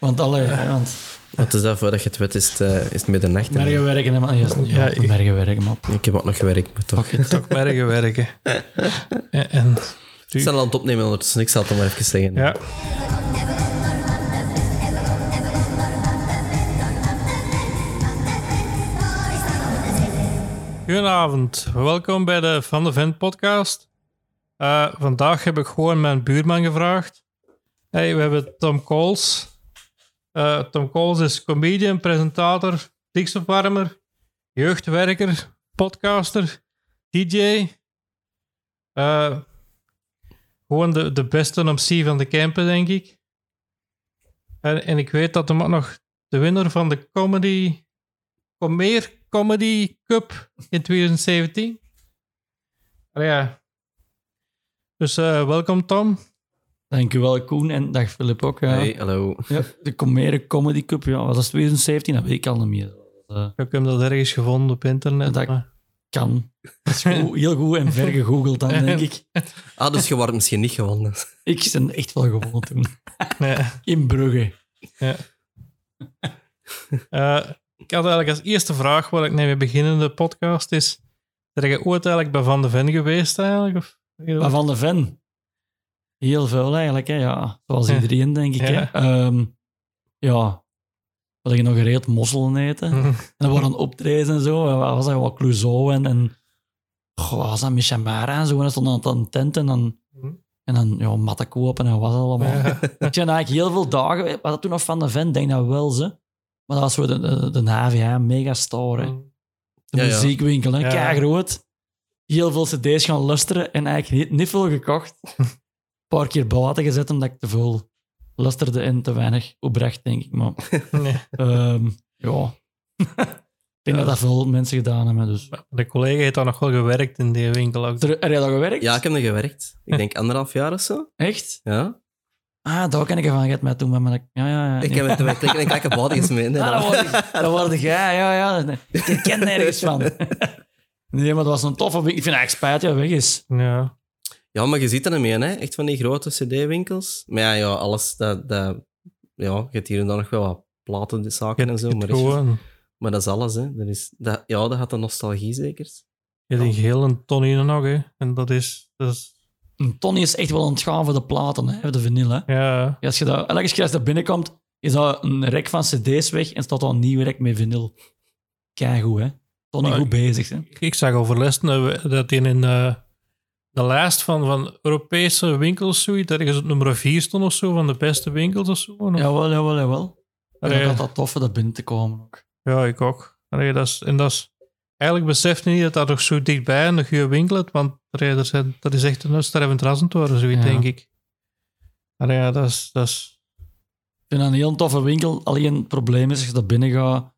Want alle... ja, Want Wat is dat, voordat je het weet, is het, eh, is het middernacht. en- mergen werken, man. Ja, ja, ik- mergen werken, man. Ik heb ook nog gewerkt, maar toch. Ik Toch merken werken. En, en sta al aan het opnemen ondertussen, ik zal het dan maar even zeggen. ja, Goedenavond, welkom bij de Van de Vent podcast. Eh, vandaag heb ik gewoon mijn buurman gevraagd. Hey, we hebben Tom Coles. Eh, Tom Coles is comedian, presentator, stikstofwarmer, jeugdwerker, podcaster, DJ. Eh, gewoon de, de beste MC van de camper, denk ik. En, en ik weet dat hem ook nog de winnaar van de comedy... Comeer Comedy Cup in 2017. Allee, ja. Dus eh, welkom Tom. Dankjewel, Koen. En dag, Filip ook. Ja. Hey, hallo. Ja, de Comere Comedy Cup, ja, was dat 2017? Dat weet ik al niet meer. Eh, Ik heb dat ergens gevonden op internet. Dat- maar- kan. Dat is goed, heel goed en ver gegoogeld dan, denk ik. Ah, dus je wordt misschien niet gewonnen. Ik ben echt wel gewonnen toen. Ja. In Brugge. Eh, ik had eigenlijk als eerste vraag waar ik mee begin in de podcast is... Ben je ooit eigenlijk bij Van de Ven geweest eigenlijk? Of, Maar van de Ven. Heel veel eigenlijk, hè. Ja, zoals Ja. iedereen, denk ik. Hè. Ja. Ehm, ja. Wil je nog gereeld mosselen eten? En er waren optredens en zo. En Wat was dat? Wat Clouseau en... en goh, wat was dat? Michamara en zo. En dan stond aan een tent en dan... Mhm. En dan ja, matten kopen en wat was dat allemaal. Ja. Ik heb eigenlijk heel veel dagen... Was dat toen nog van de Ven? Ik Denk dat wel, ze. Maar dat was zo de, de, de HVA Megastore. hè. De Ja, muziekwinkel, hè. Ja. Keigroot. Heel veel cd's gaan luisteren en eigenlijk niet, niet veel gekocht. Een paar keer buiten gezet omdat ik te veel lusterde en te weinig opbracht, denk ik. Maar Nee. ehm, ja, ik denk dat dat veel mensen gedaan hebben. Dus. De collega heeft daar nog wel gewerkt in die winkel ook. Heb jij dat gewerkt? Ja, ik heb er gewerkt. Ik denk anderhalf jaar of zo. Echt? Ja. Ah, daar ken ik ervan. Je hebt mij toen met mijn... Ja, ja, ja. Ik heb het met klikken en bodies mee. Nee, Ah, dat word ik. Dat word ik, ja, ja, ja. Ik ken nergens van. Nee, maar dat was een toffe... Ik vind het eigenlijk spijt dat hij weg is. Ja. Ja, maar je ziet er niet mee, hè? Echt van die grote cd-winkels. Maar ja, ja alles, dat, dat, ja, je hebt hier en daar nog wel wat platen, de zaken en zo. Het Maar, is- gewoon. maar dat is alles, hè? Dat is, dat, ja, dat had de nostalgie zeker. Je hebt die geel en Tony nog, hè. En dat is... Dat is Een Tony is echt wel gaan voor de platen, hè, voor de vinyl. Hè. ja. Als je dat, elke keer als dat binnenkomt, is dat een rek van cd's weg en staat al een nieuw rek met vinyl. Keigoed, hè. Tony goed bezig, hè. Ik zag overlesten dat- dat in een, eh, de lijst van, van Europese winkels zoiets, ergens op nummer 4 stond of zo, van de beste winkels of zo. Of- Jawel, jawel, jawel. En ik had dat tof om dat binnen te komen ook. Ja, ik ook. Allee, dat is, en dat is... Eigenlijk beseft je niet dat dat nog zo dichtbij een goede winkel is, want allee, zijn, dat is echt een stervend rasend worden, zoiets, Ja. denk ik. Allee, ja, dat is... Dat is Ik vind dat een heel toffe winkel. Alleen het probleem is, als je daar binnen gaat,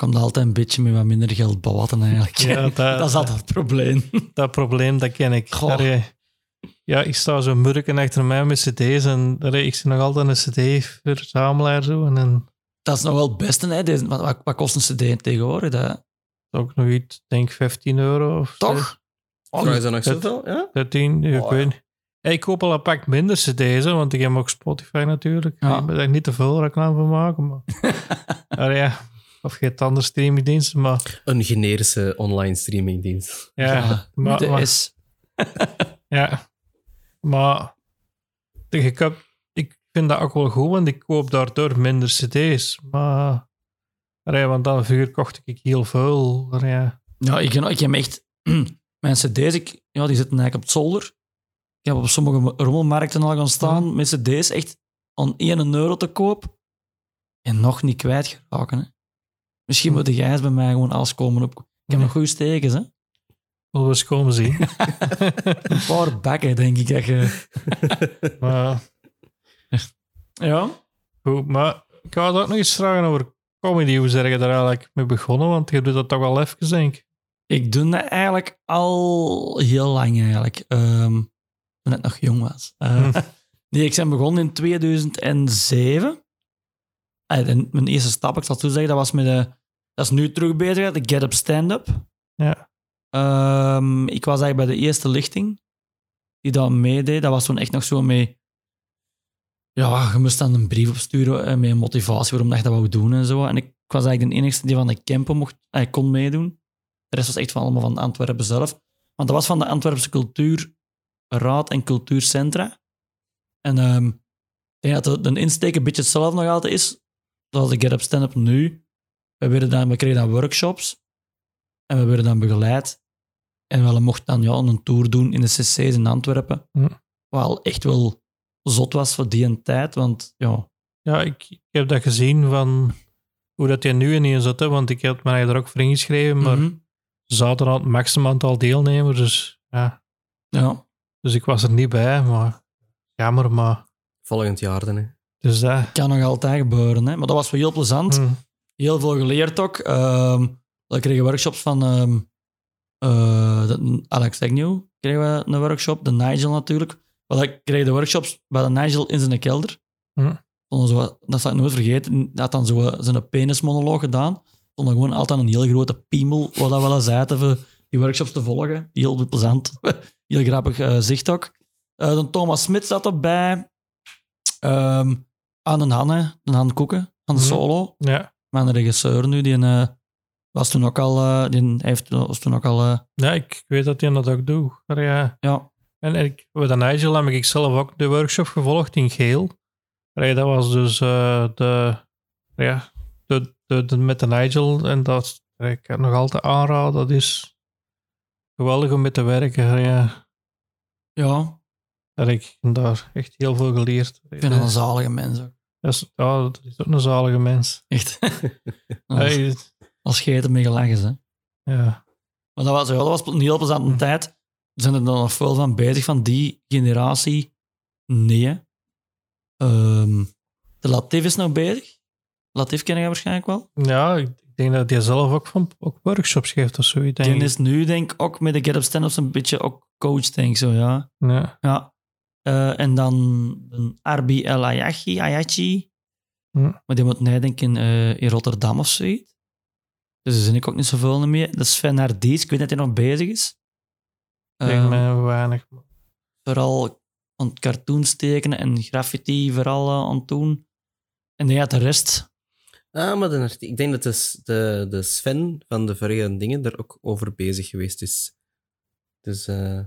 komt er altijd een beetje met wat minder geld bawatten eigenlijk. Ja, dat- dat is altijd het probleem. dat probleem, dat ken ik. Goh. Ja, ik sta zo murken achter mij met cd's en ik zie nog altijd een cd-verzamelaar zo. En dan Dat is nog wel het beste, hè. Deze, wat, wat, kost een cd tegenwoordig? Dat, ook nog iets, denk 15 euro of toch? Oh, je dat nog zoveel? Ja? 13, ik Oh, weet ja. niet. Ja, Ik koop al een pak minder cd's, hè, want ik heb ook Spotify natuurlijk. Ja. Ik ben daar niet te veel reclame van maken. Maar... Allee, ja. Of je hebt andere streamingdiensten, maar Een generische online streamingdienst. ja. Ja, maar, de maar- S. Ja, maar ik, heb, ik vind dat ook wel goed, want ik koop daardoor minder cd's. Maar, allee, want dan vuur kocht ik heel veel. Allee, Ja, ik, ik heb echt... Mijn cd's, ik, ja, die zitten eigenlijk op het zolder. Ik heb op sommige rommelmarkten al gaan staan met cd's echt aan 1 euro te koop. En nog niet kwijtgeraken. Hè. Misschien moet jij eens bij mij gewoon alles komen op... Ik heb nog goede stekens, hè. Zullen we eens komen zien. Een paar bakken, denk ik. Dat je... maar, Ja? goed, maar ik wou ook nog eens vragen over comedy. Hoe zeg je daar eigenlijk mee begonnen? Want je doet dat toch wel even, denk ik. Ik doe dat eigenlijk al heel lang, eigenlijk. Ehm, toen ik nog jong was. Eh, nee, ik ben begonnen in 2007. Ah, en mijn eerste stap, ik zal toezeggen, dat was met de... Dat is nu terug bezig, de Get Up Stand-Up. Ja. Ehm, ik was eigenlijk bij de eerste lichting die dat meedeed. Dat was toen echt nog zo mee... ja, je moest dan een brief opsturen eh, met motivatie waarom dat je dat wou doen en zo. En ik, ik was eigenlijk de enige die van de campen mocht, eh, kon meedoen. De rest was echt van allemaal van Antwerpen zelf. Want dat was van de Antwerpse Cultuurraad en Cultuurcentra. En ehm, ik denk dat de, de insteek een beetje hetzelfde nog altijd is, zoals de Get Up Stand Up nu. We, werden dan, we kregen dan workshops en we werden dan begeleid. En we mochten dan ja, een tour doen in de cc's in Antwerpen. Hm. Wat al echt wel zot was voor die een tijd, want ja, Ja, ik, ik heb dat gezien van hoe dat je nu in zat, hè, want ik had me er ook voor ingeschreven, maar mhm. ze zaten al het maximum aantal deelnemers, dus ja. ja. Dus ik was er niet bij, maar jammer, maar Volgend jaar dan, hè. dus dat. kan nog altijd gebeuren. Hè? Maar dat was wel heel plezant. hm. Heel veel geleerd ook. Ehm we kregen workshops van ehm, eh, Alex Agnew. Kregen we een workshop. De Nigel natuurlijk. Ik kreeg de workshops bij de Nigel in zijn kelder. Hm. Stonden Zo, dat zal ik nooit vergeten. Hij had dan zo zijn penismonoloog gedaan. stond er gewoon altijd een heel grote piemel, wat dat wel eens uit voor die workshops te volgen. Heel plezant. heel grappig eh, zicht ook. Eh, de Thomas Smit zat erbij. Ehm aan de Hanne, de Han Koeken, van de Mhm. Solo. Ja. Mijn regisseur nu, die eh, was toen ook al, eh, die heeft, was toen ook al, eh, ja, ik, weet dat hij dat ook doet. Maar ja. ja, En ik, de Nigel heb ik zelf ook de workshop gevolgd in geel. Allee, dat was dus eh, de, ja, de, de, de- met de Nigel. En dat ik kan nog altijd aanraden. Dat is geweldig om mee te werken. Ja. ja, Allee, ik heb daar echt heel veel geleerd. ik vind dat een zalige mens ook. Dat is, ja, dat is ook een zalige mens. Echt. als, Hey, als scheten mee gelachen, hè. ja. Maar dat was, ja, dat was een heel plezante Hm. tijd. We zijn er dan nog veel van bezig, van die generatie. Nee. Ehm, de Latif is nog bezig. Latif ken je waarschijnlijk wel. ja, ik denk dat hij zelf ook, van, ook workshops geeft of zoiets. Denk Die is nu, denk ik, ook met de Get Up Stand-ups een beetje ook coach, denk ik zo, ja. Ja. Ja. Eh, en dan een Arbi El Ayachi, Ayachi. Hm. Maar die moet nee, denk ik in, eh, in Rotterdam of zoiets. Dus daar zin ik ook niet zoveel meer. Dat is Sven Hardies, ik weet dat hij nog bezig is. Ik denk Ehm, mij weinig. vooral aan het cartoons tekenen en graffiti vooral eh, aan het doen. En ja, de rest... Ah, maar de, ik denk dat de, de, de Sven van de vorige dingen er ook over bezig geweest is. Dus eh,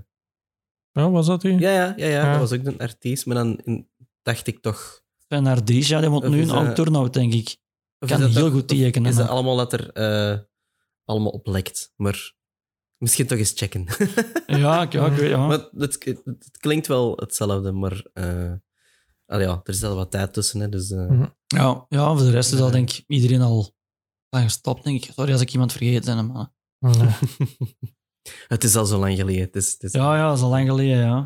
Ja, was dat hij? ja, ja, ja, ja, Ja. dat was ook een artiest. Maar dan in- dacht ik toch... Sven Hardies, ja, die moet nu een dat- turnout, denk ik. of Kan is dat heel toch- goed tekenen, Is dat allemaal dat er eh, allemaal op lekt? Maar misschien toch eens checken. Ja, ik, ja, ik weet, ja. Maar het, het, het klinkt wel hetzelfde, maar... eh, ah ja, er is al wat tijd tussen, hè, dus... eh, Mhm. Ja, ja, voor de rest is al Ja. denk ik iedereen al lang gestopt, denk ik. Sorry als ik iemand vergeten ben, maar... Nee. het is al zo lang geleden. Het is, het is- Ja, ja, dat is al lang geleden, ja.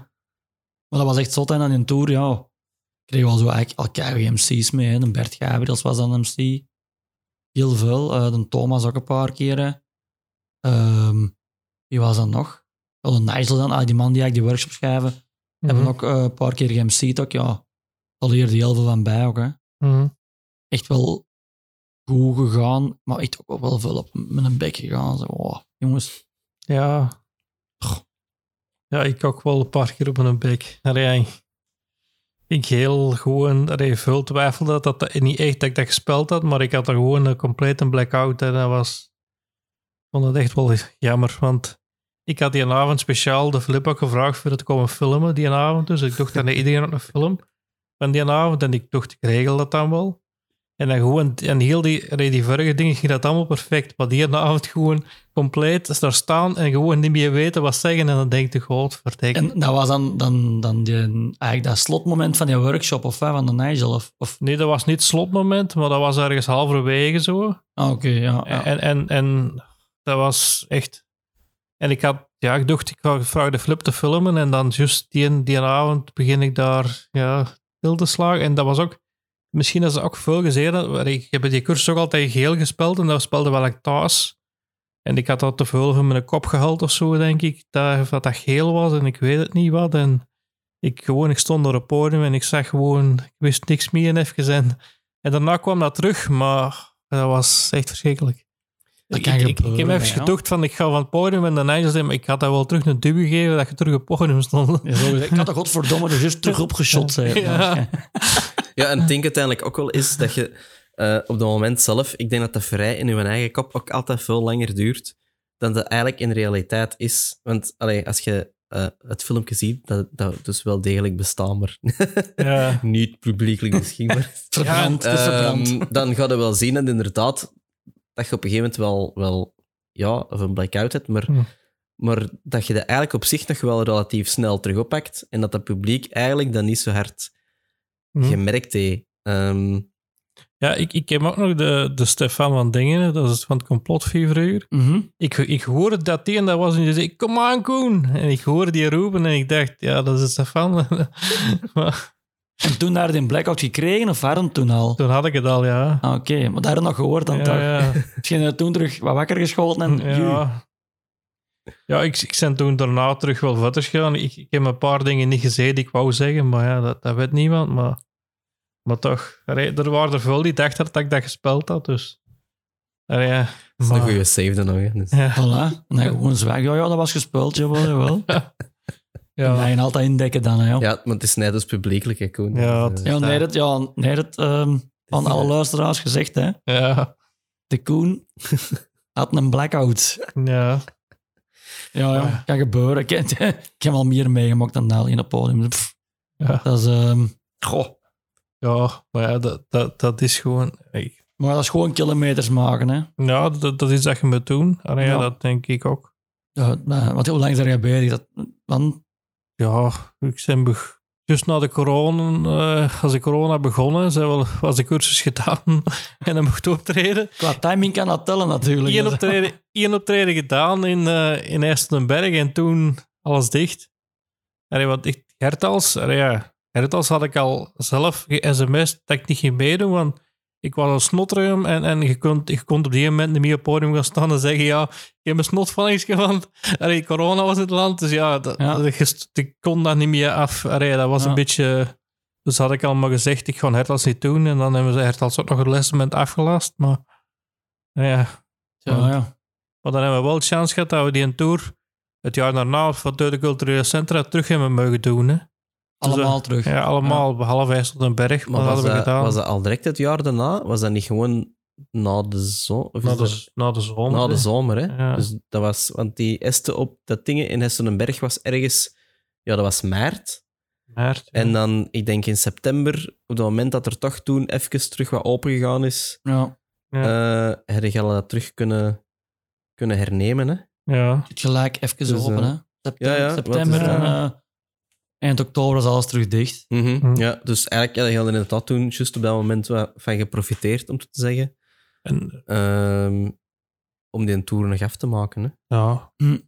Maar dat was echt zot, en dan in tour, ja. Kregen we al zo eigenlijk al MC's mee, hè. De Bert Gabriels was dan MC. Heel veel. Eh, de Thomas ook een paar keren. Ehm, wie was dat nog? Wel, de Nigel dan, ah, die man die eigenlijk die workshops schrijven. Hebben Mhm. ook eh, een paar keer geMC'd ook, ja. Daar leerde je heel veel van bij ook, hè. Mhm. echt wel goed gegaan, maar echt ook wel veel op met een bek gegaan. Zo, oh, jongens, Ja. Ja, ik ook wel een paar keer op een bek. Allee, ik heel gewoon, allee, veel twijfelde dat dat niet echt dat ik dat gespeeld had, maar ik had er gewoon een complete blackout en dat was, vond het echt wel jammer, want ik had die avond speciaal de Flip ook gevraagd voor het komen filmen, die avond, dus ik dacht dat iedereen op een film van die avond en ik dacht, ik regel dat dan wel. En dan gewoon, en heel die, die vorige dingen ging dat allemaal perfect, maar die avond gewoon compleet daar staan en gewoon niet meer weten wat zeggen en dan denk je, godverdikke. En dat was dan, dan, dan die, eigenlijk dat slotmoment van die workshop of van de Nigel. Of, of, Nee, dat was niet het slotmoment, maar dat was ergens halverwege zo. ah, oké, ja. ja. En, en, en dat was echt... En ik had... Ja, ik dacht, ik ga vraag de flip te filmen en dan juist die, die avond begin ik daar ja, stil te slagen. En dat was ook... Misschien is dat ook veel gezien. Ik heb die cursus ook altijd geel gespeeld en dat speelde wel ik thuis. En ik had dat te veel van mijn kop gehaald of zo, denk ik. Dat, dat dat geel was en ik weet het niet wat. En ik, gewoon, ik stond op het podium en ik zag gewoon... Ik wist niks meer en even. En, en daarna kwam dat terug, maar dat was echt verschrikkelijk. Dat Ik, ik, ik, heb even gedacht van ik ga van het podium en dan zei maar ik had dat wel terug een duw gegeven dat je terug op het podium stond. Ja, ik had er godverdomme er juist terug opgeschot zijn. Ja. Ja, en ik denk uiteindelijk ook wel is dat je eh, op het moment zelf, ik denk dat dat vrij in je eigen kop ook altijd veel langer duurt dan dat eigenlijk in realiteit is. Want allee, als je eh, het filmpje ziet, dat dat dus wel degelijk bestaat, maar Ja. niet publiekelijk beschikbaar. Verbrand, het is verbrand. Ehm, dan ga je wel zien dat inderdaad dat je op een gegeven moment wel, wel ja, of een blackout hebt, maar, Hm. maar dat je dat eigenlijk op zich nog wel relatief snel terug oppakt en dat dat publiek eigenlijk dat niet zo hard Hm. gemerkt heeft. Ehm, Ja, ik, ik heb ook nog de, de Stefan van Dingen, dat is van het complotfiguur. Mhm. Ik, ik hoorde dat die en dat was en die zei, kom aan Koen. En ik hoorde die roepen en ik dacht, ja, dat is Stefan. maar En toen daar die blackout gekregen, of waarom toen al? toen had ik het al, ja. Ah, Oké, maar daar je nog gehoord dan toch? Ja, ja. Misschien je toen terug wat wakker geschoten en... Ja, ja ik, ik ben toen daarna terug wel verder gegaan. Ik, ik heb een paar dingen niet gezegd die ik wou zeggen, maar ja, dat, dat weet niemand. Maar, maar toch, er waren er veel die dachten dat ik dat gespeeld had, dus... ja, dat is een goede save dan nog. Dus- Ja, Voilà. Nee, gewoon zwijgen. Ja, ja, dat was gespeeld, jawel, jawel. Ja. En altijd indekken dan, hè. Ja, Ja, maar het is net dus publiekelijk, hè, Koen. Ja, Dus, het- ja nee, dat, ja, nee, dat ehm, van alle luisteraars gezegd, hè. ja, De Koen had een blackout. ja. Ja, ja, kan gebeuren. Ik, ik heb al meer meegemaakt dan dat in het podium. Pff, Ja. Dat is... ehm, goh. Ja, maar ja, dat, dat, dat is gewoon... Maar dat is gewoon kilometers maken, hè. Ja, dat, dat is dat je moet doen. Allee, ja. Dat denk ik ook. Ja, want hoe lang zijn jij bezig? Dat, dan, Ja, ik ben dus na de corona, eh, als de corona begonnen, zijn wel, was de cursus gedaan en dan mocht optreden. qua timing kan dat tellen, natuurlijk. Eén optreden, één optreden gedaan in, eh in en toen alles dicht. Allee, want ik, Hertals, allee, ja, Hertals had ik al zelf ge-sms dat ik niet ging meedoen, want ik was een snotrum en, en je, kon, je kon op die moment niet meer op het podium gaan staan en zeggen, ja, ik heb een snotvallingsje, want allee, corona was in het land, dus ja, dat, Ja. dat- je- ik kon dat niet meer af. Allee, dat was Ja. een beetje... Dus had ik al maar gezegd, ik ga Hertals niet doen en dan hebben ze Hertals ook nog het lesement afgelast, maar ja... Ja, ja. Maar dan hebben we wel de chance gehad dat we die een tour het jaar daarna van de culturele centra terug hebben mogen doen. Hè. Allemaal terug. Ja, allemaal, behalve IJsseldenberg. Maar, Maar dat was hebben we dat, gedaan. was dat al direct het jaar daarna? Was dat niet gewoon na de zomer? na, de, na de zomer. Na de hè. zomer, hè? Ja. Dus dat was, want die este op dat dingen in Hessenberg was ergens, ja, dat was maart. Maart, ja. En dan, ik denk in september, op het moment dat er toch toen even terug wat open gegaan is, Ja. eh heb je al dat terug kunnen, kunnen hernemen. Hè? ja. Het gelijk even Dus, open, eh, hè. September, ja, ja, september en? Eind oktober was alles terug dicht. Mhm, Hm. Ja, dus eigenlijk had je er inderdaad toen juist op dat moment wat van geprofiteerd, om het te zeggen, En, Ehm, om die tour nog af te maken. Hè? ja. Hm.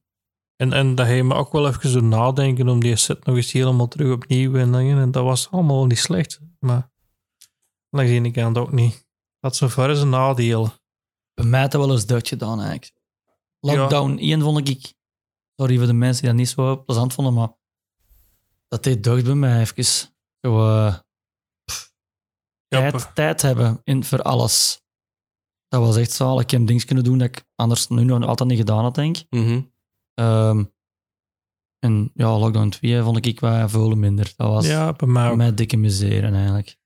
En, en dat heeft me ook wel even doen nadenken om die set nog eens helemaal terug opnieuw en. En dat was allemaal niet slecht. Maar langs de ene kant ook niet. Dat zo ver is een nadeel. Bij mij had dat wel eens deugd gedaan, eigenlijk. Lockdown 1 vond ik... Sorry voor de mensen die dat niet zo plezant vonden, maar... Dat deed deugd bij mij even. Zo, eh, tijd, tijd hebben in, voor alles. Dat was echt zalig. Ik heb dingen kunnen doen dat ik anders nu nog altijd niet gedaan had, denk ik. Mhm. Ehm, en ja, Lockdown 2 vond ik wel veel minder. Dat was ja, bij mij dikke miseren eigenlijk.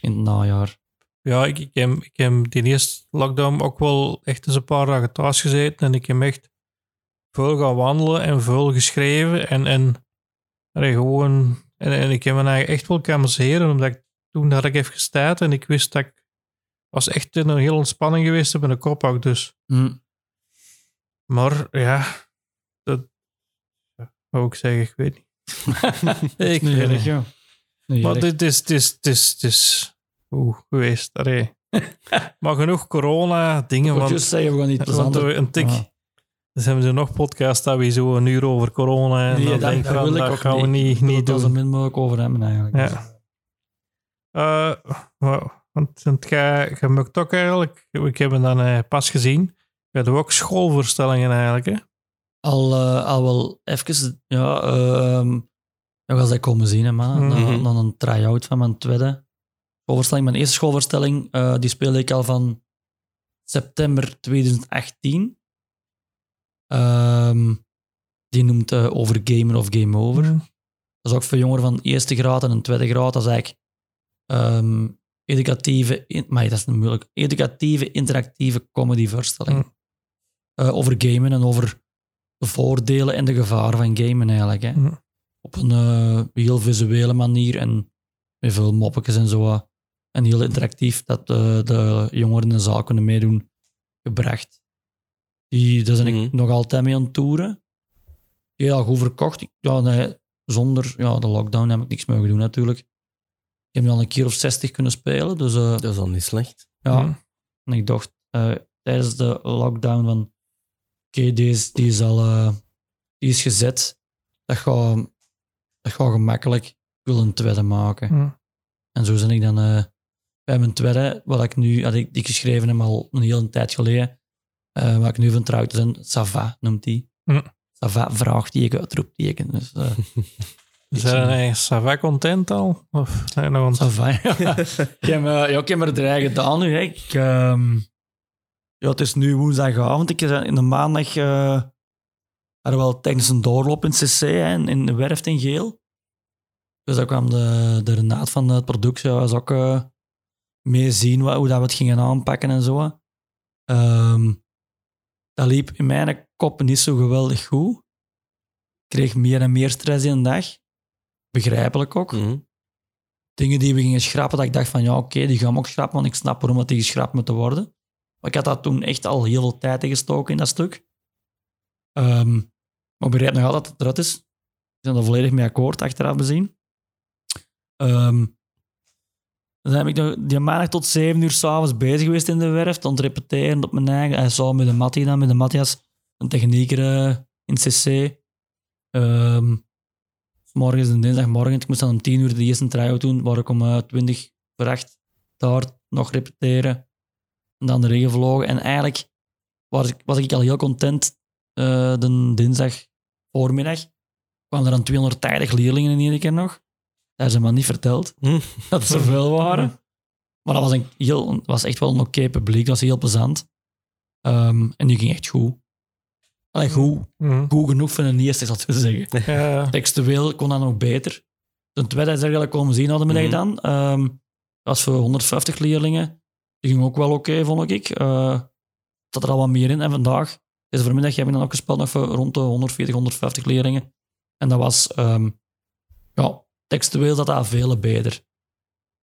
In het najaar. Ja, ik, ik, heb, ik heb die eerste lockdown ook wel echt eens een paar dagen thuis gezeten en ik heb echt veel gaan wandelen en veel geschreven en, en allee, gewoon en, en ik heb me eigenlijk echt wel kunnen amuseren, omdat ik, toen had ik even gestaat en ik wist dat ik was echt in een heel ontspanning geweest met een kop ook dus. Hm. Maar ja, dat ja, wat wou ik zeggen, ik weet niet. ik weet niet. ja. Maar dit is, dit is, dit is, dit is oeh, geweest. Allee. maar genoeg corona dingen. Want, niet want een tik. Ah. Dus hebben ze nog podcast dat we zo een uur over corona. En Nee, dan dat, denk ik dat van, dat ook gaan we niet. niet, Ik wil niet het er zo doen. min mogelijk over hebben eigenlijk. Ja. Eh, wa- want jij maakt ook eigenlijk, ik heb hem dan eh, pas gezien, we hebben ook schoolvoorstellingen eigenlijk. Hè? Al, eh, al wel even, ja, ehm nog als ik komen zien, hè, man. Mhm. Dan, dan een try-out van mijn tweede schoolvoorstelling. Mijn eerste schoolvoorstelling, eh, die speelde ik al van september 2018. Ehm, die noemt eh, Over Gamer of Game Over. Mhm. Dat is ook voor jongeren van eerste graad en een tweede graad. Dat is eigenlijk ehm, educatieve, in- maar dat is moeilijk, educatieve, interactieve comedyvoorstelling. Eh, over gamen en over de voordelen en de gevaren van gamen eigenlijk. Hè. Hm. Op een eh, heel visuele manier en met veel moppetjes en zo. En heel interactief dat de, de jongeren in de zaal kunnen meedoen gebracht. Die, daar ben ik Mhm. nog altijd mee aan het toeren. Heel goed verkocht. Ja, nee, zonder ja, de lockdown heb ik niks mogen doen natuurlijk. Ik heb nu al een keer of 60 kunnen spelen. Dus eh, Dat is al niet slecht. ja, Hm. en ik dacht eh, tijdens de lockdown van oké, deze die is al eh, die is gezet. Dat gaat, dat gaat gemakkelijk. Ik wil een tweede maken. Hm. En zo ben ik dan eh, bij mijn tweede, wat ik nu, had ik die geschreven heb al een hele tijd geleden, eh waar ik nu van trouw te zijn, Sava noemt die. Hm. Sava, vraagteken, uitroepteken. Dus, eh Zijn jij Sava content al? Of zijn nog het- Sava, ja. ik, heb, ja, ik heb er drie gedaan nu. Hè. Ik, ehm, ja, het is nu woensdagavond. Ik in de maandag eh hadden we wel tijdens een doorloop in CC hè, in, de Werft in Geel. Dus daar kwam de, de Renaat van het productiehuis ook eh, mee zien wat, hoe dat we het gingen aanpakken en zo. Dat liep in mijn kop niet zo geweldig goed. Ik kreeg meer en meer stress in de dag. Begrijpelijk ook Mhm. dingen die we gingen schrappen, dat ik dacht van ja, oké, die gaan we ook schrappen, want ik snap waarom dat die geschrapt moeten worden. Maar ik had dat toen echt al heel veel tijd in gestoken in dat stuk. Ehm, maar ik begrijp nog altijd dat het eruit is. Ik ben er volledig mee akkoord, achteraf bezien. Ehm, dan heb ik die maandag tot zeven uur s'avonds bezig geweest in de werf, het repeteren op mijn eigen. Hij zou met de Mattie dan, met de Matthias, een technieker eh, in CC. Ehm, morgens en dinsdagmorgen. Ik moest dan om tien uur de eerste try-out doen, waar ik om eh, twintig voor acht daar nog repeteren. En dan de regen vlogen. En eigenlijk was ik, was ik al heel content eh, de dinsdag voormiddag. kwamen er dan 280 leerlingen in één keer nog. Daar zijn me niet verteld Hm. dat er zoveel waren. Maar dat was, een heel, was echt wel een oké publiek. Dat was heel plezant. Ehm, en die ging echt goed. Allee, goed, Hm. goed genoeg voor een eerste, zal ik zeggen. Ja. Textueel kon dat nog beter. Ten tweede is er eigenlijk komen zien hadden we dat gedaan. Ehm, dat was voor 150 leerlingen. Die ging ook wel oké, vond ik. Eh zat er al wat meer in. En vandaag, deze voormiddag, heb ik dan ook gespeeld nog voor rond de 140, 150 leerlingen. En dat was, ehm, ja, textueel zat dat veel beter.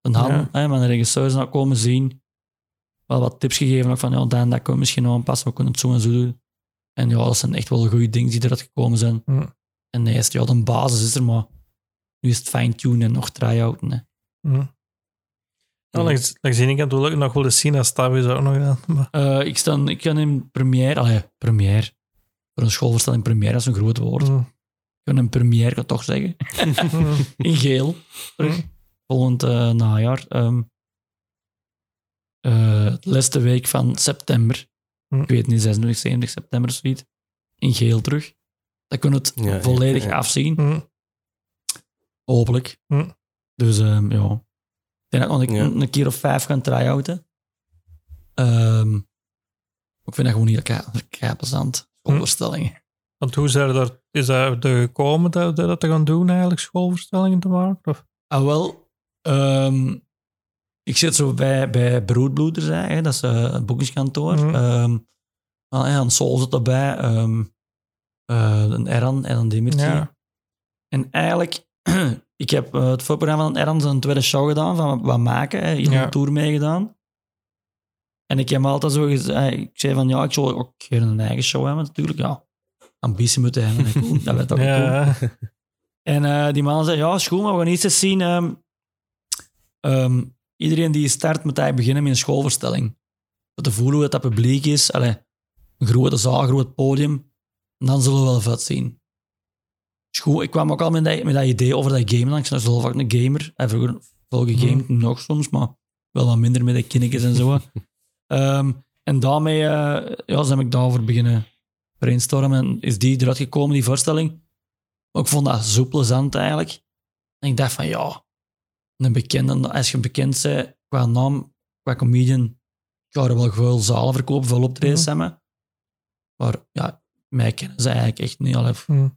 Een Han, Ja. hè, mijn regisseur is dan komen zien. Wel wat tips gegeven ook van, ja, Dan, dat kunnen we misschien nog aanpassen, we kunnen het zo en zo doen. En ja, dat zijn echt wel goede dingen die eruit gekomen zijn. Hm. En de eerste, ja, de basis is er, maar nu is het fine-tunen en nog try-outen. hè. Hm. Ja, langs de wil ik nog wel eens zien als Tavis ook nog aan. Maar, Eh, ik, sta, ik kan in première, allee, première, voor een schoolverstelling première, dat is een groot woord. Een première, kan ik toch zeggen. Hm. In geel, terug. Volgend eh, najaar. Ehm eh, de laatste week van september. Hm. Ik weet niet, 26, 27 september of zoiets. In geel terug. Dan kunnen we het Ja, volledig ja. afzien. Hm. Hopelijk. Hm. Dus ehm, ja. Ik denk dat ik Ja. een, keer of vijf ga try-outen. Ehm, ik vind dat gewoon kei plezant. Schoolvoorstellingen. Want hoe zijn er is dat er gekomen dat, dat, te gaan doen eigenlijk, schoolvoorstellingen te maken? Of? Ah, wel. ehm, ik zit zo bij, bij Broodbloeders, hè, dat is eh, een boekingskantoor. Ah, ja, een Sol zit erbij. ehm, eh, een Erran en een Dimitri. Ja. En eigenlijk, ik heb eh, het voorprogramma van Erran een tweede show gedaan van wat maken. Hè, Ja. een tour meegedaan. En ik heb altijd zo gezegd, ik zei van ja, ik zal ook een eigen show hebben natuurlijk. Ja, ambitie moeten hebben. hè, cool, dat werd ook cool. En die man zei, ja, is goed, maar we gaan iets eens zien. ehm, ehm, iedereen die start moet eigenlijk beginnen met een schoolverstelling. Om te voelen hoe dat, dat publiek is. Allee, een grote zaal, een groot podium. En dan zullen we wel vet zien. Is goed, ik kwam ook al met dat, met dat idee over dat gamen. Ik ben zelf ook een gamer. En vroeger veel gegamed, nog soms, maar wel wat minder met de kindertjes en zo. Ehm, en daarmee eh ja, zijn ik daarover beginnen brainstormen. En is die eruit gekomen, die voorstelling. Maar ik vond dat zo plezant eigenlijk. En ik dacht van ja, een bekende, als je bekend bent qua naam, qua comedian, ik er wel veel zalen verkopen, veel optredens Mhm. hebben. Maar ja, mij kennen ze eigenlijk echt niet. Allee. Hm.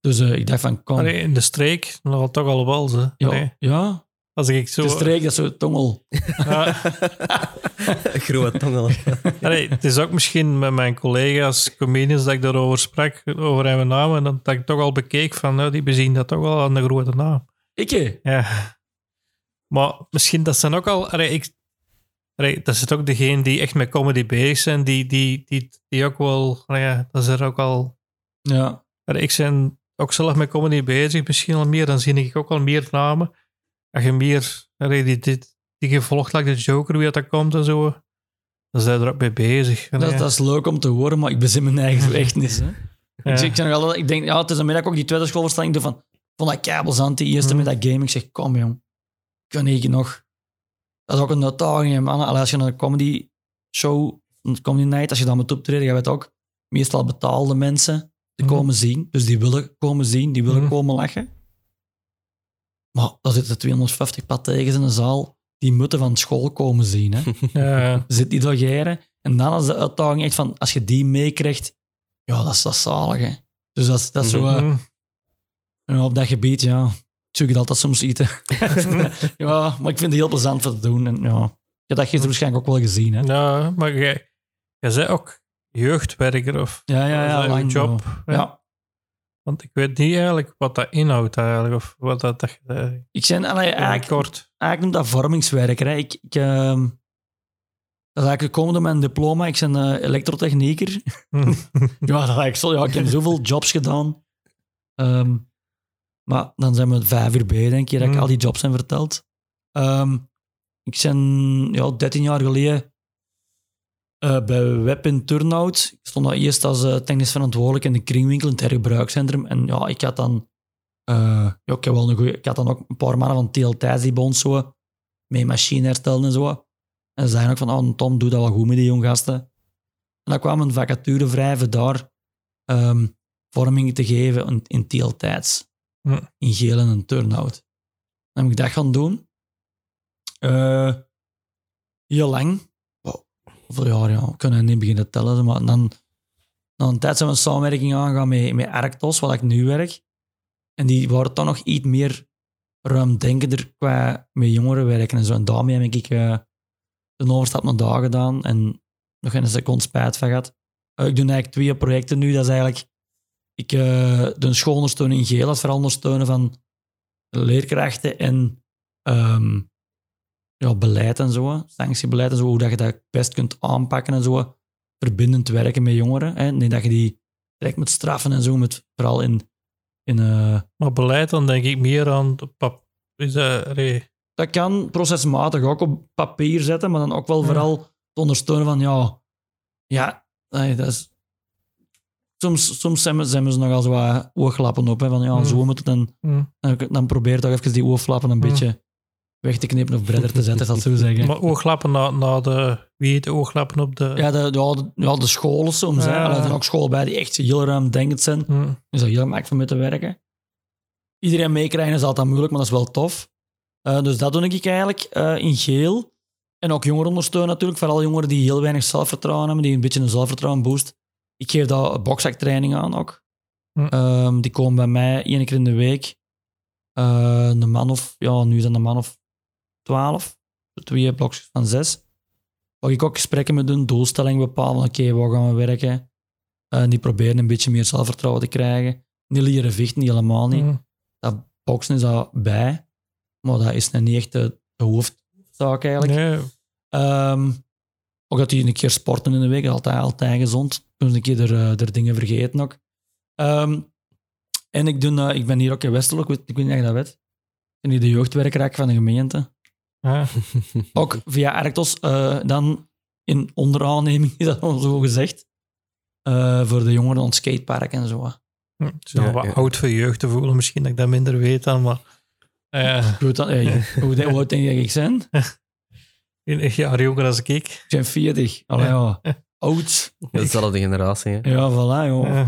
Dus eh, ik dacht van kom. Allee, in de streek, nog toch al wel. Ze. ja, ja, Als ik zo... De streek, dat is zo tongel. Ja, Grote tongel. allee, het is ook misschien met mijn collega's, comedians, dat ik daarover sprak, over hun naam, en dat, dat ik toch al bekeek van, nou, die bezien dat toch wel aan de grote naam. Ik? Ja. Maar misschien, dat zijn ook al... Allee, ik, allee, dat is ook degene die echt met comedy bezig zijn, die, die, die, die ook wel... ja, dat is er ook al... Ja. Allee, ik ben ook zelf met comedy bezig, misschien al meer. Dan zie ik ook al meer namen. Als je meer... Allee, die, gevolgd like de Joker, wie dat, dat komt en zo. Dan zijn er ook mee bezig. Dat, dat is leuk om te horen, maar ik bezin mijn eigen echt niet. Hè? ja. Ik, zeg- ik, zeg nog altijd, ik denk, ja, het is een middag ook die tweede schoolverstelling doe van, ik vond dat kabels aan, die eerste Mhm. middag game. Ik zeg, kom jong, ik kan hier nog. Dat is ook een uitdaging, man. Als je naar een comedy show, een comedy night, als je dan moet optreden, je weet ook, meestal betaalde mensen te Mhm. komen zien. Dus die willen komen zien, die willen Mhm. komen lachen. Maar dan zitten 250 pategers in een zaal, die moeten van school komen zien. Hè Ja, zit die logeren. En dan is de uitdaging echt van, als je die meekrijgt, ja, dat is, dat zalig, hè. Dus dat, is- dat is zo, eh, Mhm. ja, op dat gebied, ja, zoek ik altijd soms eten. ja, maar ik vind het heel plezant voor te doen. En ja, je hebt dat gisteren waarschijnlijk ook wel gezien, hè. ja, maar jij, jij bent ook jeugdwerker of Ja, ja, ja, lang job. Ja. Want ik weet niet eigenlijk wat dat inhoudt eigenlijk. Of wat dat, dat eh, Ik het eigenlijk, kort. eigenlijk noem dat vormingswerker. Hè. Ik, ik, ehm, dat is eigenlijk gekomen door mijn diploma. Ik ben eh, elektrotechnieker. Ja, dat eigenlijk zo. Ja, ik heb zoveel jobs gedaan. Ehm, maar dan zijn we vijf uur bij, denk ik, dat ik Mm. al die jobs heb verteld. Ehm, ik ben ja, 13 jaar geleden eh, bij Web in Turnhout. Ik stond daar eerst als eh, technisch verantwoordelijk in de kringwinkel in het hergebruikscentrum. En ja, ik had dan... eh, ja, ik, heb wel een goeie, ik had dan ook een paar mannen van TLT's die bij ons zo met machine herstellen en zo. En ze zeiden ook van, oh, Tom, doe dat wel goed met die jong gasten. En dan kwam een vacature vrij voor daar ehm, vorming te geven in, in. Ja. In geel en een turnout. Dan heb ik dat gaan doen. Heel lang. Hoeveel jaar, ja. We kunnen niet beginnen te tellen. Maar dan, na een tijd zijn we een samenwerking aangegaan met, met Arctos, waar ik nu werk. En die waren toch nog iets meer ruimdenkender qua met jongeren werken en zo. En daarmee heb ik eh, een overstap naar daar gedaan en nog geen seconde spijt van gehad. Eh, ik doe eigenlijk twee projecten nu. Dat is eigenlijk... Ik eh doe een schoolondersteuning in geel, dat is vooral van leerkrachten en ehm, ja, beleid en zo. Sanctiebeleid en zo, hoe dat je dat best kunt aanpakken en zo. Verbindend werken met jongeren. Hè. Nee, dat je die direct moet straffen en zo, met, vooral in... in eh, Maar beleid, dan denk ik meer aan de pap. Is dat, dat kan procesmatig ook op papier zetten, maar dan ook wel Ja. vooral te ondersteunen van ja, ja, nee, dat is. Soms, soms zijn, we, zijn we ze nogal zo wat ooglappen op, hè, van ja, Hmm. zo moet het. En, hm. dan, dan probeer toch even die ooglappen een Hmm. beetje weg te knippen of breder te zetten, dat zo zeggen. Maar ooglappen na, na de... Wie heet de ooglappen op de... ja, de, de, ja, de scholen soms. Ja. Er zijn ook scholen bij die echt heel ruimdenkend zijn. Hm. is dat heel makkelijk van mee te werken. Iedereen meekrijgen is altijd moeilijk, maar dat is wel tof. Eh, dus dat doe ik eigenlijk eh, in geel. En ook jongeren ondersteunen natuurlijk. Vooral jongeren die heel weinig zelfvertrouwen hebben, die een beetje een zelfvertrouwen boost. Ik geef daar boksaktraining aan ook. Hm. Ehm, die komen bij mij één keer in de week. Eh, een man of, ja, nu zijn een man of twaalf. Twee blokjes van zes. Waar ik ook gesprekken met doen, doelstelling bepalen. Oké, waar gaan we werken? Eh, die proberen een beetje meer zelfvertrouwen te krijgen. Niet leren vechten, niet helemaal niet. Hm. Dat boksen is daar bij. Maar dat is niet echt de, de hoofdzaak eigenlijk. Nee, Ehm, ook dat die een keer sporten in de week, altijd, altijd gezond. Kunnen een keer er, eh, er dingen vergeten ook. Ehm, en ik, doe, eh, ik ben hier ook in Westerlo, ik weet, ik weet niet of je dat weet. Ik ben hier de jeugdwerker van de gemeente. Ja. Ook via Arctos, eh, dan in onderaanneming, is dat al zo gezegd. Eh, voor de jongeren aan het skatepark en zo. Hm. Het is nog Ja, wat ja. oud voor jeugd te voelen, misschien dat ik dat minder weet dan, maar... eh, hoe, hoe oud denk je dat ik ben? in een jaar jonger als ik. Ik ben 40. Allee, ja. Oud. Dezelfde generatie, hè. Ja, voilà, joh. Ja.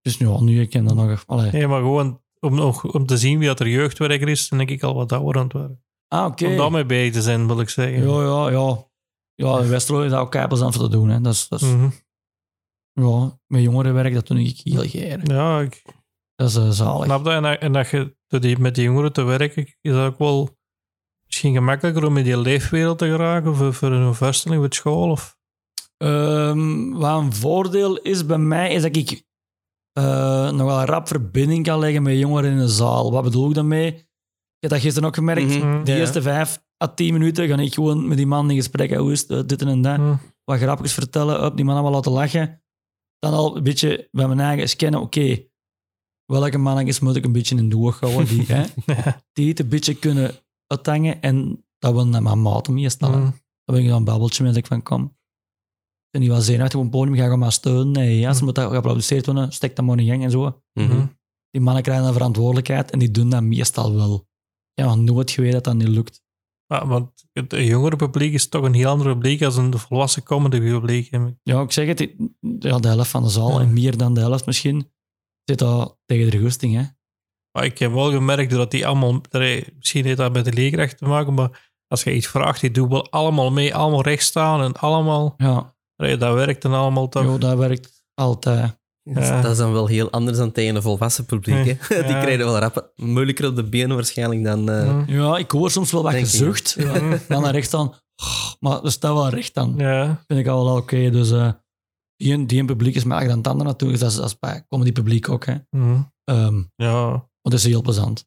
Dus ja, nu ik ken dat nog. Allee. Nee, maar gewoon om, nog- om te zien wie dat er jeugdwerker is, dan denk ik al wat ouder aan het worden. Ah, oké. Om daarmee bezig te zijn, wil ik zeggen. Ja, ja, ja. Ja, in Westerlo is dat ook keihard aan te doen. Hè. Dat is, dat is, Mhm. ja, met jongerenwerk, dat doe ik heel graag. Ja, ik Dat is eh, zalig. snap dat. En, dat- en dat je die, met die jongeren te werken, is dat ook wel misschien gemakkelijker om in die leefwereld te geraken voor, voor een voorstelling voor school? Of? Ehm, wat een voordeel is bij mij, is dat ik nog wel rap verbinding kan leggen met jongeren in een zaal. Wat bedoel ik daarmee? Ik heb dat gisteren ook gemerkt. Mhm. De Ja. eerste vijf à tien minuten ga ik gewoon met die man in gesprek. Hoe is het, eh, dit en dat. Hm. Wat grapjes vertellen, op die man allemaal laten lachen. Dan al een beetje bij mijn eigen scannen. Oké, welke mannetjes moet ik een beetje in de oog houden? Die, hè, Ja. die het een beetje kunnen uithangen. En dat wil naar mijn maat meestal. Hm. Dan ben ik dan een babbeltje met. Ik van, kom. En die was zenuwachtig op een podium, ga je maar steunen. Nee, ja, ze Mm. moet dat geapplaudisseerd worden, stek dat maar in gang en zo. Mhm. Hm. Die mannen krijgen een verantwoordelijkheid en die doen dat meestal wel. Ja, nooit geweten dat dat niet lukt. Ja, want het jongere publiek is toch een heel ander publiek als een volwassen comedy publiek. Ja, ik zeg het, ja, de helft van de zaal Ja. en meer dan de helft misschien, zit dat tegen de gusting. Hè? Maar ik heb wel gemerkt dat die allemaal, misschien heeft dat met de leerkracht te maken, maar als je iets vraagt, die doen wel allemaal mee, allemaal recht staan en allemaal, Ja, dat werkt dan allemaal toch. jo, dat werkt altijd. Ja. Dat is dan wel heel anders dan tegen een volwassen publiek. Hè? Die Ja. krijgen wel rap moeilijker op de benen waarschijnlijk dan... eh. Ja, ik hoor soms wel wat gezucht. Ja, dan naar recht aan. Maar er staat wel recht aan. Ja, vind ik al wel oké. Dus eh, die, een- die een publiek is maar dan het andere natuurlijk. Dat is, dat is bij comedy publiek ook. Hè. Hm. Ehm, ja. maar dat is heel plezant.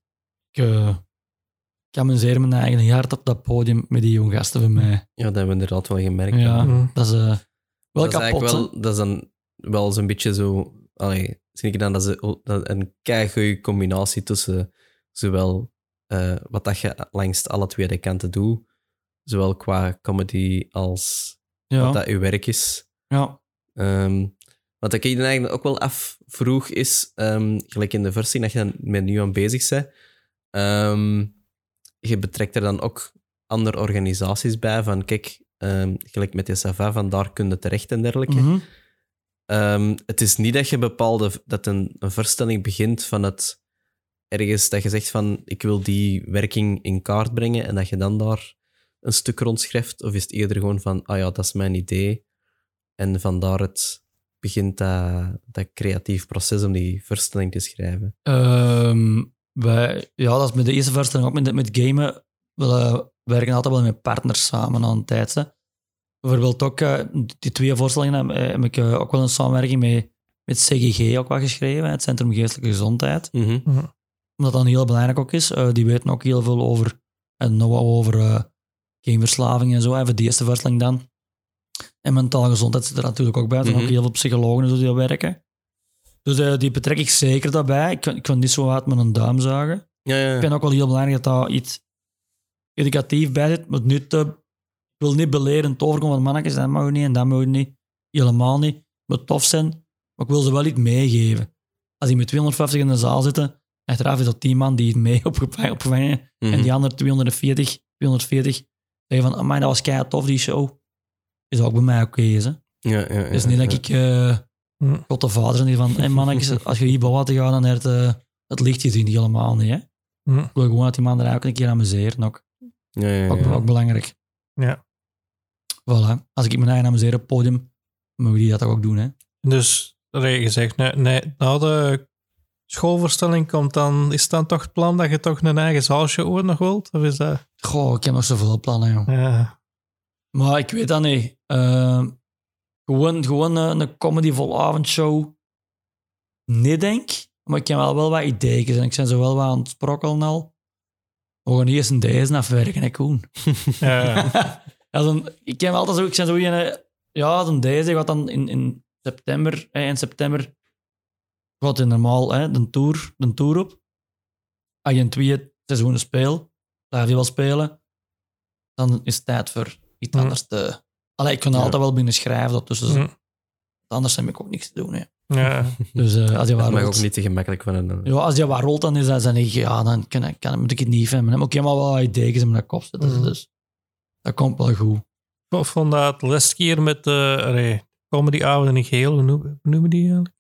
Ik, eh, ik amuseer me eigenlijk hard op dat podium met die jonge gasten van mij. Ja, dat hebben we inderdaad wel gemerkt. Ja, Hm. dat is wel dat is kapot. eigenlijk hè. wel, dat is dan wel zo'n beetje zo... Allee, zie ik dan dat is een- een keigoede combinatie tussen zowel eh, wat dat je langs alle twee de kanten doet, zowel qua comedy als wat dat je werk is. ja. Ehm, wat ik je eigenlijk ook wel afvroeg is, ehm, gelijk in de versie dat je dan met nu aan bezig bent, ehm, je betrekt er dan ook andere organisaties bij, van kijk, gelijk met de Sava, van daar kun je terecht en dergelijke. Mhm. Ehm, het is niet dat je bepaalde, dat een, een voorstelling begint van het ergens dat je zegt van ik wil die werking in kaart brengen en dat je dan daar een stuk rondschrijft, of is het eerder gewoon van ah ja, dat is mijn idee en vandaar het begint dat, dat creatief proces om die voorstelling te schrijven. Ehm, wij, ja, dat is met de eerste voorstelling ook met, met gamen. We eh, werken altijd wel met partners samen aan een tijd. Bijvoorbeeld ook eh, die twee voorstellingen heb, heb ik eh, ook wel een samenwerking met, met CGG ook wel geschreven, het Centrum Geestelijke Gezondheid. Omdat dat heel belangrijk ook is. Eh, die weten ook heel veel over, en nog wat over eh, gameverslaving en zo. Even de eerste voorstelling dan. En mentale gezondheid zit er natuurlijk ook bij. Er zijn Mhm. ook heel veel psychologen die dat werken. Dus eh, die betrek ik zeker daarbij. Ik kan, ik kan niet zo hard met een duim zagen. Ja, ja. Ik vind ook wel heel belangrijk dat daar iets educatief bij zit. Maar niet te, ik wil niet belerend overkomen, want mannetjes, dat mag niet en dat mag niet. Helemaal niet. Het moet tof zijn, maar ik wil ze wel iets meegeven. Als die met 250 in de zaal zitten, achteraf is dat 10 man die het mee opgevangen, opgevangen Mhm. en die andere 240, 240 zeggen van, amai, dat was kei tof, die show. Is ook bij mij oké, is, hè. ja, ja, ja, Het is niet dat ik uh, Hm. God de vader ben die van, hey mannetjes, als je hier buiten gaat, dan heb je het, eh, het licht gezien. Helemaal niet, hè. Hm. Ik wil gewoon dat die man er ook een keer amuseren. Ook, Ja, ja, ja. ook, ook belangrijk. Ja. Voilà. Als ik mijn eigen amuseer op het podium, mogen die dat ook doen, hè. Dus, je zegt, nee, nee, na de schoolvoorstelling komt dan, is dan toch het plan dat je toch een eigen zaalsje ooit nog wilt? Of is dat... Goh, ik heb nog zoveel plannen, joh. Ja. Maar ik weet dat niet. Eh, gewoon gewoon een, een comedy volavondshow. Nee, denk Maar ik heb wel, wel wat ideeën en ik ben zo wel wat aan het sprokkelen al. We gaan eerst een deze afwerken, hè, Koen. Ja. Ja, dan, ik heb altijd zo, ik ben zo in, eh, ja, dan deze gaat dan in, in september, eh, in september gaat hij normaal hè, de, tour, de tour op. Als je in twee seizoenen speelt, blijf je wel spelen, dan is het tijd voor iets Hm. anders te... Allee, ik kan Ja. altijd wel binnen schrijven, dat tussen Hm. anders heb ik ook niks te doen. Hè. ja. Dus eh, als je Dat waar mag rolt, ook niet te gemakkelijk van een... ja, als je waar rolt, dan is dat dan ja, dan kan, ik- kan, moet ik het niet vinden. Maar ik heb wel wat ideeën in mijn kop zitten, Hm. dus dat komt wel goed. Ik vond dat de laatste keer met de allee, comedyavonden in geheel, hoe noem- hoe noemen die eigenlijk?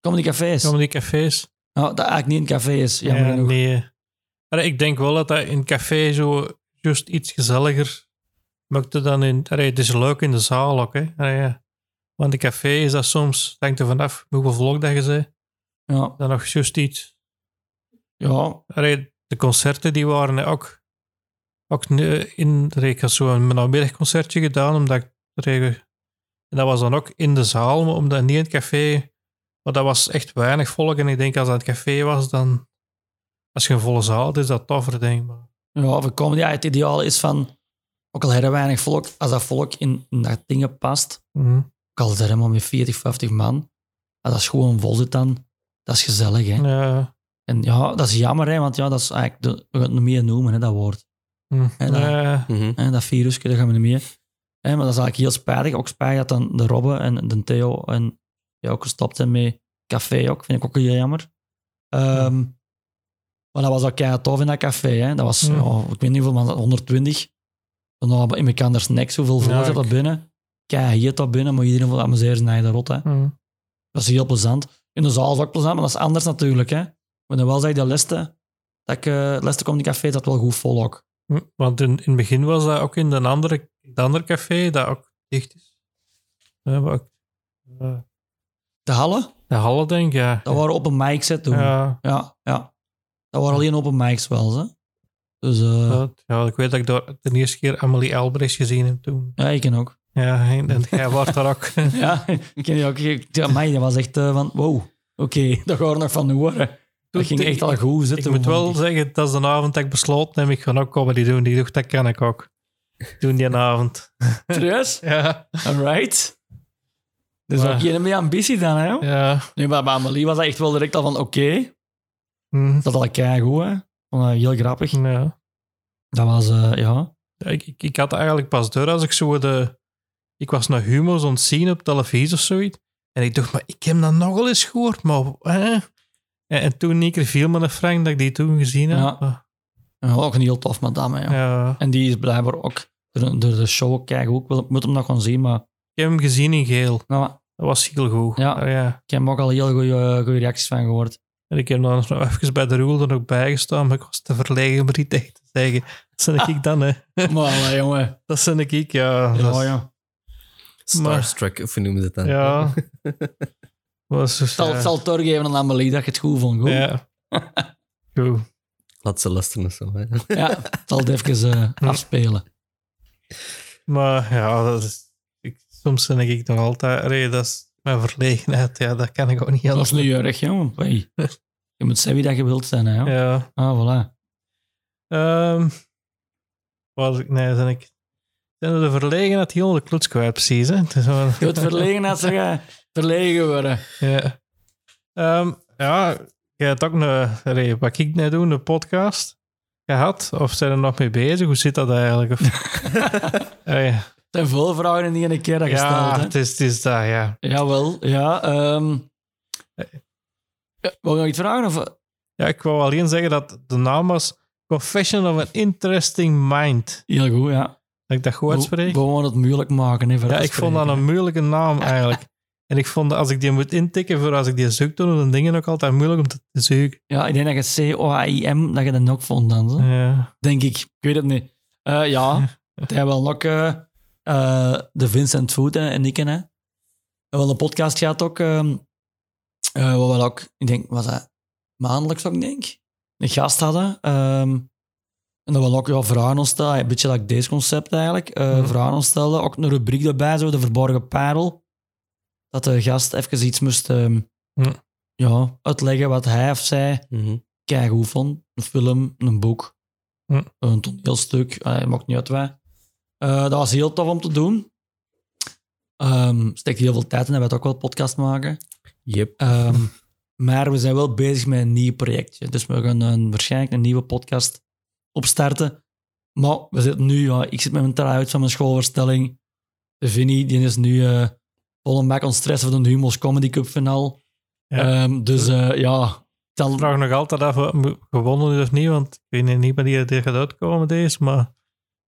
Comedy cafés. Comedy cafés. Nou, dat eigenlijk niet een café is, jammer Ja, genoeg. nee. Allee, ik denk wel dat dat in een café zo juist iets gezelliger maakte dan in... Allee, het is leuk in de zaal ook, hè. Allee. Want in een café is dat soms, hangt er vanaf hoeveel vlog dat je zei, Ja, dan nog juist iets... ja, de concerten die waren ook, ook in, ik had zo een namiddagconcertje gedaan, omdat ik er- en dat was dan ook in de zaal, maar omdat niet in het café, maar dat was echt weinig volk. En ik denk als dat het café was, dan als je een volle zaal had, is dat toffer, denk ik. Ja, voor comedy, ja, het ideaal is van, ook al hebben we weinig volk, als dat volk in, in dat dingen past, Mhm. ook al is dat helemaal met 40, 50 man, als dat gewoon vol zit dan, dat is gezellig. Hè? Ja, En ja, dat is jammer, hè, want ja, dat is eigenlijk, de, we gaan het niet meer noemen, hè, dat woord. Hm, Ja, dat- ja, Mhm. Hè, dat virusje, dat gaan we niet meer. Hè, maar dat is eigenlijk heel spijtig. Ook spijtig dat dan de Robbe en de Theo en ja, ook gestopt zijn met café ook. Vind ik ook heel jammer. Ehm, Maar dat was ook keihard tof in dat café. Hè. Dat was, Ja. ja, ik weet niet hoeveel, maar 120. Dan hadden we in elkaar snacks, hoeveel volk Ja, dat ik- binnen. Keihard heet dat binnen, maar iedereen vond dat amuseer zijn eigen rot. Hè. hm. Dat is heel plezant. In de zaal is ook plezant, maar dat is anders natuurlijk. Hè. Maar dan wel zeg ik dat Leste, dat ik uh, Leste Comedy Café, dat wel goed vol ook. Hm, Want in, in het begin was dat ook in de andere, het andere café dat ook dicht is. Ook, eh, De Halle, de Halle, denk ik, ja. dat waren open mics hè, toen. Ja, Ja, ja. Dat waren alleen open mics wel. Hè. Dus eh, dat- ja, ik weet dat ik door de eerste keer Amelie Albrecht gezien heb toen. ja, ik ken ook. Ja, en, jij was daar ook. Ja, ik ken die ook. Ja, mij, dat was echt eh, van, wow, oké, dat gaan we nog van horen. Dat ging echt al goed Ik zitten. moet wel zeggen, dat is de avond dat ik besloten heb, ik ga ook comedy doen. Die dacht, dat kan ik ook. Doen die avond. Serieus? Ja, Alright. Dus Maar- ook geen meer ambitie dan, hè? ja. Nee, maar bij Amelie was dat echt wel direct al van, oké, Hm, dat al keigoed, hè? Vond dat heel grappig. ja. Dat was, eh, ja. Ja, Ik, ik, ik had eigenlijk pas door als ik zo de... Ik was naar humors ontzien op televisie of zoiets. En ik dacht, maar ik heb dat nogal eens gehoord, maar... Hè? En, en toen een keer viel me een Frank dat ik die toen gezien heb. Ja. Ja ook een heel tof madame, ja. ja. En die is blijkbaar ook door, door de show kijken ook. Ik moet hem nog gaan zien, maar, Ik heb hem gezien in geel. nou, Dat was heel goed. Ja. Ah, ja. ik heb hem ook al heel goede goede reacties van gehoord. En ik heb dan nog even bij de roel er nog bijgestaan, maar ik was te verlegen om er iets tegen te zeggen. Dat ben ik dan, hè. maar jongen. Dat ben ik, ja. Ja, is- ja. Starstruck, of hoe noemen ze het dan? Ja. Was dus, Ik zal, ja. ik zal het doorgeven aan Amelie dat je het goed vond. Goed? Ja. Ja. Goed. Laat ze luisteren of zo. Hè. ik zal het even eh, afspelen. Maar ja, dat is, ik, soms denk ik nog altijd, allee, dat is mijn verlegenheid. Ja, dat kan ik ook niet Dat is anders. niet erg, jongen. Hey. Je moet zeggen wie dat je wilt zijn, hè. joh. Ja. Ah, voilà. Ehm was ik, nee, zijn ik. Zijn de verlegenheid heel de kloets kwijt, precies. Hè? Het is wel, Je moet verlegenheid zeggen, verlegen worden. ja. Ehm, ja, jij hebt ook een, allee, wat ik net doe, een podcast gehad. Of zijn er nog mee bezig? Hoe zit dat eigenlijk? Allee, Er zijn veel vragen in die ene keer dat ja, gesteld, hè. het is, het is dat, ja. Jawel, ja. ehm ja, wil je nog iets vragen? Of? Ja, ik wou alleen zeggen dat de naam was Confession of an Interesting Mind. Heel goed, ja. Dat ik dat goed uitspreek. We gewoon het moeilijk maken. Hè, Ja, ik vond dat een moeilijke naam eigenlijk. En ik vond dat als ik die moet intikken voor als ik die zoek doe, dan dingen ook altijd moeilijk om te, zoeken. Ja, ik denk dat je C-O-A-I-M, dat je dat ook vond dan. Zo. Ja. Denk ik. Ik weet het niet. Eh, ja, het hebben wel nog eh, eh, de Vincent Food hè, en ik. Hè. We hebben wel een podcast gehad ook. ehm eh, we ook, ik denk, was dat maandelijks ook, denk ik, een gast hadden. ehm, en dat we ook ja, vragen ons stelden. Een beetje like deze concept eigenlijk. Mhm. Vragen ons stelden. Ook een rubriek erbij, zo, de verborgen parel. Dat de gast even iets moest ehm, ja, uitleggen wat hij of zij Mhm. keigoed vond. Een film, een boek, Hm. een toneelstuk. Uh, maakt niet uit wij. Eh, dat was heel tof om te doen. Ehm steekt heel veel tijd in, dat we het ook wel podcast maken. Yep. Ehm, maar we zijn wel bezig met een nieuw projectje. Dus we gaan een, waarschijnlijk een nieuwe podcast opstarten. Maar we zitten nu, ja, ik zit met mijn try-out van mijn schoolvoorstelling. De Vinnie, die is nu eh vol een bak aan stress voor de Humos Comedy Cup finale. Ja. Ehm, dus eh, ja, Ik tel, vraag nog altijd af of het gewonnen is of niet, want ik weet niet wanneer die gaat uitkomen deze, maar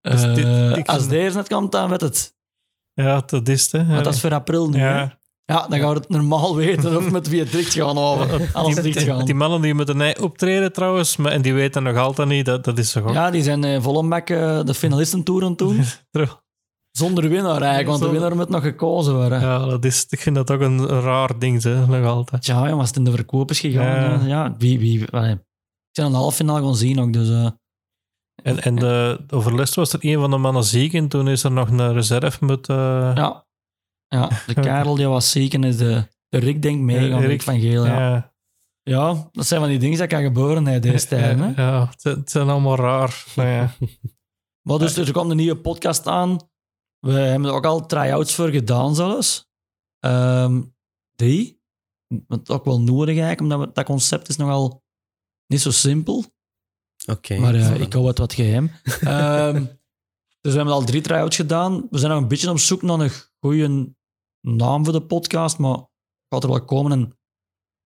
Dus dit- Eh, ik als deze net komt, dan weet het. ja, dat is het. hè. Want dat is voor april nu. hè? ja. Dan gaan we het normaal weten of met wie het dicht gaan over. Alles dicht Die, gaan. die mannen die moeten optreden trouwens, maar, en die weten nog altijd niet, dat, dat is toch ook... Ja, die zijn eh, volle eh, de finalistentour aan het doen. Zonder winnaar eigenlijk, want de winnaar moet nog gekozen worden. Ja, dat is, ik vind dat ook een, raar ding, hè, nog altijd. ja als het in de verkoop is gegaan. Ja. Ja, wie, wie, allee. ik zijn een halve finale gaan zien ook, dus... eh, En, en de, overlast was er een van de mannen ziek en toen is er nog een reserve met... eh, Ja. ja, de Karel die was ziek en is de, de Rick denk meegegaan, Rick, van Geel. Ja. ja. ja, dat zijn van die dingen dat kan gebeuren in deze tijd. Hè? Ja, het, het zijn allemaal raar. Maar ja. Maar dus er komt een nieuwe podcast aan. We hebben er ook al try-outs voor gedaan zelfs. Ehm drie. Wat ook wel nodig eigenlijk, omdat we- dat concept is nogal niet zo simpel. Oké. Maar eh, ik hou het wat geheim. Ehm, dus we hebben al drie try-outs gedaan. We zijn nog een beetje op zoek naar een goede naam voor de podcast, maar gaat er wel komen. En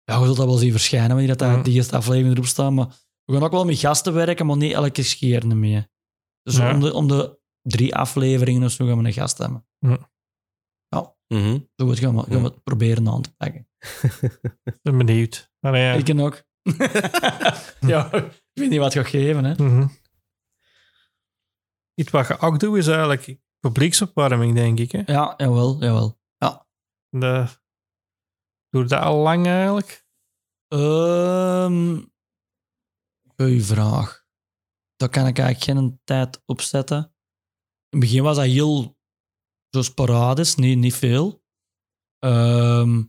ja, we zullen dat wel zien verschijnen wanneer dat, Mhm. die eerste aflevering erop staan. Maar we gaan ook wel met gasten werken, maar niet elke keer mee. Dus Ja. om, de, om de drie afleveringen of zo gaan we een gast hebben. Mhm. Zo goed gaan we, gaan we het proberen aan te pakken. Ik ben benieuwd. Maar ja. Ik ken ook. ja, ik weet niet wat het gaat geven. Hè. Mhm. Iets wat je ook doet is eigenlijk publieksopwarming, denk ik. Hè? Ja, jawel, jawel. De, doe je dat al lang eigenlijk? Ehm goeie vraag. Daar kan ik eigenlijk geen tijd op zetten. In het begin was dat heel zo sporadisch, niet, niet veel. Ehm,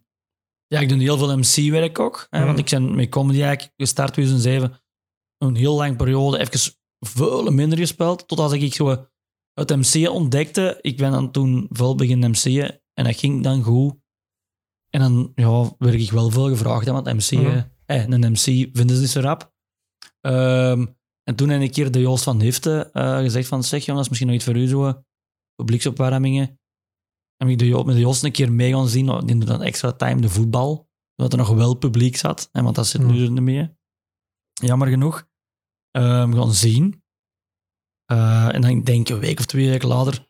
ja, ik doe heel veel MC-werk ook. Hè, Mhm. Want ik ben met comedy eigenlijk gestart 2007. Een heel lange periode, even veel minder gespeeld. Totdat ik zo het MC ontdekte. Ik ben dan toen veel beginnen MC'en. En dat ging dan goed. En dan ja, werd ik wel veel gevraagd. Hè, want MC, Mhm. eh, een MC vinden ze niet zo rap. Ehm, en toen heb ik een keer de Joost van Hifte eh, gezegd van zeg jongens, misschien nog iets voor u zo. Publieksopwarmingen. En ik de met de Joost een keer mee gaan zien. doen dan extra time de voetbal. Zodat er nog wel publiek zat. Hè, want dat zit nu er niet meer. Jammer genoeg. We gaan zien. Eh, en dan denk ik een week of twee weken later,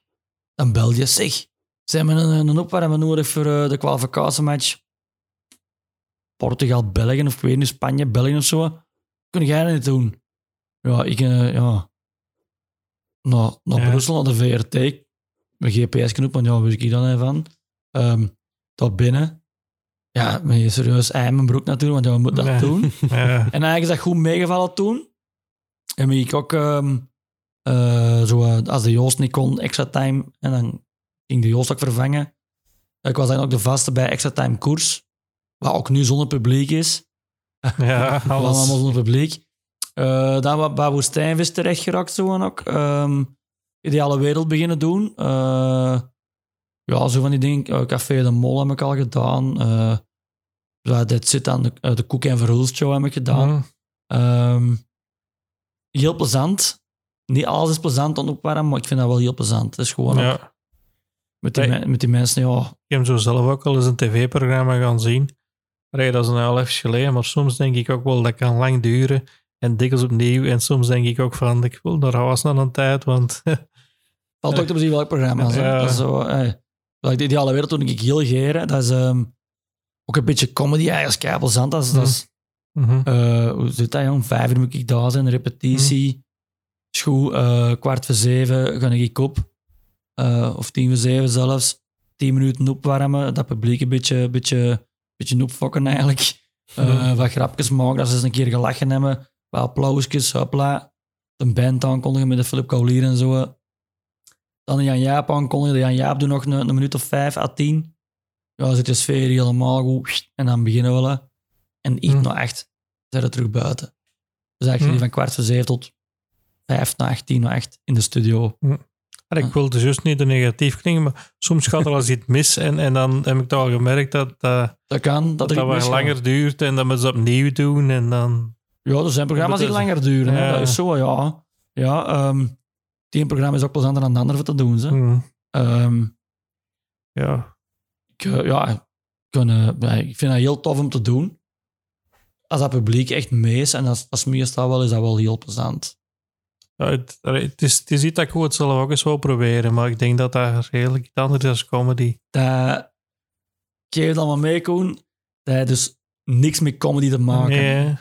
dan bel je, zeg, zijn we een, een nodig voor eh, de kwalificatiematch? Portugal, België of ik weet niet, Spanje, België of zo. Kun jij dat niet doen? Ja, ik, eh, ja. Naar, naar Ja. Brussel, naar de VRT. Mijn GPS-knop, want ja, weet ik dan even van. Ehm daar binnen. Ja, met je serieus ei mijn broek natuurlijk, want ja, we moeten dat doen. Ja. En eigenlijk is dat goed meegevallen toen. En ben ik ook, ehm, eh, zo, eh, als de Joost niet kon, extra time. En dan ging de Joost ook vervangen. Ik was dan ook de vaste bij extra time koers. Wat ook nu zonder publiek is. ja, Alles. alles. Allemaal zonder publiek. Eh dan wat bij Woestijnvis terecht geraakt zo en ook. Ehm, ideale wereld beginnen doen. Eh, ja, zo van die dingen. Eh, Café de Mol heb ik al gedaan. Dit zit aan de, de Koek en Verhulst show heb ik gedaan. Mhm. Ehm, heel plezant. Niet alles is plezant aan opwarmen, maar ik vind dat wel heel plezant. Het is gewoon ook Ja. met, die, Nee. met die mensen, ja, Ik heb zo zelf ook al eens een tv-programma gaan zien. Allee, dat is al even geleden, maar soms denk ik ook wel dat kan lang duren en dikwijls opnieuw. En soms denk ik ook van, ik wil naar huis na een tijd, want valt ook te bezien welk programma. Ja. Dat is zo, eh, like de ideale wereld toen ik heel geren. Dat is ehm, ook een beetje comedy, eigenlijk plezant. Dat is, dat is, Mhm. eh, hoe zit dat, jong? Vijf uur moet ik daar zijn, repetitie. Eh, kwart voor zeven ga ik op. Of tien voor zeven zelfs. Tien minuten opwarmen, dat publiek een beetje, beetje, beetje opfokken eigenlijk. Mhm. Wat grapjes maken, dat ze eens een keer gelachen hebben. Wat applausjes, hopla. De band aankondigen met de Philip Kaulier en zo. Dan de Jan Jaap aankondigen. De Jan Jaap doet nog een, een minuut of vijf à tien. Ja, dan zit de sfeer helemaal goed. En dan beginnen we. wel. En iets Mhm. naar echt zijn we terug buiten. Dus eigenlijk Mhm. van kwart voor zeven tot vijf na echt, tien na echt in de studio. Allee, ik wilde juist niet te negatief klinken, maar soms gaat er als iets mis en, en dan heb ik toch al gemerkt dat dat, Dat kan, dat, dat, er langer duurt en dat we het opnieuw doen en dan... Ja, er zijn programma's die langer duren. Hè. Dat is zo, ja. Ja, het ene programma is ook plezanter dan het andere te doen. Ze. Mhm. Ehm, Ja, ik, eh, ja, kan, eh, ik vind dat heel tof om te doen. Als dat publiek echt mee is, en dat is meestal wel, is dat wel heel plezant. Ja, het, is, het is iets dat ik het zelf ook eens wil proberen, maar ik denk dat dat redelijk iets anders is als comedy. Dat, ik geef het allemaal mee, Koen. Dat heeft dus niks met comedy te maken. Nee,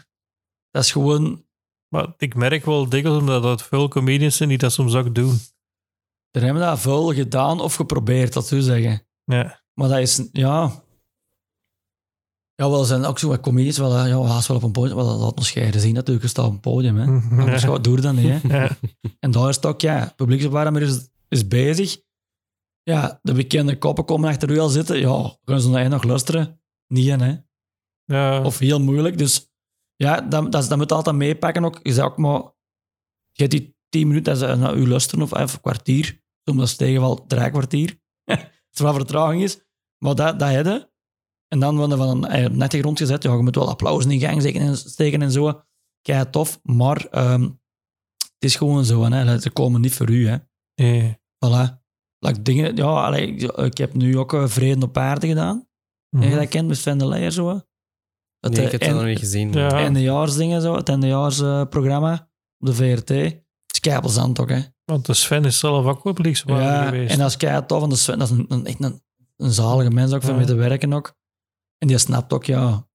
Dat is gewoon... maar ik merk wel dikwijls omdat dat veel comedians zijn die dat soms ook doen. Er hebben dat veel gedaan of geprobeerd, dat zou zeggen. Ja, Maar dat is... Ja... Ja, wel zijn ook zo wat comedies, wel, ja, haast wel op een podium, wel, laat ons scheiden zien natuurlijk, je staat op een podium, hè. Mhm. Anders gaat- doe je dat niet, hè. Ja. En daar is het ook, ja, publieksopwarmer is, is bezig. Ja, de bekende koppen komen achter u al zitten. Ja, gaan ze naar nog luisteren? Niet, hè. Ja. Of heel moeilijk. Dus ja, dat, dat, dat moet je altijd meepakken ook. Je zou ook maar... Je hebt die tien minuten dat ze naar u luisteren, of even een kwartier. Soms als het tegenvalt, drie kwartier. Als er wat vertraging is. Maar dat, dat heb je. En dan worden van een eh, net de grond gezet. Ja, je moet wel applaus in gang steken en, steken en zo. Kei tof. Maar ehm, het is gewoon zo. Hè. Ze komen niet voor u. Hè. Nee. Voilà. Like dingen, ja, allee, ik- heb nu ook eh, Vrede op Aarde gedaan. Heb je dat kent met Sven de Leijer zo? Dat Nee, ik heb en- nog niet gezien. Ja. maar- eindejaarsdingen zo, het eindejaarsprogramma op de VRT. Het is keipelzand ook, hè. Want de Sven is zelf ook publiekswaardig Ja, geweest. en dat is kei tof, want de Sven, dat is een, een, echt een, een zalige mens ook, van mee te werken ook. En die snapt ook, ja,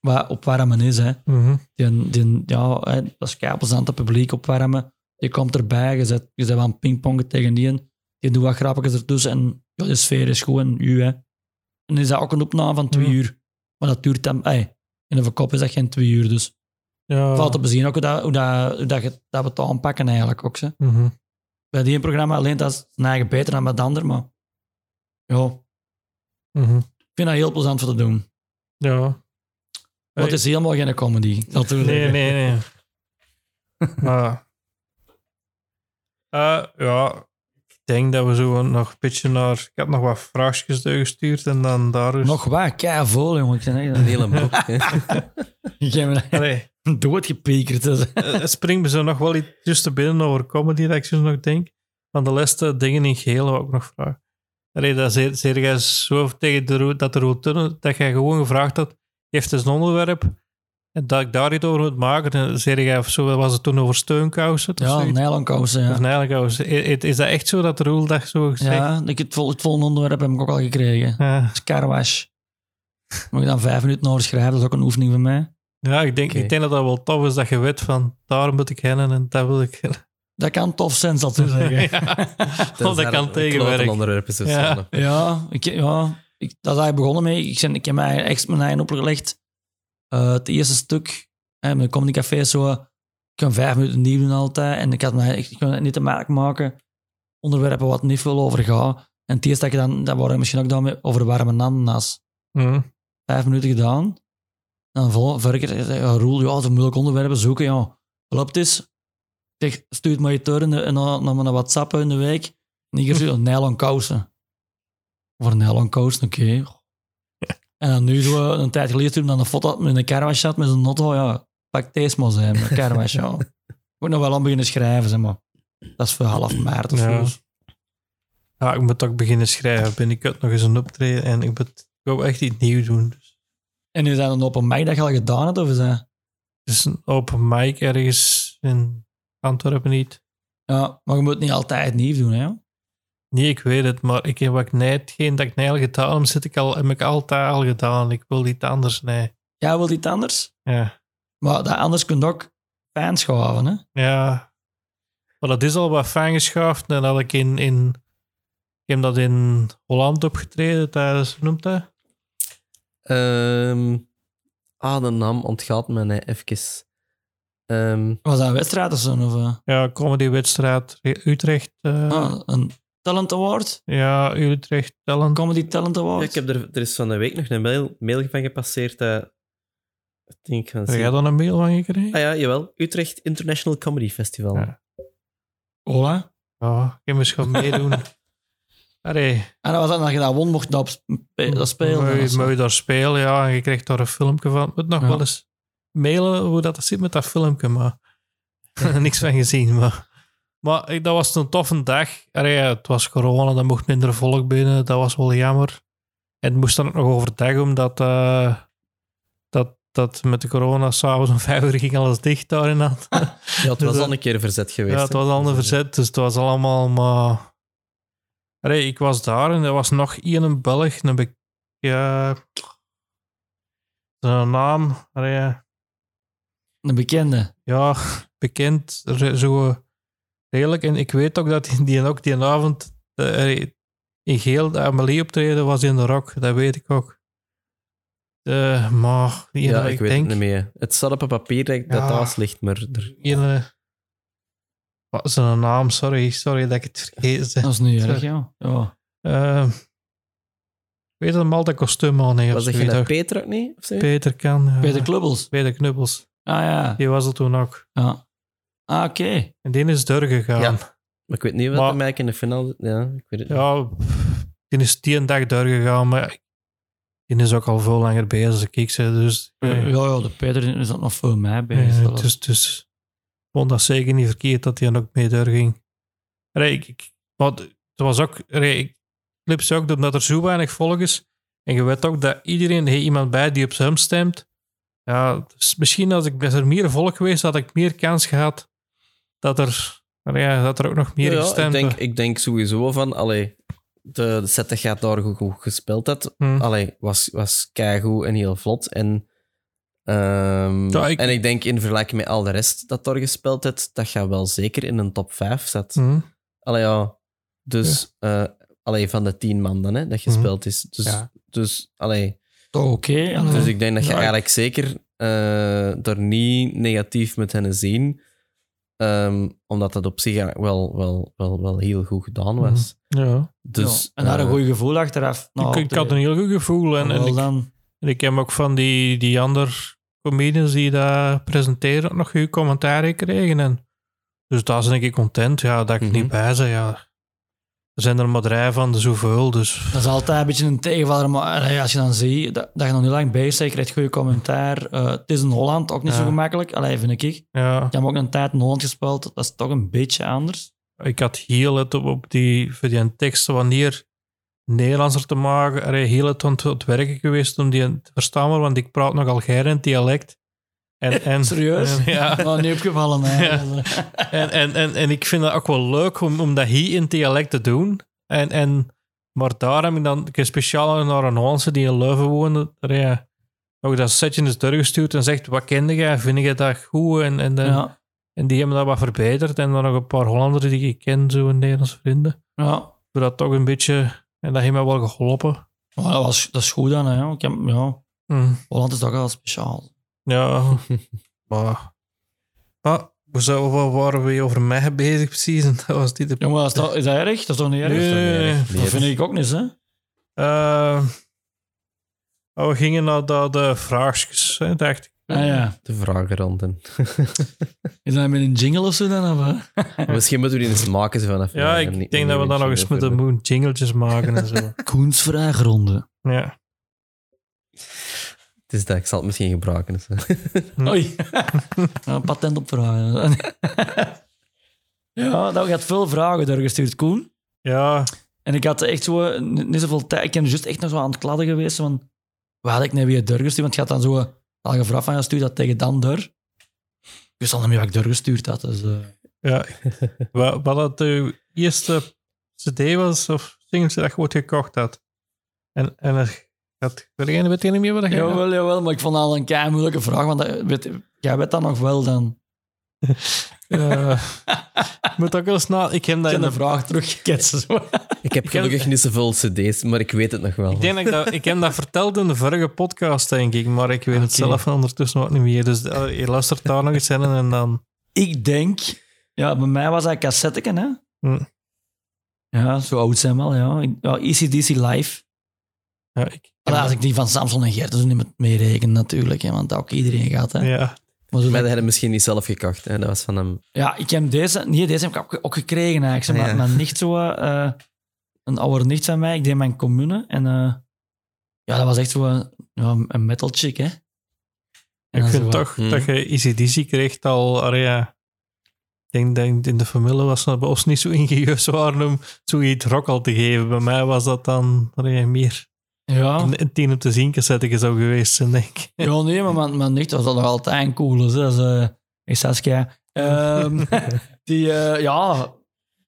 waar, op waar men is, hè. Mhm. Die, die, ja, hè, dat is keipelzand, het publiek opwarmen. Je komt erbij, je zet, je zet aan pingpongen tegen die en die doet wat grappigjes ertussen en ja, de sfeer is gewoon u, hè. En dan is dat ook een opname van twee Ja. uur. Maar dat duurt dan, ey, in een verkop is dat geen twee uur, dus Ja. valt te bezien ook hoe, dat, hoe, dat, hoe dat, je, dat we het aanpakken eigenlijk ook. Hè. Mhm. Bij die programma alleen dat is zijn eigen beter dan bij de ander, maar ja, Mhm. ik vind dat heel plezant voor te doen. Ja. Maar het is helemaal geen comedy. Ik Nee, nee, nee. maar, eh, ja, denk dat we zo nog een beetje naar... Ik had nog wat vraagjes doorgestuurd en dan daar is... Nog wat, kei vol, jongen. Ik echt, Een hele boek. ik heb me Allee, doodgepiekerd. Dus. eh, het springt me zo nog wel iets tussen binnen over comedy dat ik zo nog denk. Van de laatste dingen in geheel wou ik nog vragen. Allee, dat zei, jij zo tegen de, dat de dat jij gewoon gevraagd had, heeft eens een onderwerp en dat ik daar iets over moet maken. En zei jij of zo, was het toen over steunkousen? of Ja, nylonkousen, Of ja. nijlkousen. I- Is dat echt zo dat de Roel dat zo gezegd? Ja, ik, het, vol, het volgende onderwerp heb ik ook al gekregen. Ja. Moet ik dan vijf minuten over schrijven, dat is ook een oefening van mij. Ja, ik denk, ik denk dat dat wel tof is dat je weet van daar moet ik heen en dat wil ik. Dat kan tof zijn, zal ik zeggen. ja. Dat kan tegenwerken. is of. Ja. Ja, ik, ja ik, dat is eigenlijk begonnen mee. Ik, ben, ik heb mij echt mijn eigen opgelegd. Eh, het eerste stuk, hè, mijn comedy café is zo, ik kan vijf minuten nieuw doen altijd. En ik had mij ik kon niet te merk maken. Onderwerpen wat niet veel over gaat. En het eerste dat ik dan, dat waren misschien ook dan over warme ananas. Hm. Vijf minuten gedaan. Dan vol, zei ja, Roel, ja, de moeilijke onderwerpen zoeken, ja. Klopt is. Zeg, stuur het maar je in- naar mijn WhatsApp in de week. En hier zo, nylon kousen. Voor nylon kousen, oké. En dan nu zo een tijd geleden toen dan een foto had met een carwash had met zijn notto, ja, pak deze maar zijn, een carwash, ja. Ik moet nog wel aan beginnen schrijven, zeg maar. Dat is voor half maart of Ja. zo. Ja, ik moet ook beginnen schrijven. Binnenkort nog eens een optreden en ik, moet, ik wil echt iets nieuws doen. Dus En is dat een open mic dat je al gedaan hebt, of is dat... het is een open mic ergens in Antwerpen niet. Ja, maar je moet het niet altijd nieuw doen, hè. Nee, ik weet het, maar ik heb wat ik nee, hetgeen dat ik nee al gedaan heb, zit ik al, heb ik altijd al gedaan. Ik wil iets anders, nee. Jij wilt iets anders? Ja. Maar dat anders kun je ook fans gaan, hè? Ja. Maar dat is al wat fijn geschaafd. En dat ik in, in... Ik heb dat in Holland opgetreden tijdens... Hoe noemt dat? Ehm, ah, de naam ontgaat me nee, even. Ehm, Was dat een wedstrijd of zo? Of, eh? Ja, comedywedstrijd Utrecht. eh, ah, een talent award? Ja, Utrecht Talent. Comedy talent award? ja, ik heb er, er is van de week nog een mail, mail van gepasseerd. dat ik denk van... Heb jij dan een mail van gekregen? Ah ja, jawel. Utrecht International Comedy Festival. Ja. Hola. Ja, ik heb eens gaan meedoen. Allee, En dat was dan dat je dat won, mocht je dat, op spe- dat spelen. Moet of je, moet je daar spelen, ja. En je krijgt daar een filmpje van. Ik moet nog Ja. wel eens mailen hoe dat zit met dat filmpje, maar niks van gezien. Maar, maar ik- dat was een toffe dag. Allee, het was corona, er mocht minder volk binnen. Dat was wel jammer. En het moest dan ook nog overdag, omdat eh, dat, dat met de corona s'avonds om vijf uur ging alles dicht daar in dat. Ja, het was Dus, eh, al een keer verzet geweest. Ja, het was al een eh, verzet, dus het was allemaal maar... Allee, ik was daar en er was nog één Belg, een be... Ja... Zijn naam, allee, Een bekende. ja, bekend, zo redelijk. En ik weet ook dat die, die ook die avond eh, in geel de Amelie optreden was in de rock, dat weet ik ook. Eh, maar die Ja, ik ik weet denk... het niet meer. Het staat op een papier dat, dat Ja. thuis ligt, maar er, ene... Wat is een naam? Sorry, sorry dat ik het vergeten. Dat is niet erg, ja. ja. Eh, ik weet dat hem altijd kostuum aan heeft. was dat geen. Peter ook niet? Peter kan. Peter Klubbels. Peter Knubbels. Ah ja. Die was er toen ook. ja. Ah, oké. En die is deur gegaan. Ja. Ja, Maar ik weet niet wat Maar- hem eigenlijk in de finale... Ja, ik weet het niet. ja die is die een dag deur gegaan, maar die is ook al veel langer bezig. als Ik zei, dus, Ja, eh, ja, de Peter is dat nog voor mij bezig. zelfs. dus, dus ik vond dat zeker niet verkeerd dat hij dan ook mee deur ging. Allee, ik, maar het was ook... allee, ik clip ze ook omdat er zo weinig volk is. En je weet ook dat iedereen, er is iemand bij die op hem stemt. Ja, dus misschien als ik als er meer volk geweest, had ik meer kans gehad dat er, ja, dat er ook nog meer Ja, gestemd ik, denk, ik denk sowieso van... Allee, de, de set dat gaat daar goed, goed gespeeld had, Hm. allee, was, was keigoed en heel vlot. En, ehm, Ja, ik- en ik denk in vergelijking met al de rest dat daar gespeeld heeft, dat gaat wel zeker in een top 5 zet. Hm. Allee, ja. Dus, eh allee, van de tien man dan, hè, dat gespeeld is. Dus, Ja. dus, allee, oké. dus ik denk dat je eigenlijk zeker eh er niet negatief met hen zien. Ehm, omdat dat op zich eigenlijk wel, wel, wel, wel heel goed gedaan was. Ja. Dus, Ja, En daar een eh, goed gevoel achteraf. Nou, ik, ik had een heel goed gevoel. En, en, ik, dan. en ik heb ook van die, die andere comedians die dat presenteren ook nog goed commentaar gekregen. En, dus daar ben ik content. Ja, dat ik Mhm. niet bij ben. Ja. Er zijn er maar drie van de zoveel. Dus Dat is altijd een beetje een tegenvaller, maar als je dan ziet dat, dat je nog niet lang bezig bent, je krijgt goede commentaar. Eh, het is in Holland ook niet zo gemakkelijk, allee, vind ik. ja, Ik heb ook een tijd in Holland gespeeld, dat is toch een beetje anders. ik had heel het op, op die, voor die teksten wanneer Nederlandser te maken. Er is heel het aan het, werken geweest om die te verstaan, maar, want ik praat nogal geir in het dialect. En, en, Serieus? en- ja. Nou, niet opgevallen, hè. Ja. En, en, en, en ik vind het ook wel leuk om, om dat hier in dialect te doen. En, en, maar daar heb ik dan ik speciaal naar een Hollandse die in Leuven woonde. Daar je ook dat setje is doorgestuurd en zegt, wat kende jij? Vind je dat goed? En, en, dan- Ja, en die hebben dat wat verbeterd. En dan nog een paar Hollanders die ik ken, zo Nederlandse vrienden. ja. Dat toch een beetje... En dat heeft mij wel geholpen. Maar dat, was, dat is goed dan, hè. Ik heb, ja. Hm. Holland is toch wel speciaal. Ja, maar... maar we zouden wel waren we over mij bezig precies. En dat was dit de... Ja, maar is dat, is dat erg? Dat is toch niet erg? Nee, nee, nee. Dat vind ik ook niet, hè. Eh, oh, we gingen naar de, de vraagjes, hè, dacht ik. Ah ja. De vragenronden. Is dat met een jingle of zo dan? Of? Misschien moeten we die eens maken. Zo vanaf Ja, eh, ik denk dat we dan nog eens moeten jingletjes maken en zo. Koens vraagronde. ja. Het is dat, ik zal het misschien gebruiken. dus. Oei. Een patent op vragen. ja, dat had veel vragen doorgestuurd, Koen. ja, En ik had echt zo niet zoveel tijd. Ik ben juist echt nog zo aan het kladden geweest van waar had ik nou weer doorgestuurd? Want je had dan zo al gevraagd van ja, stuur dat tegen dan door. Ik wist al niet meer wat ik doorgestuurd had. Dus, eh, ja. wat, wat dat de eerste cd was, of singeltje dat je ooit gekocht had. En, en er had, weet je niet meer wat dat je jawel, jawel, maar ik vond dat al een kei moeilijke vraag. Want dat, weet, jij weet dat nog wel dan. Ja. Ik moet ook wel eens na... Ik heb dat in de vraag teruggeketst. Zo. Ik heb gelukkig niet zoveel cd's, maar ik weet het nog wel. Ik denk dat ik dat, ik heb dat verteld in de vorige podcast, denk ik, maar ik weet het zelf ondertussen ook niet meer. Dus eh, je luistert daar nog eens in en dan... Ik denk, ja, bij mij was dat cassetteken, hè? Hm. Ja, zo oud zijn we al, ja. Ja ECDC Live. Ja, ik, als ik die van Samson en Gert dus niet met meereken natuurlijk, hè, want dat ook iedereen gaat. Hè. ja, Maar zo Maar dat- hij misschien niet zelf gekocht. Hè? Dat was van hem. ja, ik heb deze, nee, deze heb ik ook, gekregen eigenlijk. Zeg maar, Ja. Mijn nicht zo, eh, een oude nicht van mij, ik deed mijn commune en eh, ja, dat was echt zo een, ja, een metal chick, hè. En ik vind zo, toch hm. dat je kreeg al... ja, ik denk dat in de familie was dat bij ons niet zo ingenieus waren om zoiets rock al te geven. Bij mij was dat dan allee, meer Ja, een, een tien op de zien cassette zou geweest zijn, denk ik. ja, nee, maar mijn, mijn nicht was dat nog altijd een. Dat is, eh, hey, Saskia. Ehm, die, eh, ja,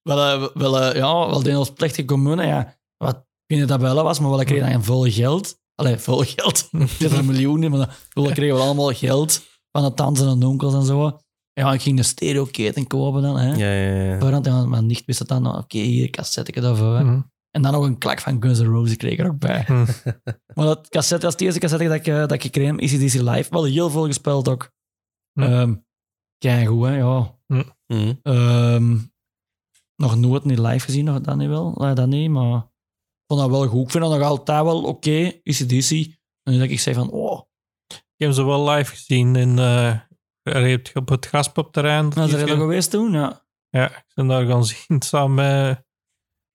wel, eh, wel, eh, ja, wel de als plechtige commune, ja. Wat, ik niet dat wel was, maar wel kregen dan veel geld. Allee, veel geld. Is een miljoen, niet, maar wel kregen we allemaal geld van de tanten en onkels en zo. Ja, ik ging een stereoketen kopen dan, hè. Ja, ja, ja. Mijn nicht wist het dan, oké, hier, cassette daarvoor. hè. Mhm. En dan nog een klak van Guns N' Roses kreeg ik er ook bij. Hm. Maar dat cassette, dat is de eerste cassette dat ik, eh, dat ik heb, ECDC Live. Wel heel veel gespeeld ook. Ja. Ehm goed, hè, ja. Mhm. Ehm, nog nooit niet live gezien, nog dat niet wel. Eh, dat niet, maar ik vond dat wel goed. Ik vind dat nog altijd wel oké, ECDC. En nu dat ik zei van, oh, Ik heb ze wel live gezien in, eh, op het graspopterrein. nou, zijn er geweest toen? Ja. Ja, ik ben daar gaan zien samen met,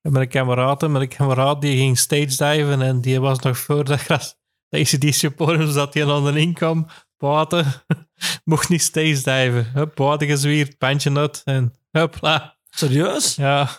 met een kameraad. Met een kameraad die ging stage diven en die was nog voor dat gras. De ACDC podium zat hij aan de inkom. Buiten. Mocht niet stage diven. Hup, buiten gezwierd, pandje nut en hupla. Serieus? Ja,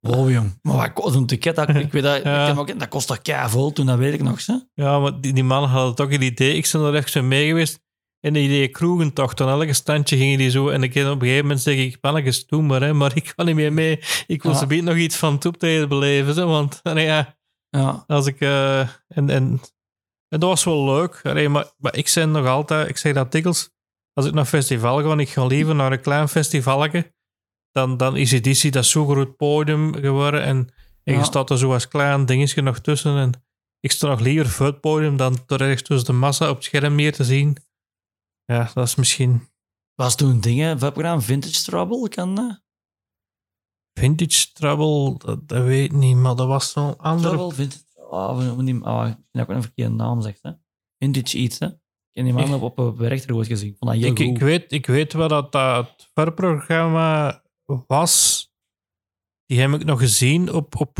Wow, jong. Maar wat kost een ticket? Dat, ik weet dat, Ja. ik heb ook, dat kost toch keiveel toen, dat weet ik nog. Hè? ja, maar die, die mannen hadden toch een idee. Ik ben er even mee geweest. En die idee kroegentocht. Aan elke standje gingen die zo. En ik, op een gegeven moment zeg ik, mannetjes, doe maar. Hè, maar ik kan niet meer mee. Ik wil Ja. ze nog iets van het optreden beleven. Hè, want nee, ja, Ja. als ik... eh, en, en, en dat was wel leuk. Allee, maar, maar ik zeg nog altijd... Ik zeg dat dikwijls. Als ik naar festival ga, en ik ga liever naar een klein festivalje, dan, dan is editie dat zo'n groot podium geworden. En, en Ja. je staat er zo als klein dingetje nog tussen. En ik sta nog liever voor het podium dan er ergens tussen de massa op het scherm meer te zien. Ja, dat is misschien Was toen dingen, webprogram Vintage Trouble, kan dat? vintage trouble, dat, dat weet ik niet, maar dat was zo'n andere... Trouble, Vintage Ah, ah, ik dat ik ook een verkeerde naam zegt. Hè? Vintage iets, hè? Ik heb die man op, op een goed gezien. Vond dat Ik, ik, weet, ik weet wel dat dat verprogramma was. Die heb ik nog gezien op, op,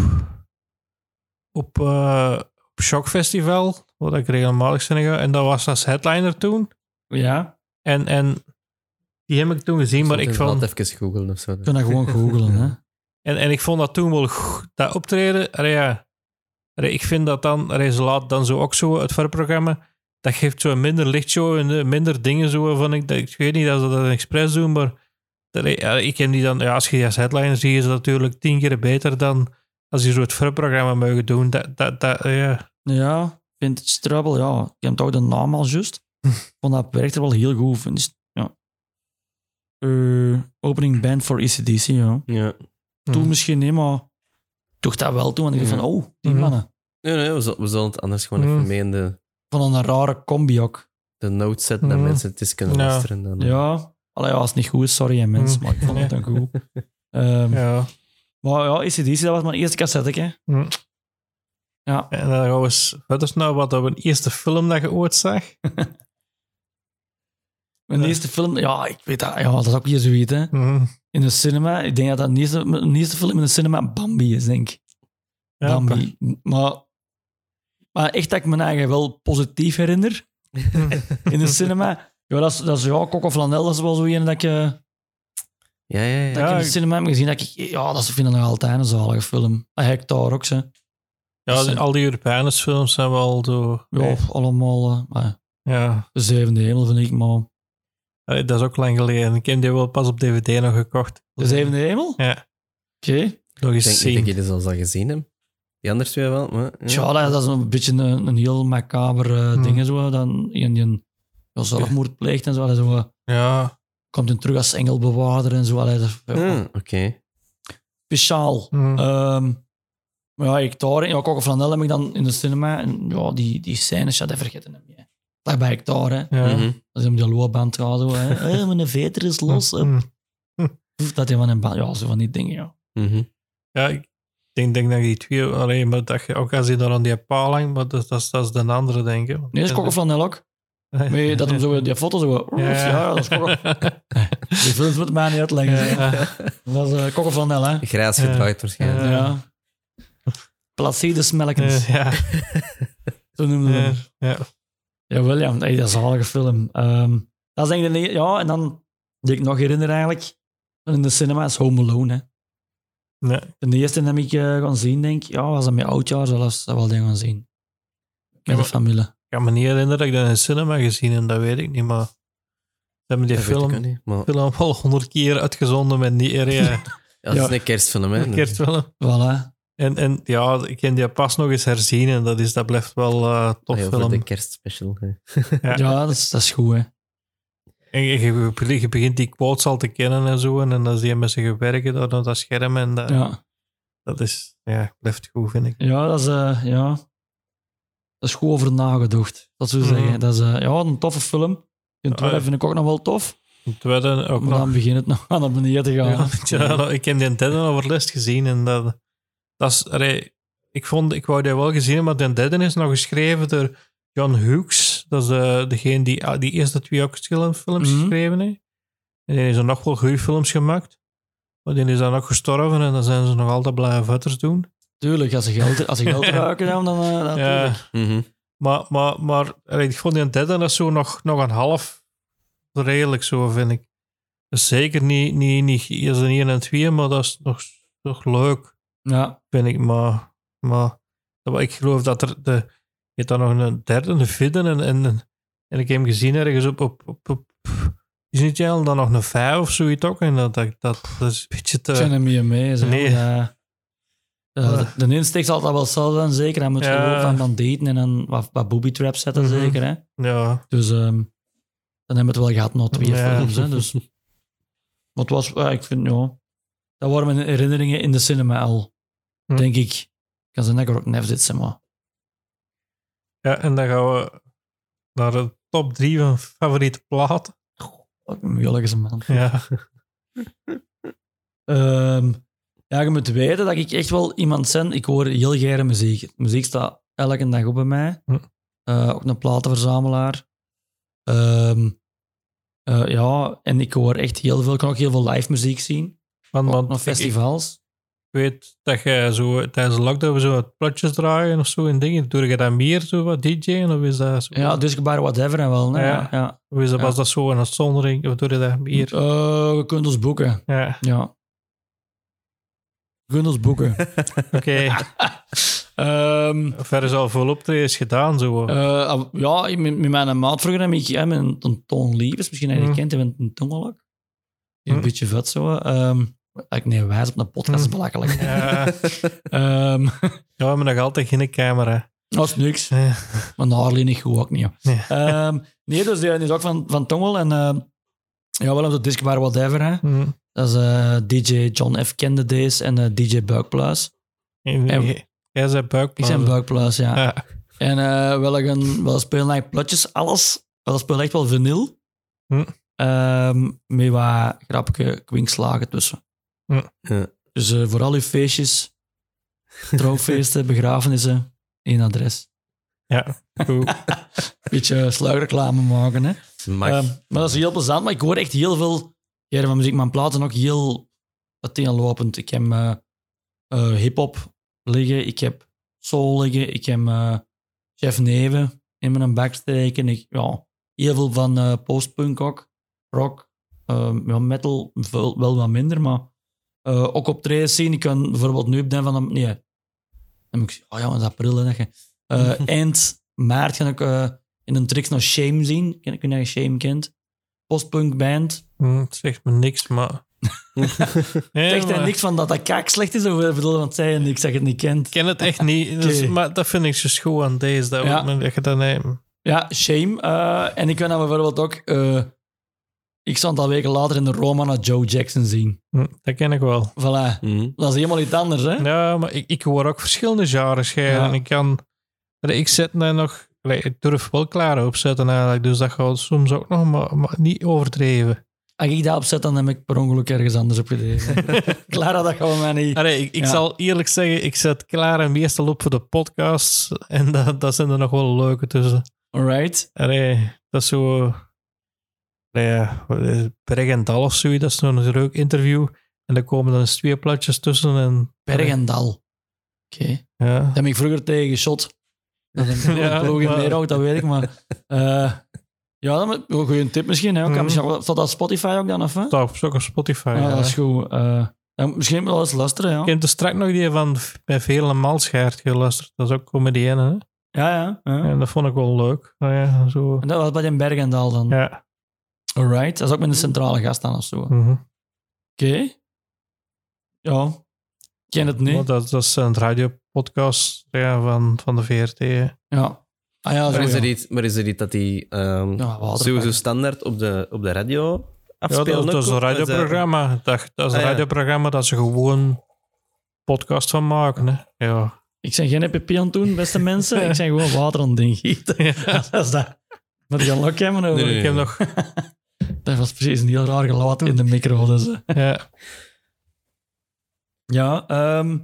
op, eh, op Shock Festival, waar ik regelmatig zijn ga. En dat was als headliner toen. Ja, En, en die heb ik toen gezien, maar ik vond, even googlen of zo. ik kan dat gewoon googlen. Hè? en, en ik vond dat toen wel goed, dat optreden. Allee, ja, Allee, ik vind dat dan, allee, ze laat dan zo ook zo het verprogramma. Dat geeft zo een minder lichtshow en eh, minder dingen zo van ik. dat- Ik weet niet dat ze dat expres doen, maar dat, ja, ik heb die dan, ja, als je die als headliner ziet, is dat natuurlijk tien keer beter dan als je zo het verprogramma mogen doen. Dat, dat, dat, ja. Ja, Vintage Trouble, ja. Ik heb toch de naam al juist. Ik vond dat werkte wel heel goed. Vind ik- Ja. Eh, opening band voor ECDC, ja. Ja. Toen Hm. misschien niet, maar toch dat wel toen. Want ik dacht Ja. van, oh, die Mhm. mannen. Nee, nee, we zullen, we zullen het anders gewoon Mm. even mee in de, Van een rare combi ook. de notes zetten, dat Mm. mensen het eens kunnen Ja. luisteren. Dan, Ja. Allee, ja, als het niet goed is, sorry hè, mensen, Mhm. maar ik vond het dan goed. Ehm, ja. Maar ja, ACDC, dat was mijn eerste cassette. Hè. Ja. En dan gaan we eens verder naar wat dat een eerste film dat je ooit zag. Mijn Ja. eerste film, ja, ik weet dat, ja, dat is ook weer zoiets. Hè. Hm. In de cinema, ik denk dat dat eerste, een eerste film in de cinema Bambi is, denk ik. Ja, Bambi. Maar, maar echt dat ik me eigen wel positief herinner in de cinema. Ja, dat is, dat is ja, Coco Flanel, dat is wel zo een dat ik, eh, ja, ja, ja. dat ik in de cinema heb gezien. Dat ik, ja, dat vind ik nog altijd een zalige film. Hector ook, ze. Ja, die- al die Europese films zijn wel zo... Ja, allemaal. eh, maar ja. de zevende hemel vind ik, maar... Allee, Dat is ook lang geleden. Ik heb die wel pas op DVD nog gekocht. De zevende hemel? Ja, Oké. nog eens Ik denk niet zien. dat je dit al gezien hebt. Die andere twee wel, maar... Ja. Tja, dat, dat is een beetje een, een heel macaber eh, Hmm. ding. Zo, dan een die een zelfmoord pleegt en zo. Dat zo eh, Ja. komt hij terug als engelbewaarder en zo. Allee, dat Ah, Oké. Speciaal. Hm. Ehm, maar ja, ik daar, ja, Coco Flanel heb ik dan in de cinema. En ja, die, die scènes, ja, dat vergeten hem niet. Daar ben ik daar, hè. Ja. Mhm. Als hij om die loopband gaat, zo, hè. Hé, mijn veter is los. Hm. Oef, Dat hij van een band... Ja, zo van die dingen, ja. Mhm. Ja, ik denk, denk dat je die twee... Alleen maar dat je ook als je daar aan die paal hangt, maar dat, dat, is- dat is de andere, denk ik. Nee, dat is Flanel ook. Weet je, dat hem zo, die foto zo... Ja, dat is Coco... Die films moeten mij niet uitleggen. Ja. Dat is uh, Coco Flanel, hè. Grijs Ja. gedraaid waarschijnlijk. Ja. Ja. Placides Melkens, Ja. zo noemen we Ja. Ja. Jawel, ja, nee, dat is een zalige film. Ehm, dat is denk ik de ne- Ja, en dan, die ik nog herinner eigenlijk, in de cinema is Home Alone, hè. Ja. De eerste heb ik eh, gaan zien, denk ik. Ja, was dat met oudjaar zelfs, dat wel dingen gaan zien. Met de familie. Ik kan me niet herinneren dat ik dat in de cinema gezien heb, dat weet ik niet, maar... Ze hebben die Dat film, niet. Maar film al honderd keer uitgezonden met die area ja, dat Ja. is een kerstfilm, hè. kerstfilm. Voilà. En, en ja, ik heb die pas nog eens herzien en dat, is, dat blijft wel eh tof Ah, ja, film. de kerstspecial. hè. Ja. Ja, dat, is, dat is goed, hè. En je, je- je begint die quotes al te kennen en zo. En dan is die met zijn gewerken door dat scherm. En dat, Ja. dat is, ja, blijft goed, vind ik. Ja, dat is, eh, ja. dat is goed over nagedacht. Dat zou Mhm. zeggen. Dat is eh, ja, een toffe film. In tweede ja. vind ik ook nog wel tof. Het tweede ook Maar nog. dan begint het nog aan naar beneden te gaan. Ja, ik heb die derde overlist gezien en dat, dat is, allee, ik vond, ik wou die wel gezien, maar die derde is nog geschreven door John Hughes. Dat is eh, degene die ah, die eerste twee ook films Mhm. geschreven heeft. En die heeft er nog wel goede films gemaakt. Maar die is dan ook gestorven en dan zijn ze nog altijd blijven vetters doen. Tuurlijk, als ze geld, als ze geld ruiken, dan, dan eh, natuurlijk. Ja, Mhm. maar, maar, maar allee, ik vond die derde dat is zo nog, nog een half redelijk zo, vind ik. Dus zeker niet, niet, niet eerst een 1 en 2, maar dat is nog, nog leuk. Ja. vind ik. Maar, maar ik geloof dat er de, je hebt dan nog een derde, een vierde en, en, en ik heb hem gezien ergens op, op, op, op Disney Channel, dan nog een vijf of zoiets ook. En dat, dat, dat, is een beetje te... Ik zijn er meer mee. Zo. Nee. Ja. Ja, de, de insteek zal dat wel hetzelfde zijn, zeker. Hij moet Ja. gewoon van, van daten en dan wat, wat booby traps zetten, Mhm. zeker. Hè? Ja, Dus ehm, dan hebben we het wel gehad na twee Ja. films. Hè? Dus, maar het was, ja, ik vind, ja, dat waren mijn herinneringen in de cinema al. Hm. Denk ik. Kan zijn dat ik er ook nef zit, zeg maar. ja, en dan gaan we naar de top drie van favoriete platen. Wat een moeilijke man. Ja, Ehm, ja, je moet weten dat ik echt wel iemand ben. Ik hoor heel graag muziek. Muziek staat elke dag op bij mij. Hm. Eh, ook een platenverzamelaar. Ehm, eh, ja, en ik hoor echt heel veel. Ik kan ook heel veel live muziek zien. Want, Ook want nog ik, festivals. ik weet dat je zo tijdens de lockdown zo wat plotjes draaien of zo en dingen. Doe je dat meer zo wat DJ'en of is dat zo? Ja, dus bar whatever en wel. Nee? Ja. Of is dat, Ja. was dat zo een uitzondering? Of doe je dat meer? Eh, je kunt ons boeken. Ja, Ja. Je kunt ons boeken. oké. Ehm, Ver is al veel optredens gedaan, zo. eh, ah, ja, ik- met, met mijn maat vroeger heb ik hè, met een, een Toon Lievers, misschien heb je Mm. kent, met een tongelak. Een Mm. beetje vet zo. ehm ik nee, wijs op een podcast is Mm. belachelijk. Ja, Ehm we hebben nog altijd geen camera. dat is niks. Ja. Maar Narlie niet goed ook niet. Ehm, nee, dus die is ook van, van Tongel. En ehm, ja, wel op de disc bar whatever. Hè. Hm. Dat is eh, DJ John F. Kende Days en eh, DJ Buikpluis. Jij zei Ik buikplaten. zijn Buikpluis, ja. Ja. En eh wel, een, wel spelen eigenlijk plotjes, alles. Wel spelen echt wel vinyl. Hm. Ehm, met wat grappige kwinkslagen tussen. Ja. Dus eh, voor al uw feestjes, trouwfeesten, begrafenissen, één adres. ja, goed. Beetje sluikreclame maken, hè. Mag. Ehm, maar dat is heel plezant. Maar ik hoor echt heel veel jaren van muziek. Mijn platen ook heel uiteenlopend. Ik heb eh eh, hip-hop liggen. Ik heb soul liggen. Ik heb eh Jeff Neven in mijn bak steken. Ik, ja, heel veel van eh, postpunk ook. Rock. ehm, ja, metal wel wat minder, maar eh, ook optredens zien. Ik kan bijvoorbeeld nu bedenken van... Nee, dan moet ik... Oh ja, dat is april, hè. dat je- Eh, eind maart ga ik eh, in een tricks naar Shame zien. Ik weet niet of je Shame kent. Postpunk band. Hm, het zegt me niks, maar... Nee, Zegt hij maar niks van dat dat kaak slecht is? Of bedoel want zij en ik zeg het niet kent? Ik ken het echt niet. Dus. Maar dat vind ik zo schoon aan deze. Dat, Ja. dat je dat neemt. Ja, Shame. eh, en ik kan dan bijvoorbeeld ook... eh, ik zal een aantal weken later in de Roma naar Joe Jackson zien. Hm, dat ken ik wel. Voilà. Mhm. Dat is helemaal iets anders, hè? Ja, maar ik, ik hoor ook verschillende genres. Ja. Ik kan... Ik zet daar nog... Ik durf wel klaar opzetten eigenlijk. Dus dat gaat soms ook nog, maar, maar niet overdreven. Als ik dat opzet, dan heb ik per ongeluk ergens anders op gedreven. Klaar, dat gaan we mij niet... Allee, ik, ik Ja. zal eerlijk zeggen, ik zet klaar en meestal op voor de podcasts. En dat, dat zijn er nog wel leuke tussen. Alright. Allee, dat is zo... Ja, wat is het? Berg en Dal of zoiets, dat is zo'n leuk interview. En daar komen dan eens twee platjes tussen. En, Berg en Dal. Oké. Ja. Dat heb ik vroeger tegen geschot. Dat is een Ja, ploeg in dat weet ik, maar... eh, ja, dat is een goede tip misschien. Hè. Mhm. misschien dat Spotify ook dan, of hè? Dat is ook op Spotify. Ja, ja. dat is goed. Eh, ja, misschien wel eens luisteren, ja. Ik heb er straks nog die van bij Vele Malschaert geluisterd. Dat is ook comedienne. Hè? Ja, ja. ja. En dat vond ik wel leuk. Nou ja, zo. En dat was bij den Berg en Dal dan. Ja. Alright. Dat is ook met een centrale gast dan of zo. Oké. mhm. Ja. Ik ken het niet. Maar Dat, dat is een radiopodcast ja, van, van de VRT. hè. Ja. Ah ja, zo, Maar is, ja. er iets, maar is er iets dat die ehm Ja, sowieso standaard op de, op de radio Ja, afspelen? dat, dat is ook, een radioprogramma. Dat, dat is een Ah, ja. radioprogramma dat ze gewoon podcast van maken. Hè. Ja. Ik ben geen EPP aan het doen, beste mensen. Ik ben gewoon water aan het. Ja. Dat is dat. Moet ik een lok hebben? over? Nee. Ik heb nog... Dat was precies een heel raar geluid in de micro. Dus. eh. Ja. Ja, ehm,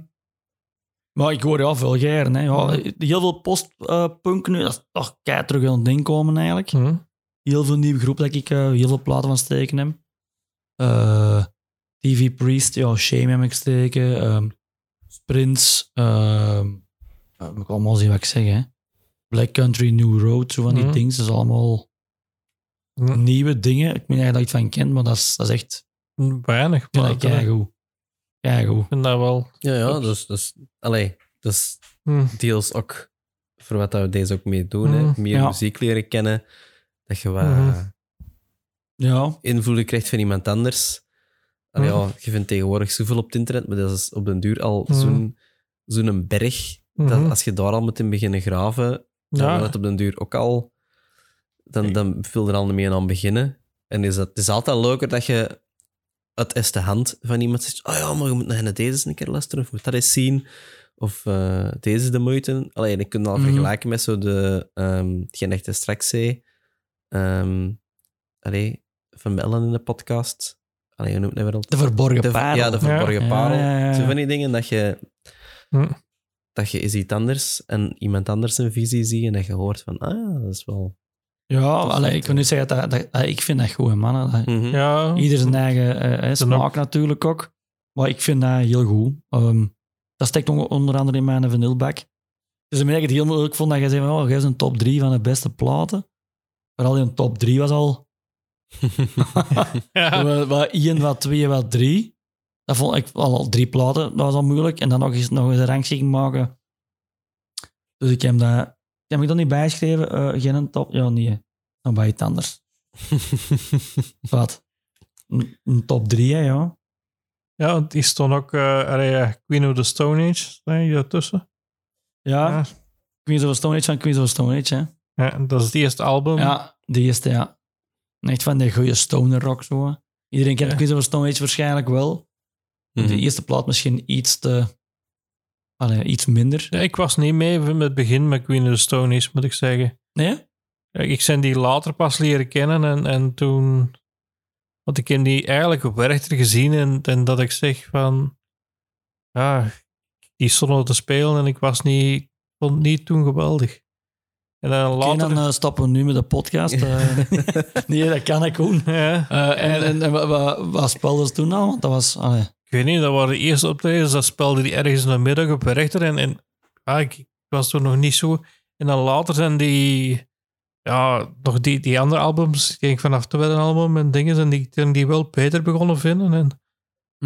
maar ik hoor ja, veel geiren. Hè. Ja, heel veel postpunk nu, dat is toch kei terug aan het inkomen eigenlijk. Hm. Heel veel nieuwe groep dat ik eh, heel veel platen van steken heb. Eh, TV Priest, ja, Shame heb ik steken. ehm uh, moet ik allemaal zien wat ik zeg, hè. Black Country, New Road, zo van die Mhm. dingen. Dat is allemaal Hm. nieuwe dingen. Ik weet niet dat ik het van ken, maar dat is, dat is echt Weinig. ja, Maar keigoed. Keigoed. ik vind dat wel... Ja, ja, dus, dus allee, dus Hm. deels ook voor wat dat we deze ook mee doen. Mm, hè. Meer ja. muziek leren kennen. Dat je wat Mhm. Ja, invloeden krijgt van iemand anders. Allee, Mhm. ja, je vindt tegenwoordig zoveel op het internet, maar dat is op den duur al Mhm. zo'n zo'n berg. Dat Mhm. als je daar al moet in beginnen graven, dan Ja. wil het op den duur ook al... Dan, dan wil er al mee aan beginnen. En is dat, het is altijd leuker dat je uit eerste hand van iemand zegt oh ja, maar je moet naar deze eens een keer luisteren, of je moet dat eens zien. Of eh, deze is de moeite. Allee, dan kun je al Mhm. vergelijken met zo de... hetgeen dat je straks zei. Allee, van Bellen in de podcast. Allee, hoe noemt het al? de verborgen De- parel. Ja, de verborgen Ja. parel. Ja. Zo van die dingen dat je, Hm. dat je eens iets anders en iemand anders een visie ziet en dat je hoort van, ah dat is wel... Ja, allee, ik kan niet zeggen dat, dat, dat- ik vind dat goed, man. Dat- Mhm. Ja. Ieder zijn eigen eh, eh, smaak natuurlijk ook. Maar ik vind dat heel goed. Ehm, dat steekt on- onder andere in mijn vanillebak. Dus ik merk het heel moeilijk vond dat je zei, oh, jij is een top 3 van de beste platen. Vooral in top 3 was al Ja. wat, wat 1, wat 2, wat 3. Dat vond ik al, al drie platen, dat was al moeilijk. En dan nog eens, nog eens een rangschikking maken. Dus ik heb dat... Heb ik dat niet bijgeschreven? Eh, geen top? Ja, nee. Dan bij iets anders. Wat? Een, een top 3, hè, ja. Ja, want die stond ook eh, allee, ja, Queen of the Stone Age je daartussen. Ja, Ja. Queens of the Stone Age van Queens of the Stone Age, hè. Ja, dat is het eerste album. Ja, die eerste, ja. Echt van die goede stoner rock, zo. Iedereen kent Ja. Queens of the Stone Age waarschijnlijk wel. Mhm. De eerste plaat misschien iets te... Allee, iets minder. Ja, ik was niet mee met het begin met Queen of the Stone moet ik zeggen. Nee? Ja, Ik zijn die later pas leren kennen en, en toen... Want ik heb die eigenlijk op Werchter gezien en, en dat ik zeg van... Ja, die stonden te spelen en ik was niet... ik vond het niet toen geweldig. En dan later... dan eh, stappen we nu met de podcast. eh. nee, dat kan ik doen. ja, Eh, en en, en wat, wat, wat speelden ze toen al? Want dat was... allee, ik weet niet, dat waren de eerste optredens, dat speelde die ergens in de middag op Werchter en, en ah, ik, ik was toen nog niet zo... En dan later zijn die... Ja, nog die, die andere albums, ik ging vanaf het tweede album en dingen, en die, die, die wel beter begonnen vinden. En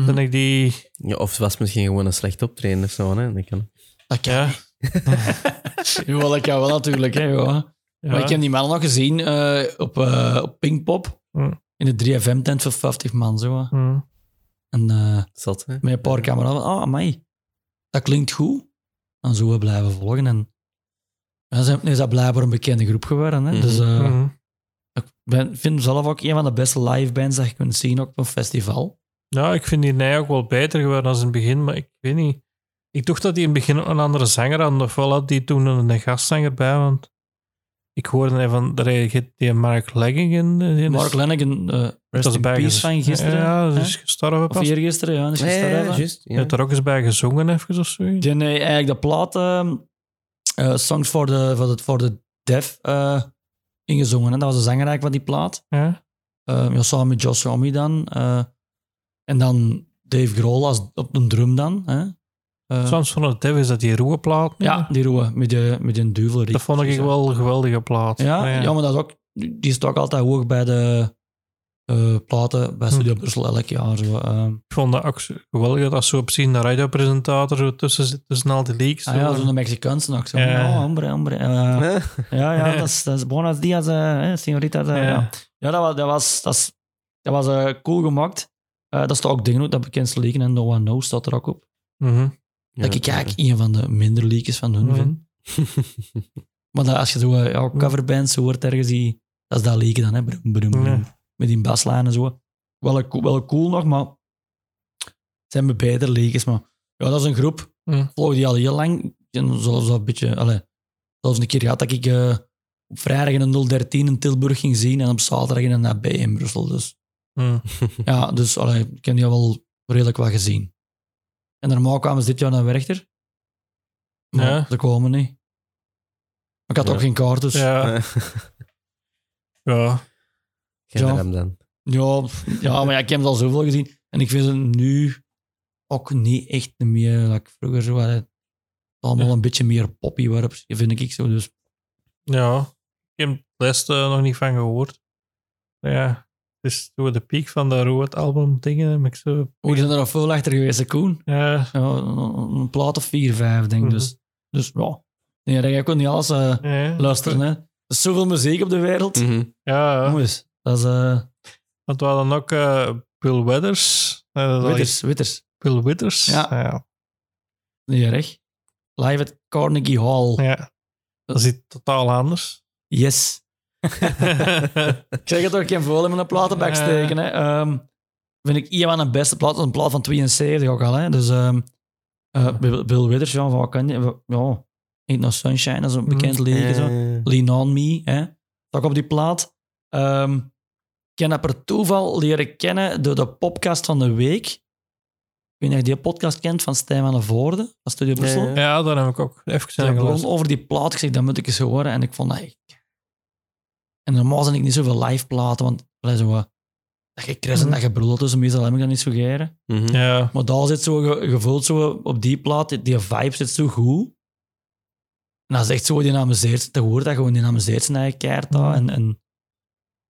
dan ik die... Ja, of het was misschien gewoon een slecht optreden of zo, hè. Dat kan. Dat kan. Ja, Ja, dat kan wel natuurlijk, hè, ja. Maar ik heb die man nog gezien eh, op, eh, op Pinkpop. Mm. In de 3FM-tent voor 50 man, zo. hè. Mm. En eh, Zat, hè? met een paar camera's. Oh, amai. Dat klinkt goed. Dan zo we blijven volgen. En dan zijn- is dat blijkbaar een bekende groep geworden. Hè? Mhm. Dus eh, Mhm. ik ben, vind zelf ook een van de beste live bands dat je kunt zien ook op een festival. Ja, ik vind die Nij ook wel beter geworden als in het begin, maar ik weet niet. Ik dacht dat die in het begin een andere zanger had, ofwel had die toen een, gastzanger bij, want ik hoorde hij van, dat hij die Mark Legging in... die Mark Lennigan, dat is bij peace gez- van gisteren. Ja, dat is gestorven Of pas. eergisteren, ja. Is Ja, ja, gestorven. ja, juist. Je Ja. hebt er ook eens bij gezongen even of zo. Die heeft eigenlijk de plaat ehm, eh, Songs for the, for the, for the Deaf eh, ingezongen. Hè? Dat was de zanger eigenlijk van die plaat. Ja? Ja, samen met Josh Homme dan. eh, en dan Dave Grohl als, op de drum dan. Hè? Eh, Soms van het Dev is dat die roe plaat. ja, die roe met, de, met een duvel. Dat vond ik wel een geweldige plaat. Ja, ja. maar dat is ook, die is toch ook altijd hoog bij de eh, platen bij Studio Hm. Brussel elk jaar. Zo, eh. Ik vond dat ook zo geweldig dat zo op zien de radiopresentator zo tussen zit, tussen al die leaks. ah, ja, zo. zo'n Mexicaanse nog. Zo. Ja. Oh, hombre, hombre. Eh, ja, ja, dat is, dat is buenos dias, eh, eh, señorita. Ja. ja. Ja, dat was, dat was, dat is- dat was eh, cool gemaakt. Eh, dat staat ook dingen dat bekendste liedje en No One Knows staat er ook op. Mhm. dat ik eigenlijk een van de minder liedjes van hun Mhm. vind. Maar dat, als je zo eh, ja, coverbands hoort ergens, die, dat is dat liedje dan, hè. Brum, brum, brum. Met die baslijn en zo. Wel, wel cool nog, maar het zijn me beter liedjes. Maar Ja, dat is een groep. Ik volg die al heel lang. En zelfs een beetje... Allee, zelfs een keer gehad dat ik eh, op vrijdag in een 013 in Tilburg ging zien en op zaterdag in een AB in Brussel. Dus Hm. ja, dus allee, ik heb die al wel redelijk wat gezien. En normaal kwamen ze dit jaar naar Werchter. Maar Ja. ze komen niet. Maar ik had Ja. ook geen kaart, dus... Ja, ja. Geen Ja. Ramdan. ja, ja, maar ja, ik heb ze al zoveel gezien. En ik vind ze nu ook niet echt meer... Dat ik vroeger zo had. Allemaal een beetje meer poppy-werps, vind ik zo. Dus Ja, ik heb de rest eh, nog niet van gehoord. Ja, het is zo de piek van de Road album dingen. Ik zo, hoe zijn er nog veel achter geweest, Koen? ja, Ja, een, een plaat of vier, vijf, denk ik. Mhm. Dus, dus ja. Nee, dat ook niet alles eh, ja, luisteren. Hè. Er is zoveel muziek op de wereld. Mhm. Ja, ja. Jongens, dat is... eh want we hadden ook eh, Bill Withers. Dat is Witters, Witters. Bill Withers. Ja. ja. Nee, recht. Live at Carnegie Hall. Ja. Dat is iets totaal anders. Yes. Ik zeg het toch, geen vol in mijn platenbak steken. Hè. Ehm, vind ik een van de beste platen. Dat is een plaat van 72 ook al. Hè. Dus ehm eh, Bill, Withers, ja, van wat kan je? Ja, Ain't No Sunshine, dat is een bekend Mhm. liedje. Zo. Lean On Me, hè. Dat op die plaat. Ehm, ik heb dat per toeval leren kennen door de podcast van de week. Ik weet niet of je die podcast kent van Stijn van de Voorde, van Studio Brussel. Ja. Ja, daar heb ik ook even zijn begon geluisterd. over die plaat. Ik zeg, dat moet ik eens horen. En ik vond dat echt... En normaal zijn ik niet zoveel live platen, want allee, zo, wat- dat je kres en dat je brult, dus meestal heb ik dat niet zo geren. mhm. Ja, Maar daar zit zo, ge- je voelt zo op die plaat, die- vibe zit zo goed. En dat is echt zo, die amuseert, te horen dat gewoon die amuseert zijn eigen keert daar. En, en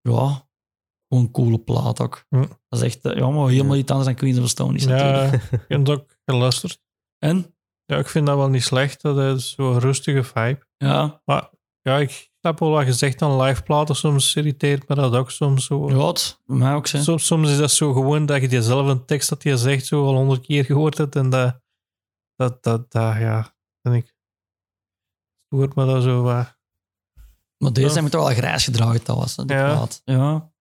ja, gewoon een coole plaat ook. Hm. Dat is echt, eh, ja, maar helemaal iets anders dan Queens of the Stone is natuurlijk. ja ik heb het ook geluisterd. En? Ja, ik vind dat wel niet slecht. Dat is zo'n rustige vibe. Ja, Maar ja, ik heb al wat gezegd aan live platen. Soms irriteert me dat ook soms zo. ja bij mij ook, hè. Soms, soms is dat zo gewoon dat je diezelfde een tekst dat je zegt zo al honderd keer gehoord hebt. En dat, dat, dat, dat ja, vind ik. Stoort me dat zo wat. Maar deze Ja. heb ik toch wel grijs gedragen, dat was, Ja. plaat. Ja.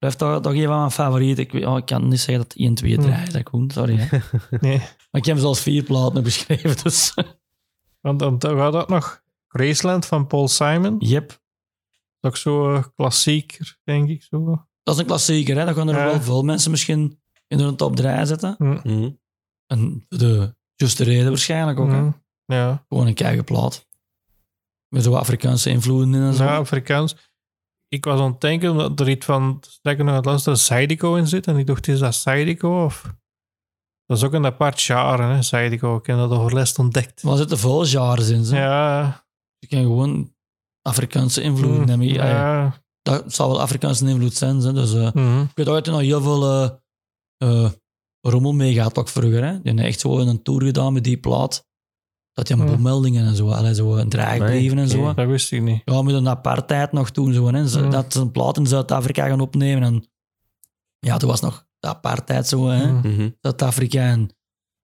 Blijft toch, toch een van mijn favorieten. Ik, oh, ik kan niet zeggen dat 1, 2, 3 Hm. is, dat Koen, sorry. Hè. Nee. Maar ik heb zelfs vier platen beschreven, dus... Want dan dan gaat dat nog. Graceland van Paul Simon. Yep. Dat is ook zo eh, klassieker, denk ik. Zo. Dat is een klassieker, hè. Dat gaan er Ja. wel veel mensen misschien in de top 3 zetten. Hm. Mhm. En de juiste reden waarschijnlijk ook, hè. Hm. Ja. Gewoon een keigenplaat. Met zo'n Afrikaanse invloeden in en zo. Ja, Afrikaans. Ik was aan het denken dat er iets van, sterker nog, het laatste Zydeco in zit. En ik dacht, is dat Zydeco? Of... Dat is ook een apart genre, hè, Zydeco. Ik heb dat overlast ontdekt. Maar er zitten veel genres in, zo. Ja. Je kan gewoon Afrikaanse invloeden Hm, nemen. Ja, ja. Dat zal wel Afrikaanse invloed zijn, hè. Dus... Mhm. Ik weet dat je nog heel veel eh, eh, rommel mee gaat ook vroeger. Hè? Die hebben echt zo een tour gedaan met die plaat. Dat je een bommeldingen en zo, allee, zo een draagbrieven en zo. Dat wist ik niet. Ja, met een apartheid nog toen zo. Hè? Ze-. Dat ze een plaat in Zuid-Afrika gaan opnemen. En ja, toen was nog de apartheid zo, hè? Mhm. Mhm. Zuid-Afrika. En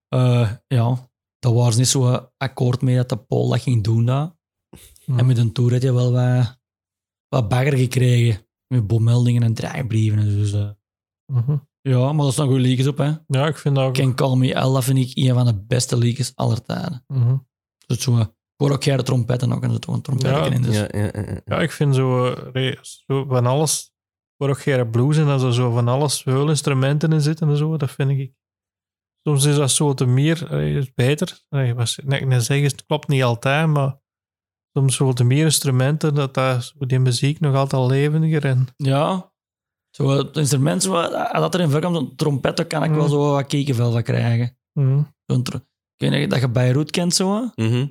eh, ja, daar waren ze niet zo eh, akkoord mee dat de Pool dat ging doen. Dat. En met een tour had je wel wat, wat bagger gekregen. Met bommeldingen en draagbrieven en zo. Dus, eh, Mhm. Ja, maar dat is nog goede liedjes op, hè. Ja, ik vind dat ook. Can Call Me Ella vind ik een van de beste liedjes aller tijden. Mhm. Dus zo, ik hoor ook jij de trompetten ook en ook een Ja. in. Dus. Ja, ja, ja, ja. Ja, ik vind zo, eh, zo van alles. Ook geen blues en dat er zo van alles, veel instrumenten in zitten en zo, dat vind ik. Soms is dat zo te meer, eh, is beter. Nee, was, nee, ik net zeggen, het klopt niet altijd, maar soms zo te meer instrumenten, dat, dat zo die muziek nog altijd levendiger en Ja. Zo, het instrument, zo, als dat erin voorkomt, een trompet, kan ik Mm. wel zo wat kekenvel van krijgen. Zo'n ik weet niet dat je Beirut kent, zo. Mhm.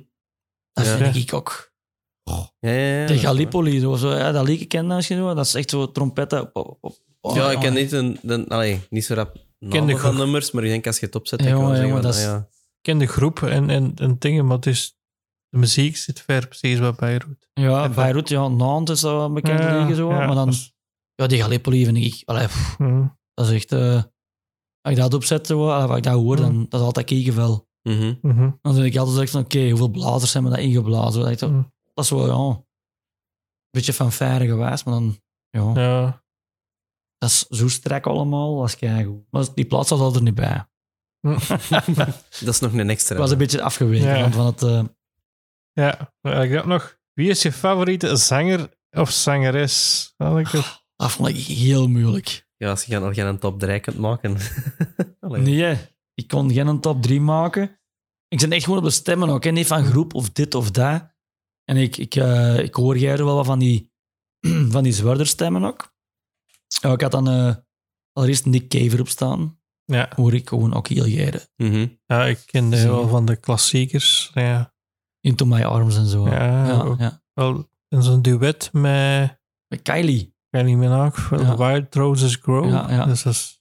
Dat Ja. vind ik ook. Ja, ja, ja. De Gallipoli, zo, zo, ja, dat liedje ken als je zo. Dat is echt zo trompetten. Op, op, op- oh, Ja, ik ken niet, een, de, allee, niet zo rap de namen van groep. nummers, maar ik denk als je het opzet, Ja, dan kan je dat ah, is- ja. Ik ken de groep en, en, en dingen, maar het is, de muziek zit ver precies wat Beirut. Ja, Beirut, ja, Nantes is dat wel een bekend Ja, liedje, zo. ja, maar dan, is- ja, die Gallipoli vind ik, allee, pff, Mhm. dat is echt, eh, als ik dat opzet, zo, als ik dat hoor, dan dat is altijd kekenvel. Mhm. Mhm. Dan denk ik altijd van, oké, hoeveel blazers hebben dat ingeblazen? Dat, is toch- Mm. dat is wel, ja, een beetje fanfare geweest, maar dan, ja, Ja. dat is zo strak allemaal, als keigoed. Maar die plaats zat er niet bij. Dat is nog een extra. Ik was een beetje afgeweken Ja. van- het... eh, Ja, ik dacht nog. Wie is je favoriete zanger of zangeres? Had ik het? Dat vond ik heel moeilijk. Ja, als je gaan- al geen een top 3 kunt maken. Nee, ik kon geen een top 3 maken. Ik zit echt gewoon op de stemmen ook, hè. niet van groep of dit of dat. En ik, ik, eh, ik hoor jij wel wat van die, van die zwaarder stemmen ook. Ja, ik had dan eh, allereerst Nick Cave op staan. Ja. Hoor ik gewoon ook heel geire. Mhm. ja, ik kende wel van de klassiekers. Ja, Into My Arms en zo. Ja, ja, ja. wel in zo'n duet met Met Kylie. Kylie Minogue, Ja. Wild Roses Grow. Ja, ja. Dus dat is,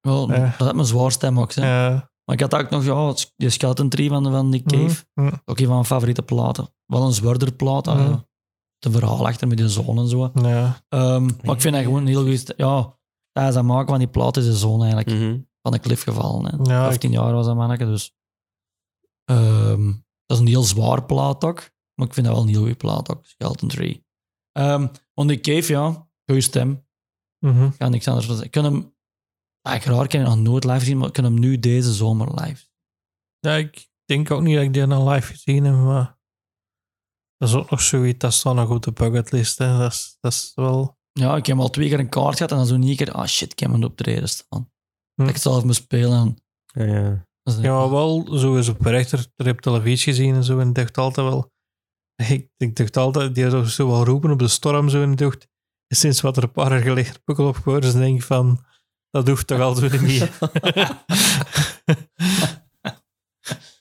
Wel, Ja. Dat had mijn zwaar stem ook. Hè. ja. Maar ik had ook nog ja, die Skeleton Tree van, van Nick Cave. Mhm. Ook een van mijn favoriete platen. Wel een zwaarder plaat. Mhm. een verhaal achter met die zon en zo. Ja, Ehm, maar ik vind dat gewoon een heel goed... Ja, tijdens het maken van die plaat is de zon eigenlijk Mhm. van de klif gevallen. Hè. Ja, 15 jaar was dat manneke, dus... Ehm, dat is een heel zwaar plaat ook. Maar ik vind dat wel een heel goede plaat ook, Skeleton Tree. Ehm want Nick Cave, ja, goede stem. Mhm. Ik kan niks anders van zeggen. Ik kan hem... Eigenlijk raar, ik heb hem nog nooit live gezien, maar ik kan hem nu deze zomer live. ja, ik denk ook niet dat ik die nog live gezien heb, maar dat is ook nog zoiets, dat staat nog op de bucketlist. Hè. Dat, is, dat is wel... Ja, ik heb al twee keer een kaart gehad en dan zo niet keer, ah shit, ik heb hem optreden staan. Hm. Dat ik het zelf moet spelen. en- Ja, ja. is- Ja, wel zo eens op rechter er op televisie gezien en zo. En ik dacht altijd wel... Ik, ik dacht altijd, die zou zo wel roepen op de storm zo. En ik dacht, sinds wat er een paar jaar geleden pukkel op geworden is, denk ik van... Dat hoeft toch al zo niet.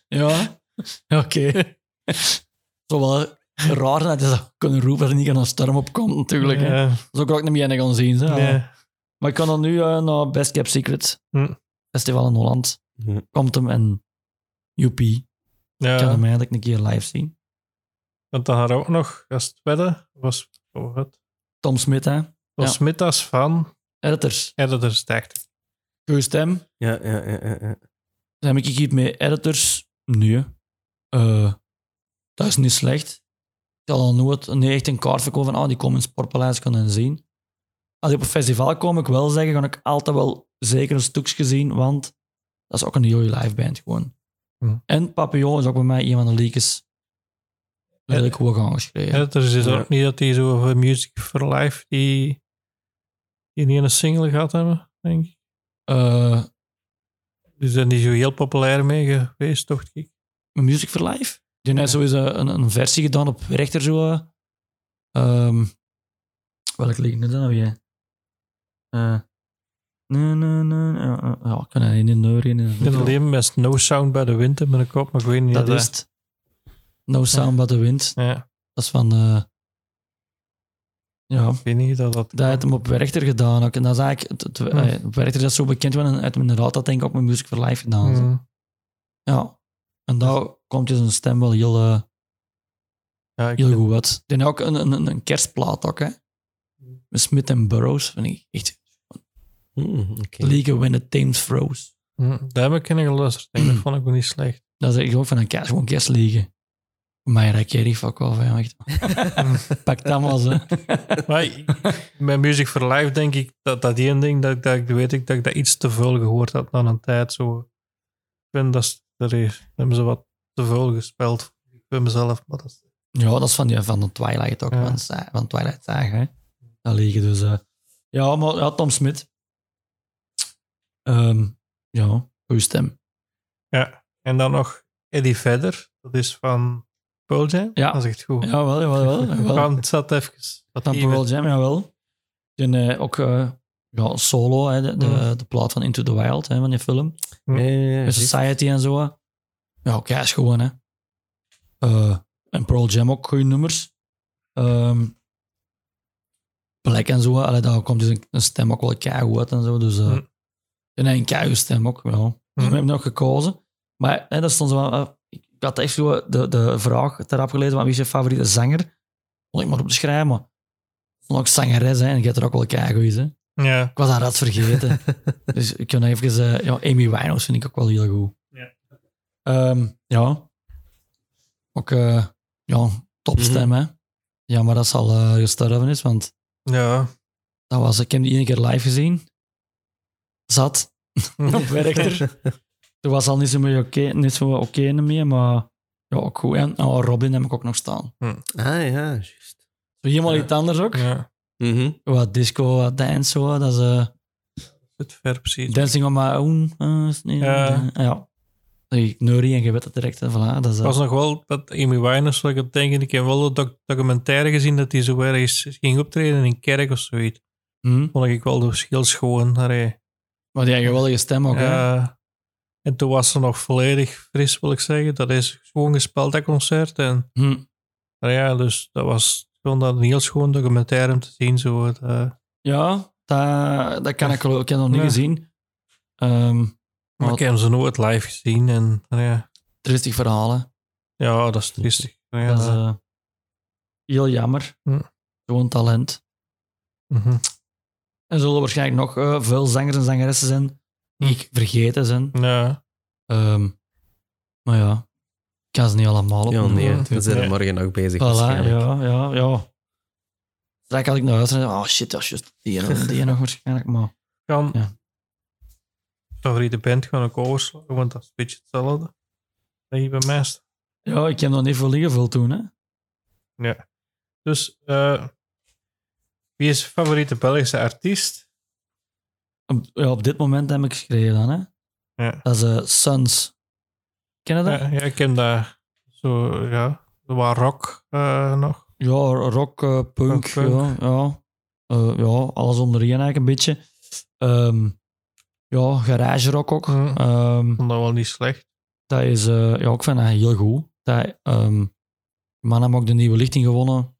Ja, oké. Zo wel raar dat je dat kunnen roepen als er niet aan een storm natuurlijk. hè. Ja, Dat is ook wat ik niet meer gaan zien. Hè. nee. Maar ik kan dan nu eh, naar Best Kept Secret Hm. Festival in Holland. Mhm. Komt hem en joepie. Ik kan Ja, hem eigenlijk een keer live zien. Want dan had ook nog, als het tweede, was oh, wat? Tom Smit, hè. was Ja. Van Editors. Editors, dacht ik. Goeie stem. Ja, ja, ja, ja, ja. Dan heb ik hier met editors. Nee. Eh, dat is niet slecht. Ik had al nooit nee, echt een kaart verkopen van, ah, die komen in het Sportpaleis, kunnen zien. Als ik op een festival kom, ik wel zeggen, ga ik altijd wel zeker een stukje zien, want dat is ook een heel goede liveband gewoon. Hm. En Papillon is ook bij mij een van de leakers. Redelijk goed aangeschreven. Editors is Ja. ook niet dat die zo Music for Life, die, die niet een single gehad hebben, denk ik. Eh, Die zijn niet zo heel populair mee geweest, toch? ik? Music for Life. Die heeft sowieso een, een versie gedaan op rechter zo. eh, ehm welke liedje is dat nou weer? Eh, nee, nee, nee. Ja, ja, ja, ik kan er niet neuren. in. Ik ben alleen met No Sound by the Wind in mijn kop, maar ik weet niet Dat of is het. No Sound But The Wind. Ja, Dat is van... eh, ja, ik weet niet dat dat... dat heeft hem op Werchter gedaan ook. En dat is eigenlijk... Het, het, eh, op Werchter is dat zo bekend, want uit mijn raad dat denk ik ook met Music for Life gedaan. zo. Mm. Ja. En daar komt je zijn stem wel heel... eh, Ja, ik Heel goed wat. Die heeft ook een, een, een kerstplaat ook, hè. Met Smith en Burroughs, vind ik echt. Mhm, oké. League When the Thames Froze. Mm, Daar heb ik in geluisterd. denk. Dat vond ik ook niet slecht. Dat is echt ook van een kerst, gewoon kerstliegen. Maar ja, Kerry, fuck off, hè, echt. Pak dat maar, hè. Maar ik- met Music for Life denk ik dat dat een ding, dat, dat ik weet ik dat ik dat iets te veel gehoord had na een tijd. Zo. Ik vind dat is- er is- hebben ze wat te veel gespeeld bij mezelf. Maar dat is, Ja, dat is van, die, van de Twilight ook, Ja. van, Sa- van Twilight Saga, hè. Dat liggen dus... eh. ja, maar ja, Tom Smith. Ehm, ja, goede stem. ja. En dan nog Eddie Vedder. Dat is van Pearl Jam. Ja. Dat is echt goed. Jawel, jawel, jawel. jawel. Gewoon, het zat even... wat even- Pearl Jam, jawel. En eh, ook eh, ja, solo, hè, de, de, Mm. de plaat van Into the Wild, hè, van die film. Ja, ja, ja, Met juist. Society en zo. Ja, oké, is gewoon, hè. Eh, en Pearl Jam ook goede nummers. Ehm Black en zo, allee, daar komt dus een, een stem ook wel keigoed uit en zo. Dus, eh Mm. en een keigoed stem ook, ja. We hebben nog gekozen. Maar hè, dat stond zo wel, eh, had echt zo de, de vraag erop gelezen, van wie is je favoriete zanger? Kon ik maar op te schrijven, maar ook zangeres, hè, en je hebt er ook wel keigoed, hè. Ja. Ik was dat rat vergeten. dus ik kan even... eh, ja, Amy Winehouse vind ik ook wel heel goed. Ja. Ehm, ja. Ook eh ja, topstem, hè. Maar dat zal eh gestorven is, want Ja. dat was, ik heb die één keer live gezien. Zat. op. Toen was al niet zo mee oké niet zo oké meer, maar ja, ook goed. En oh, Robin heb ik ook nog staan. Ah ja, juist. Zo helemaal Ja. iets anders ook. Ja, Mhm. Wat disco, wat dance, zo. Dat is eh, het ver precies. Dancing on My Own. eh, Ja. ja. Ik neurie en je weet het direct. hè, Voilà, dat is, eh, was nog wel dat Amy Winehouse, wat ik op denk, ik heb wel een doc- documentaire gezien dat hij zo ergens ging optreden in een kerk of zoiets. hm. Vond ik wel heel schoon. Allee, Maar die had een geweldige stem ook. hè. En toen was ze nog volledig fris, wil ik zeggen. Dat is gewoon gespeeld, dat concert. En Hm. nou ja, dus dat was gewoon een heel schoon documentaire om te zien. Zo, het, eh, Ja, dat, dat kan ik geloof Ik heb nog niet Ja. gezien. Ehm maar ik heb zo nooit live gezien. En nou ja, tristig verhalen. ja, dat is triestig. Nou ja, dat is eh, heel jammer. Hm. Zo'n talent. mhm. Er zullen waarschijnlijk nog eh, veel zangers en zangeressen zijn ik vergeten zijn. ja. Ehm, maar ja, ik kan ze niet allemaal op. Ja, nee, we zijn er Nee. morgen nog bezig Voilà, waarschijnlijk. ja, ja, ja. Straks had ik naar huis en oh shit, dat is juist die en die nog waarschijnlijk. Maar Kan Ja. favoriete band gewoon ook overslagen, want dat is een beetje hetzelfde. Dat je bij mij ja, ik heb nog niet veel ingevuld toen. Hè. Ja. Dus, eh, wie is je favoriete Belgische artiest? Op, ja, op dit moment heb ik geschreven dan. Hè. Ja. Dat is eh, Suns. Ken je dat? Ja, ja, ik ken daar zo, ja, wat rock eh, nog. Ja, rock, eh, punk, Rock, punk. Ja, ja. Eh, ja, alles onder één eigenlijk een beetje. Ehm, ja, garage rock ook. Hm. Ehm, vond dat wel niet slecht. dat is, eh, ja, ik vind dat heel goed. Dat, ehm, die man hebben ook de nieuwe lichting gewonnen.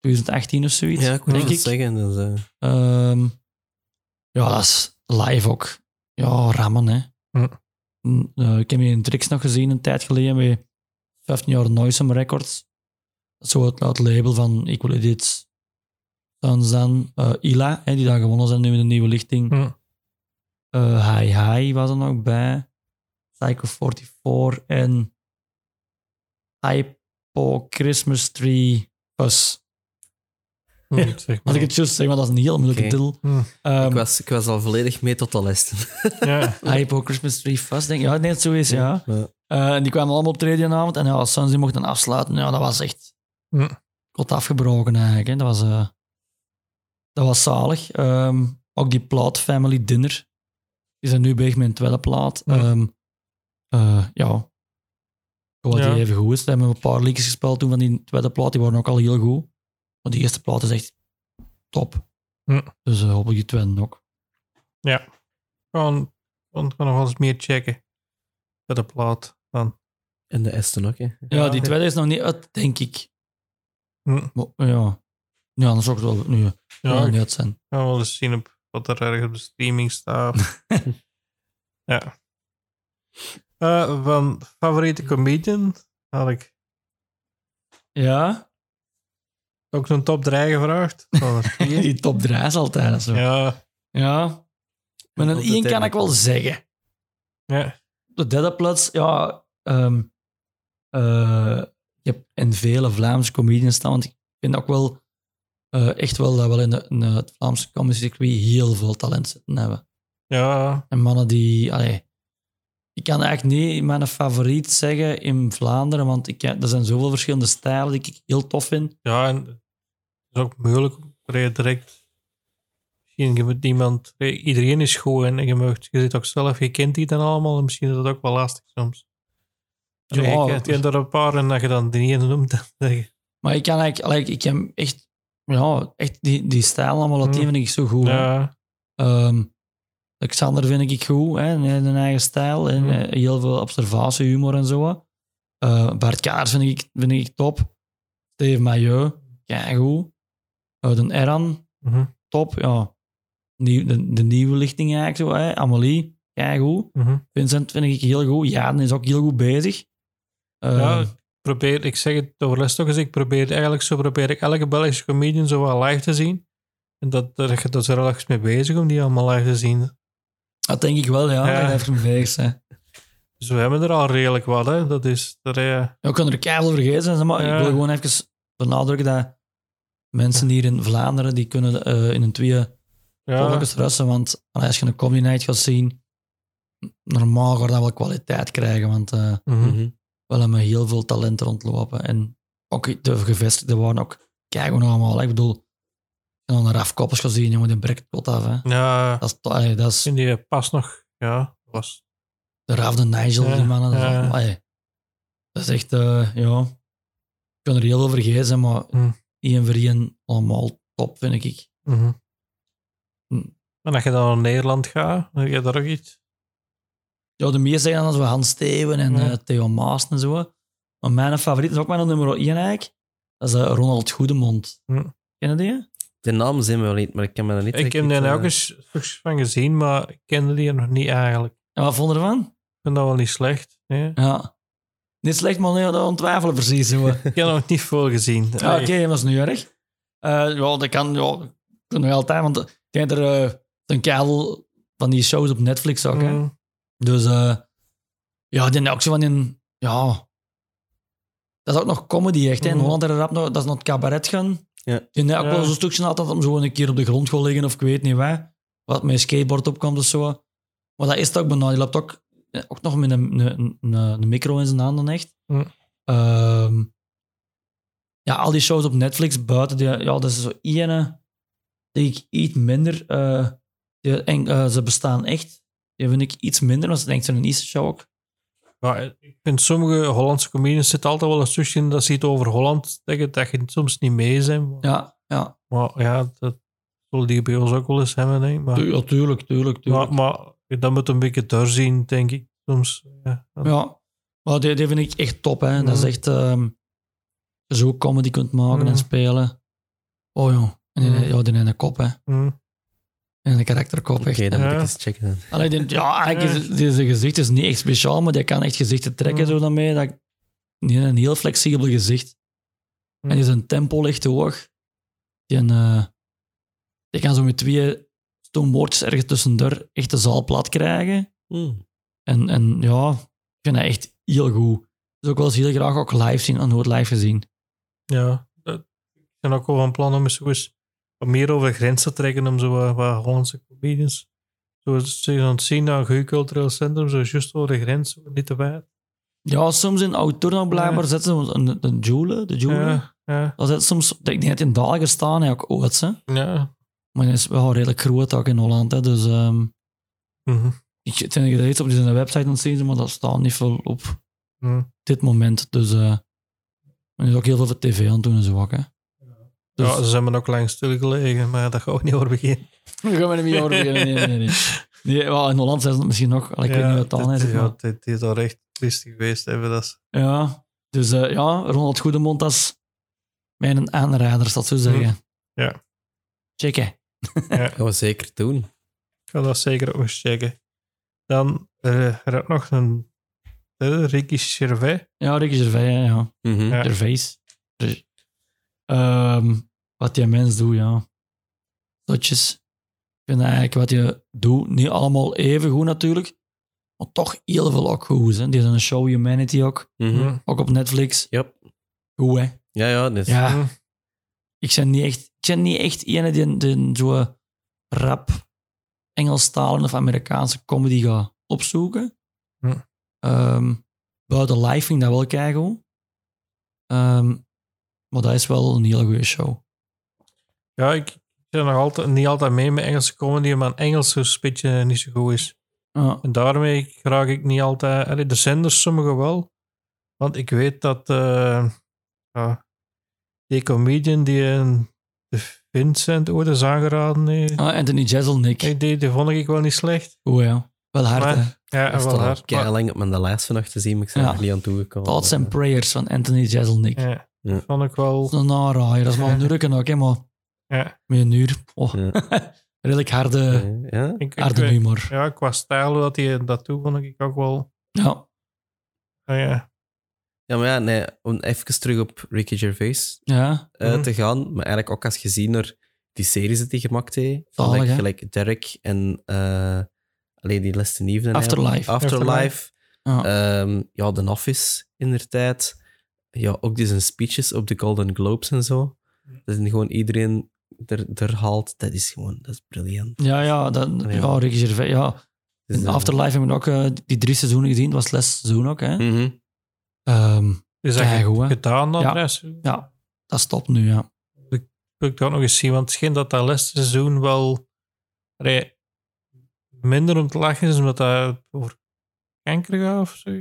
2018 of zoiets, Ja, ik moet denk het ik. zeggen. Dus, eh, Ehm, ja, dat is live ook. Ja, rammen, hè. Hm. Mm, ik heb hier een tricks nog gezien een tijd geleden met 15 jaar Noisome Records. Zo het, het label van Equally Dit. Dan dan eh, Ila, hè, die daar gewonnen zijn nu met een nieuwe lichting. Hm. Hi Hi was er nog bij. Psycho 44 en Hypo Christmas Tree Zeg Als maar. ik het juist zeg, want dat is een heel moeilijke Oké. titel. Hm. Ehm, ik, was, ik was al volledig mee tot de lessen. Ja. Hypo Christmas Tree Fest, denk ik. Ja, nee, zo is, ja. Ja. Eh, en die kwamen allemaal optreden die avond. En ja, Suns die mochten afsluiten. Ja, dat was echt Hm. kot afgebroken eigenlijk. Hè. Dat, was, eh, dat was zalig. Ehm, ook die plaat Family Dinner. Die zijn nu bezig met een tweede plaat. Hm. Ehm, eh, ja. Wat Ja. die even goed is. Ze hebben een paar liedjes gespeeld toen van die tweede plaat. Die waren ook al heel goed. Maar die eerste plaat is echt top. Hm. Dus uh, hopelijk die tweede ook. Gewoon, gewoon nog wel eens meer checken. Bij de plaat. Dan. En de Esten ook, hè. Ja, Ja. die tweede is nog niet uit, denk ik. Hm. Maar, ja. Ja, anders ook wel nu. Ja, Ja, ik niet uit zijn. ga wel eens zien op wat er ergens op de streaming staat. ja. Eh, van favoriete comedian had ik Ja, ook zo'n top 3 gevraagd. Die top 3 is altijd zo. Ja. ja, Maar een kan ik wel zeggen. ja. De derde plaats, ja. ehm eh, je hebt in vele Vlaamse comedians staan, want ik vind ook wel eh, echt wel dat we in, de, in het Vlaamse comedy circuit heel veel talent zitten hebben. ja, En mannen die... Allee, ik kan eigenlijk niet mijn favoriet zeggen in Vlaanderen, want ik, er zijn zoveel verschillende stijlen die ik heel tof vind. ja, en is ook moeilijk er direct. Misschien je moet iemand, iedereen is goed en je, mag, je zit ook zelf, je kent die dan allemaal en misschien is dat ook wel lastig soms. Ja, Ja, ik ken er een paar en dat je dan die ene noemt, dan je, Maar ik kan eigenlijk, like, ik heb echt, ja, echt die, die stijl allemaal, Hmm. die vind ik zo goed. ja, Ehm, Alexander vind ik goed, hè, een eigen stijl. En, Hmm. eh, heel veel observatie, humor en zo. Eh, Bart Kaars vind ik, vind ik top. Steve Maillot, goed. Uh, de Eran, mhm, top. Ja. Nieuw, de, de nieuwe lichting eigenlijk zo. Hè. Amelie, goed. mhm. Vincent vind ik heel goed. Jaden is ook heel goed bezig. Ja, ik probeer, ik zeg het over les toch eens, ik probeer eigenlijk zo probeer ik elke Belgische comedian zo wel live te zien. En dat, dat, dat is er ergens mee bezig om die allemaal live te zien. dat denk ik wel, ja. Ja. Dat heeft hem bezig zijn. Dus we hebben er al redelijk wat, hè. Dat is, dat, eh, Ja, ik kan er keihard vergeten zijn, maar Ja. ik wil gewoon even benadrukken dat mensen hier in Vlaanderen, die kunnen eh, in een twee Ja. Volgens Russen, want als je een comedy night gaat zien, normaal gaat dat wel kwaliteit krijgen, want eh Mhm. Mhm. we hebben heel veel talenten rondlopen. En ook de gevestigden waren ook, kijken we nog allemaal. Ik bedoel, als je dan een Raf Koppers gaat zien, jongen, die breekt tot af. Hè. Ja, Dat is, to- allee, dat is vind je pas nog... Ja, was... de Raf, de Nigel, Ja, die mannen. Dat, is, allee, dat is echt, eh, ja, ik kan er heel veel vergeten maar Mm. Één voor één allemaal top, vind ik. Hm. En als je dan naar Nederland gaat, heb je daar ook iets? Ja, de meeste zeggen dan zo Hans Steven en eh, Theo Maas en zo. Maar mijn favoriet is ook mijn nummer 1 eigenlijk. Dat is eh, Ronald Goedemond. Hm. Ken je die? De naam zijn we wel niet, maar ik kan me dat niet Ik heb iets, er eh, ook eens stukjes van gezien, maar ik kende die nog niet eigenlijk. Ik En wat vond je ervan? vind dat wel niet slecht. Nee. Ja. Niet slecht, maar nee, dat ontwijfelen precies. Zo. Ik heb nog niet veel gezien. Ja, Oké, dat is nu erg. Eh, ja, dat kan, ja, kan nog altijd, want ik ken er eh, een kerel van die shows op Netflix ook. Hè? Mm. Dus eh, ja, die ook zo van in, ja, dat is ook nog comedy echt. Hè? In Mhm. Holland rap nog, dat is nog het cabaret gaan. Ja. Die ook Ja. wel zo'n stukje altijd om zo een keer op de grond gaan liggen of ik weet niet wat. Wat met skateboard opkomt of zo. Maar dat is ook bijna. Die loopt ook, ook nog met een, een, een, een micro in zijn handen echt. Mhm. Ehm, ja, al die shows op Netflix buiten, die, ja, dat is zo ene die ik iets minder... eh, die, en, eh, ze bestaan echt. Die vind ik iets minder, want ze denkt zo'n Easter show ook. Ja, ik vind sommige Hollandse comedians zitten altijd wel een stukje in dat ze iets over Holland zeggen, dat je soms niet mee zijn. Ja, ja. Maar ja, dat zullen die bij ons ook wel eens hebben, denk ik. Maar, ja tuurlijk, tuurlijk, tuurlijk. maar, maar dat moet een beetje doorzien, denk ik. Soms. Ja. Ja, maar die, die vind ik echt top. Hè. Dat is echt... ehm je zo comedy kunt maken en spelen. Oh joh. En die, ja, die in een kop, hè. Mm. En een karakterkop, Oké, echt. dan moet ik Ja. eens checken. Dan. Allee, die, ja, eigenlijk is deze gezicht is niet echt speciaal, maar die kan echt gezichten trekken zo dan mee. Dat, die heeft een heel flexibel gezicht. En die zijn tempo ligt hoog. Die, eh, die kan zo met twee stoomwoordjes ergens tussendoor echt de zaal plat krijgen. Hmm. En, en ja, ik vind dat echt heel goed. Dus ook wel eens heel graag ook live zien en nooit live gezien. Ja, ik ben ook wel van plan om eens, zo eens wat meer over grenzen te trekken om zo wat, wat Hollandse comedians. Zo ze aan het zien naar een cultureel centrum, zo juist over de grens, niet te wijd. Ja, soms in Autorno blijkbaar Ja. zetten ze een, een Joule, de Joule. Ja, ja, soms, ik denk dat in Dagen staan, ook ooit, hè. ja. Maar hij is wel redelijk groot ook in Holland, hè. Dus ehm Mhm. ik denk dat je dat iets op zijn website aan het zien, maar dat staat niet veel op Mhm. dit moment. Dus hij is ook heel veel voor tv aan het doen en zo ook, hè. Dus, Ja, ze hebben ook lang stilgelegen, maar daar ga ik niet over beginnen. Daar gaan we niet over beginnen. Nee, nee, nee. nee wel, in Holland zijn ze het misschien nog. Ik weet niet wat het is. Ja, dit is al echt triestig geweest. Hebben, dat Ja, dus eh, ja, Ronald Goedemond, dat is mijn aanrader, ik zo zeggen. Hm. Ja. Checken. ja, Gaan we zeker doen. ik ga dat zeker ook eens checken. Dan eh, er is nog een derde, Ricky Gervais. Ja, Ricky Gervais, ja. ja. Mhm. Ja. Gervais. Ger- Ehm, wat die mens doet, ja. Zotjes. Ik vind eigenlijk wat je doet, niet allemaal even goed natuurlijk, maar toch heel veel ook goed. Hè. Die is een show Humanity ook, Mhm. Mhm. ook op Netflix. Yep. Goed, hè. Ja, ja. Dus, Ja. Ik ben niet echt, ik ben niet echt ene die, die zo rap Engelstalen of Amerikaanse comedy gaat opzoeken. Hm. Ehm, buiten live vind ik dat wel keigoed. Ehm maar dat is wel een hele goede show. Ja, ik ben nog altijd, niet altijd mee met Engelse comedy, maar Engels is een beetje niet zo goed is. Ja. En daarmee raak ik niet altijd... de zenders, sommige wel. Want ik weet dat eh, ja, die comedian die een Vincent ooit is aangeraden heeft, Ah, Anthony Jeselnik. die, die vond ik wel niet slecht. Oeh ja. Wel hard, hè. Maar, ja, dat wel hard. kei Maar- lang op mijn lijst van nog te zien, maar ik ben Ja. er niet aan toegekomen. Thoughts and Prayers van Anthony Jeselnik. Ja, Ja. dat vond ik wel... Dat is een aanraaier. Dat is maar een nurken ook, hè, maar Ja, met een uur. Oh, Ja. redelijk harde, Ja. ik, ik, harde humor. ja, qua stijl dat hij dat doet, vond ik ook wel... Ja. ah, ja. Ja, maar ja, nee, om even terug op Ricky Gervais Ja. eh, Mhm. te gaan. Maar eigenlijk ook als je ziet naar die series dat hij gemaakt heeft. Van Zalig, like, gelijk Derek en eh alleen die Les Even. Afterlife. Afterlife. Ja. Ehm, ja, The Office in der tijd. Ja, ook die zijn speeches op de Golden Globes en zo. Dat is gewoon iedereen er, er haalt, dat is gewoon, dat is briljant. Ja, ja, dat, Ja. ja. Ricky Gervais, ja. Dus, In eh, Afterlife hebben we ook die drie seizoenen gezien. Het was het laatste seizoen ook, hè. mhm. Ehm, Is dat hè? gedaan dan? Ja. Rest? ja, dat stopt nu, ja. wil ik dat nog eens zien, want het scheen dat dat laatste seizoen wel allee, minder om te lachen is, omdat dat over kanker gaat of zo. Ja,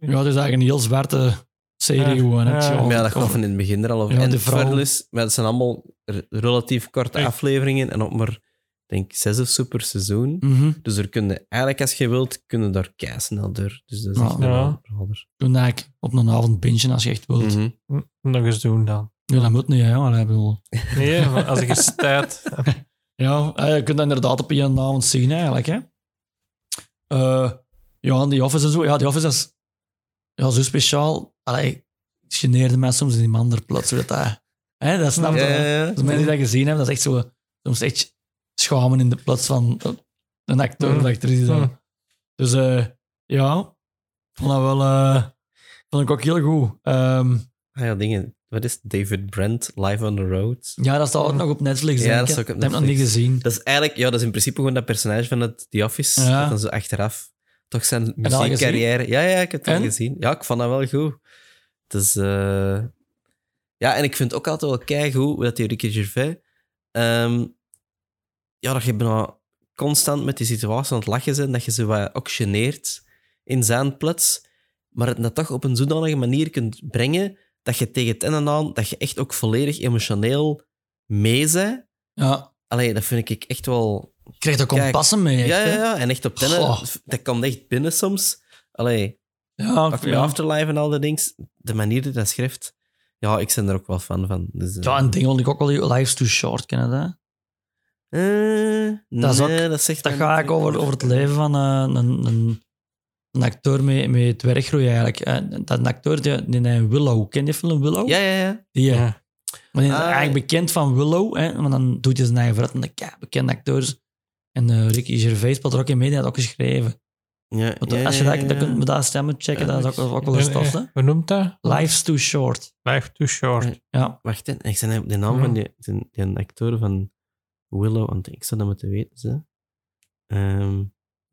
het is eigenlijk een heel zwarte serie Ja, gewoon. hè. ja. Is dat gaat van in het begin er al over. Ja, en de vrouw- is, maar het zijn allemaal relatief korte Echt. afleveringen en op maar, denk ik, zes of zo per seizoen. Mhm. Dus er kunnen, eigenlijk als je wilt, kunnen daar kei snel door. Dus dat is Ja. echt een Ja. aanrader. Toen eigenlijk op een avond bingen als je echt wilt. Mhm. Hm, Nog eens doen dan. Ja, dat moet niet, hè. Maar ik bedoel... Nee, als ik eens tijd... Ja, eh, je kunt dat inderdaad op één avond zien eigenlijk. Hè. Eh, ja, en die Office en zo. Ja, die Office is ja, zo speciaal. Allee, het geneerde mij soms in die man er plots. Dat, hè, dat snap je. Ja, ja, ja. Als mensen die dat gezien hebben, dat is echt zo... Soms echt schamen in de plaats van een acteur of Mm. actrice. Mm. Dus eh, ja, vond dat wel... eh, vond ik ook heel goed. Ehm, Ah ja, dingen. Wat is? David Brent, Live on the Road? ja, dat staat ook nog op Netflix. Ja, dat ik. is ook op Ik heb nog niet gezien. Dat is eigenlijk, ja, dat is in principe gewoon dat personage van het The Office. Ja. Dat dan zo achteraf toch zijn muziekcarrière. Ja, ja, ik heb het al En? gezien. Ja, ik vond dat wel goed. Dus, eh, ja, en ik vind ook altijd wel keigoed hoe dat die Ricky Gervais. ehm, ja, dat je bijna constant met die situatie aan het lachen bent, dat je ze wat ook geneert in zijn plaats, maar het dat toch op een zodanige manier kunt brengen dat je tegen het einde aan, dat je echt ook volledig emotioneel mee bent. Ja, Allee, dat vind ik echt wel... je krijgt Kijk, kompassen mee. echt, ja, ja, ja, en echt op ten Goh. dat kan echt binnen soms. Allee, Ja, ook. Afterlife en al die dingen, de manier die dat schrijft, ja, ik ben er ook wel fan van. Dus, eh, Ja, en ding vond ik ook wel Life's Too Short, ken je dat? Eh, Dat is ook- nee, dat zegt Dat mij gaat eigenlijk over, over het leven van eh, een, een, een acteur met, met het werkgroei eigenlijk. Eh, Dat een acteur, die, die een Willow, ken je die film Willow? Ja, ja, ja. Die, Ja. maar die is Ah, eigenlijk bekend van Willow, hè, maar dan doet hij zijn eigen verhaal. En dan, ja, bekende acteurs. En eh, Ricky Gervais speelt er ook in mee, die had ook geschreven. ja, Want ja, als je ja, dat, ja. kunt met dat stemmen checken, Ja, dat is ook, ook wel En, een stof. hè. Hoe noemt dat? Life's Too Short. Life too short. Ja. Wacht, ik zei de naam Ja. van die, die, die acteur van Willow, want ik zou dat moeten weten. Ze. Ehm,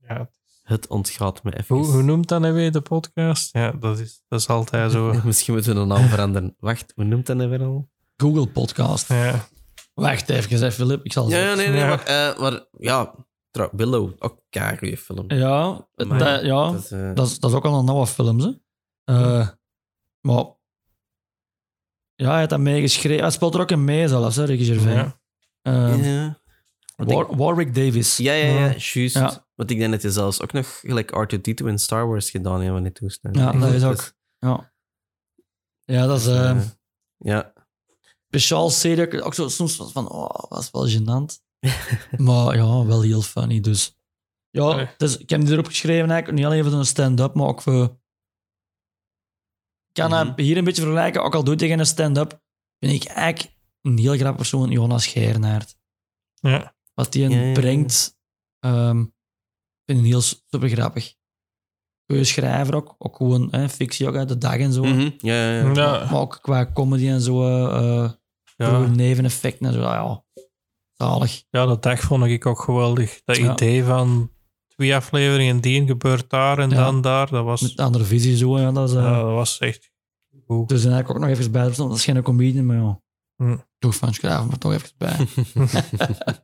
Ja. het ontgaat me even. Hoe, hoe noemt dat nou weer, de podcast? Ja, dat is, dat is altijd zo. Misschien moeten we de naam veranderen. Wacht, hoe noemt dat nou weer al? Google Podcast. Ja. Wacht even, hè, Philip. Ik zal Ja, ja, nee, nee, Ja. Maar, eh, maar ja, trouw, Willow, ook een goede film. Ja, Maar dat, ja. dat is, eh, Dat is, dat is ook al een oude film, hè. Eh, maar... Ja, hij heeft dat meegeschreven. Hij speelt er ook in mee zelfs, hè, Ricky Gervais. Ja. Eh, ja. War- Warwick Davis. ja, ja, ja, juist. Ja. Want ik denk dat hij zelfs ook nog gelijk R2-D2 in Star Wars gedaan heeft, wanneer toestaan. Ja, dat is ook... Dus, Ja, ja dat is eh, ja. speciaal serie. Ook zo, soms was van, oh, was wel gênant. maar ja, wel heel funny, dus... Ja, dus ik heb die erop geschreven eigenlijk, niet alleen voor een stand-up, maar ook voor... Ik kan hem Mhm. hier een beetje vergelijken, ook al doet hij geen stand-up, vind ik eigenlijk een heel grappig persoon, Jonas Geirnaert. Ja. Wat hij Ja, ja, ja. brengt, ehm vind ik heel super grappig. Goeie schrijver ook, ook gewoon hè, fictie ook uit de dag en zo. Mhm, ja, ja, ja. Ja. Maar ook qua comedy en zo, eh Ja. neveneffecten en zo, ja, zalig. ja, dat dag vond ik ook geweldig. Dat Ja. idee van twee afleveringen, die gebeurt daar en Ja. dan daar, dat was, Met andere visie zo, ja, dat is... eh, ja, dat was echt goed. Dus eigenlijk ook nog even bij, dat is geen comedian, maar ja. Hm. Toch van schrijven, maar toch even bij.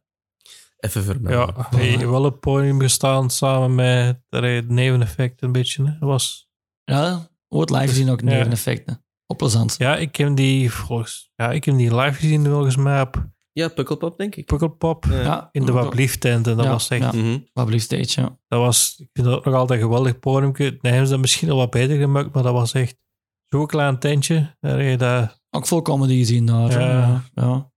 Even vermelden. Ja, hij heeft wel op het podium gestaan samen met de neveneffecten een beetje. Hè. Was, ja, ooit live gezien ook Ja. neveneffecten. Op plezant. ja, ik heb die volgens, ja, ik heb die live gezien volgens mij op Ja, Pukkelpop, denk ik. Pukkelpop Ja. Ja, in de Wablief tent. En dat Ja, was echt, ja. Public stage, ja. dat was, ik vind dat nog altijd een geweldig podium. Nee, hebben ze dat misschien al wat beter gemaakt, maar dat was echt zo'n klein tentje. Daar je dat, Ook veel comedy gezien daar. Ja. Ja. ja.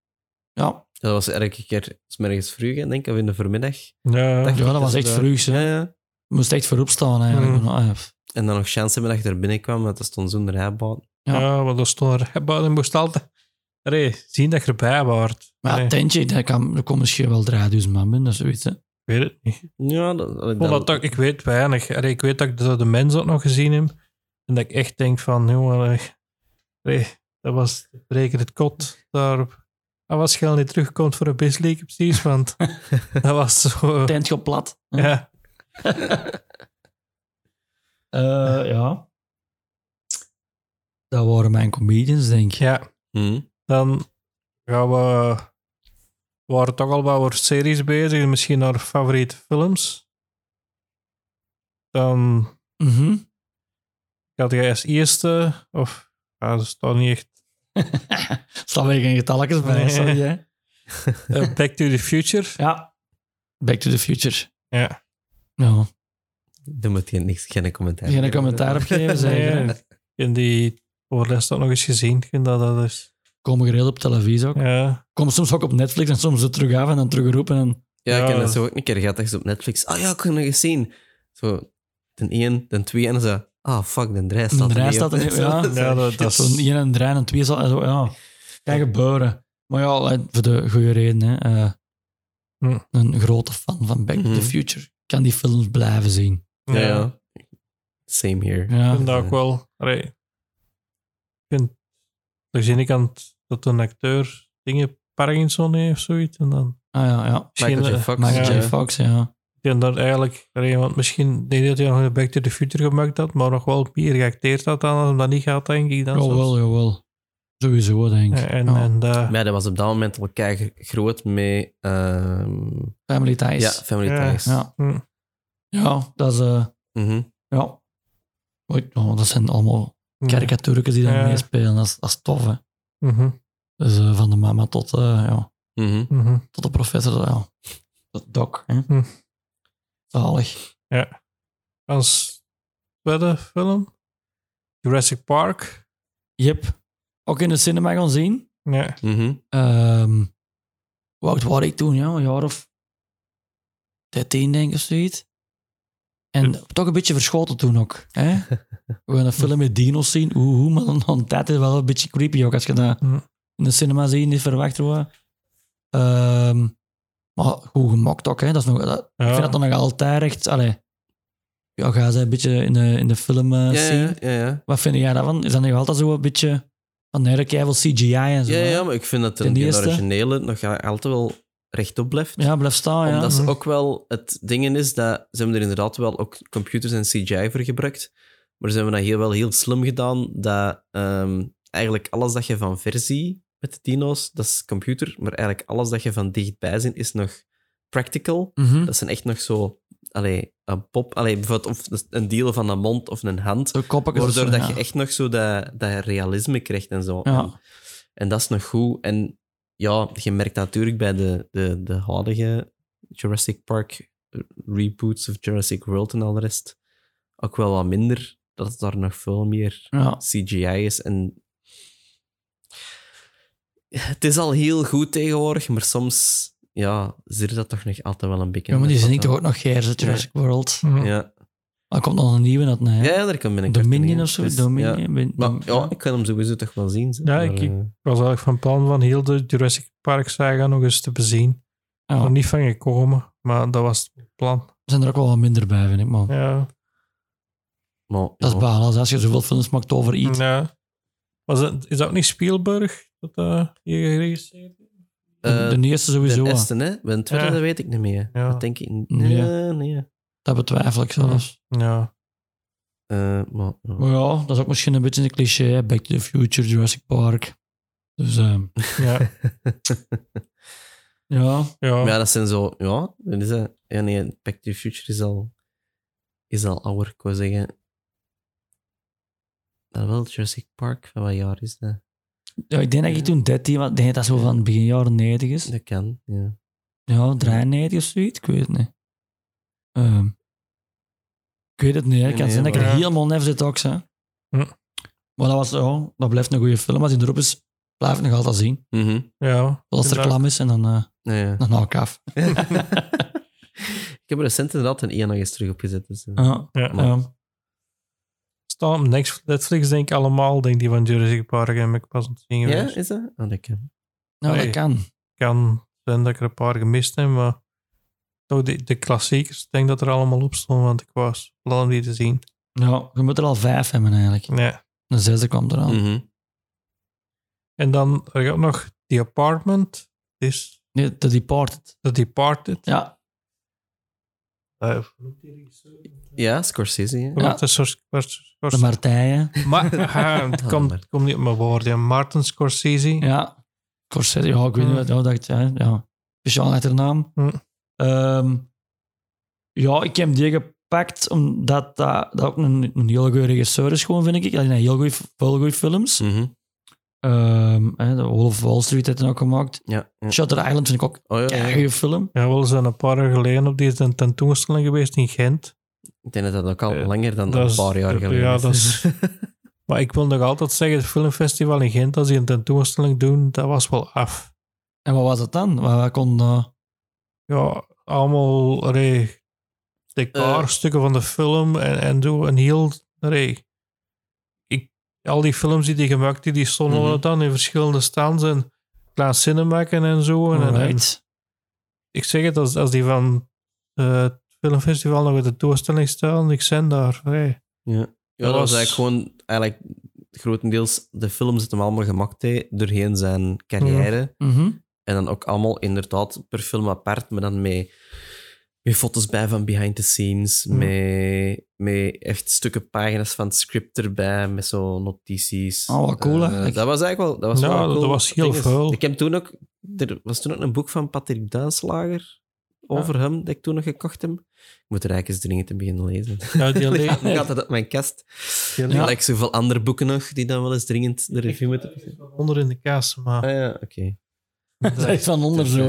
Ja. Dat was elke keer smiddags vroeg, denk ik, of in de voormiddag. ja, ik dat was echt vroeg, hè. Ja, ja. Je moest echt voorop staan eigenlijk. Mm. Ah. En dan nog chance hebben dat je er binnenkwam, want dat stond zo'n rijbaan. Ja. ja. want er stond er, je moest altijd allee, zien dat je erbij waart. Maar ja, tentje, daar, kan, er komen misschien wel 3000 man binnen, of zoiets. Hè. ik weet het niet. Ja, dat, dat, Ik, vond dat ook, ik weet weinig. Allee, ik weet dat ik de, de mensen ook nog gezien heb. En dat ik echt denk van, jongen, allee, dat was breken het kot daar op Dat was Schel niet terugkomt voor een Bisleague, precies, want dat was zo... Tentje plat. Ja, Eh, ja. Dat waren mijn comedians, denk ik. ja. Mhm. Dan gaan we... We waren toch al wat voor series bezig, misschien naar favoriete films. Dan Mhm. had jij als eerste, of... Ja, dat staat niet echt... Staan weer geen getalletjes bij, Nee. sorry. Hè? eh, Back to the Future. Ja. Back to the Future. Ja. Ja. Dan moet je niks, geen commentaar Geen commentaar op geven, zeker. Nee. En die voorles nog eens gezien. Ik vind dat dat is... Komen geregeld op televisie ook. Ja, Komen soms ook op Netflix en soms zo terug af en dan teruggeroepen. En... Ja, ik Ja. heb dat zo ook een keer gehad, dat je zo op Netflix... Ah ja, ik heb het nog eens zien. Zo, ten één, ten twee, en dan zo... Ah, fuck, de drie staat De er niet staat er niet- ja. Ja dat, dat Zo'n is... 1 en 3 en 2 zal en zo, ja. Kan gebeuren. Maar ja, eh, voor de goede reden. Hè. Eh, Hm. Een grote fan van Back to Mhm. the Future. Ik kan die films blijven zien. Ja, ja. Same here. Ja. Ik vind dat ook wel... Allee, ik vind... De ene kant dat een acteur dingen Parkinson heeft of zoiets. En dan Ah ja, ja. misschien... Michael J. eh, Fox. Michael ja. J. Fox, ja. En dat eigenlijk... Want misschien ik dat hij nog een Back to the Future gemaakt had, maar nog wel meer geacteerd had dan als hem dat niet gaat, denk ik. Dan Jawel, jawel. Sowieso, denk ik. En, Ja. en dat... Maar ja, dat was op dat moment al kei groot met... ehm, Family Ties. ja, Family Ja. Ties. Ja. Hm. Ja, dat is... eh, Mhm. ja. Oei, oh, dat zijn allemaal karikatuurtjes die daar Ja. meespelen. Dat is, dat is tof, hè. Mhm, Dus eh, van de mama tot, eh, ja, Mhm. mhm. tot de professor, ja. Tot doc, hè. Zalig. Als tweede film, Jurassic Park. Yep. Ook in de cinema gaan zien. Ja, Mhm. Ehm hoe oud was ik toen? Ja, een jaar of 13, denk ik, of zoiets. En toch een beetje verschoten toen ook. Hè? We gaan een film met dino's zien. Oeh, oeh, maar dan, tijd is wel een beetje creepy ook als je dat in de cinema ziet, niet verwacht wordt. Ehm maar goed gemaakt ook. Hè? Dat is nog, dat, Ik vind dat dan nog altijd echt... Allee, ja, ga ze een beetje in de, in de film eh, Ja, zien. ja, ja, ja. Wat vind jij daarvan? Is dat nog altijd zo een beetje van nee, ik wel CGI en zo? Ja, hè? ja, maar ik vind dat de, eerste- originele nog altijd wel rechtop blijft. Ja, blijf staan, ja. Omdat ze Mhm. ook wel het ding is dat ze hebben er inderdaad wel ook computers en CGI voor gebruikt. Maar ze hebben dat heel wel heel slim gedaan. Dat ehm, eigenlijk alles dat je van versie met dino's, dat is computer. Maar eigenlijk alles dat je van dichtbij ziet, is nog practical. Mhm. Dat zijn echt nog zo. Allee, een pop. Allee, bijvoorbeeld of een deel van een mond of een hand. Waardoor zo, dat ja. je echt nog zo dat, dat realisme krijgt en zo. En, Ja. en dat is nog goed. En ja, je merkt natuurlijk bij de, de, de huidige Jurassic Park reboots of Jurassic World en al de rest ook wel wat minder. Dat het daar nog veel meer Ja. CGI is. En het is al heel goed tegenwoordig, maar soms ja, zit dat toch nog altijd wel een beetje. ja, maar die zijn ik wat toch ook nog geer, Jurassic World. Ja. Er komt nog een nieuwe uit, nee. Ja, ja, daar kan binnenkort Dominion een of zo? dus, ja. Dominion? Ben- Maar ja, ik kan hem sowieso toch wel zien. zo. Ja, Maar, ik- eh, Ik was eigenlijk van plan van heel de Jurassic Park saga nog eens te bezien. Ja, Nog niet van gekomen, maar dat was het plan. er zijn er ook wel wat minder bij, vind ik. Maar Ja, maar, dat is ja. balen. Als je zoveel films maakt over iets. ja. Was het, is dat ook niet Spielberg dat hier geregisseerd heeft? Eh, de eerste sowieso. De eerste, hè? Bij een tweede, dat weet ik niet meer. Ja. Dat denk ik niet. Nee. Nee. Dat betwijfel ik zelfs. Ja. Eh, maar, ja. Maar ja, dat is ook misschien een beetje een cliché. hè. Back to the Future, Jurassic Park. Dus ehm, Ja. ja, Ja. Maar ja, dat zijn zo... Ja, dat is dat. Ja, nee, Back to the Future is al... Is al ouder, ik wou zeggen. Dat wel, Jurassic Park, van wat jaar is dat? Ja, ik denk dat ik toen 13 was. Ik denk dat dat zo van begin jaren 90 is. Dat kan, ja. Ja, 93 of zoiets. Ik weet het niet. Ehm, ik weet het niet. hè. Het kan Nee, zijn dat ik er helemaal nef zit ook. Hè. Hm. Maar dat, was, ja, dat blijft een goede film. Als hij erop is, blijf ik nog altijd zien. Mhm. ja. Als er klam is en dan, eh, Ja, ja. dan hou ik af. ik heb er recent inderdaad een één nog eens terug opgezet. Dus, eh. Ja, Ja. Staan Netflix denk ik allemaal, denk die van Jurassic Park en ik pas aan het zien ja, geweest. is dat? Oh, dat kan. Nou, dat kan. kan zijn dat ik er een paar gemist heb, maar toch de, de klassiekers, ik denk dat er allemaal op stonden, want ik was plan om die te zien. Ja, je moet er al vijf hebben eigenlijk. Ja. De zesde kwam eraan. Mhm. En dan er gaat nog The Apartment is Nee, The Departed. The Departed. Ja, Ja, Scorsese. hè. Wat is er- de Martijen. Maar, het komt, het komt niet op mijn woorden. Martin Scorsese. Ja, Corsette, ja, ik weet niet wat ja, dacht. Ja, ja. Speciaal achternaam. Hm. Ehm, ja, ik heb die gepakt omdat dat, dat ook een, een heel goede regisseur is, gewoon, vind ik. Hij heeft heel goede, veel goede films. Ehm, hè, de Wolf of Wall Street heeft hij ook gemaakt. Ja. ja. Shutter Island vind ik ook Oh, ja, een ja. goede film. Ja, we zijn een paar jaar geleden op deze tentoonstelling geweest in Gent. Ik denk dat dat ook al Eh, langer dan dat een paar jaar geleden ja, is. dat is- Maar ik wil nog altijd zeggen, het filmfestival in Gent, als die een tentoonstelling doen, dat was wel af. En wat was het dan? Wat, wat kon... eh, Ja, allemaal allee, decorstukken van de film en, en zo. Een heel... ik, al die films die die gemaakt hebben, die stonden Mhm. dan in verschillende stands en klein cinemaken en zo. En, ik zeg het, als, als die van eh, het filmfestival nog in de toestelling staan, ik zijn daar. allee. Ja, ja dat was eigenlijk gewoon eigenlijk grotendeels de films het hem allemaal gemaakt heeft doorheen zijn carrière. Mhm. En dan ook allemaal inderdaad per film apart, maar dan met, met foto's bij van behind the scenes, met, met echt stukken pagina's van het script erbij, met zo notities. Oh, wat cool, Eh, eigenlijk. dat was eigenlijk wel, dat was Ja, wel dat cool. was heel veel. Ik heb toen ook, er was toen ook een boek van Patrick Duinslager over hem, dat ik toen nog gekocht heb. Ik moet er eigenlijk eens dringend te beginnen lezen. Ja, die Ik had het op mijn kast. die Ja. le- Like zoveel andere boeken nog, die dan wel eens dringend de review moeten... onder in de kaas, maar... Ah ja, oké. Dat is echt van onder zo.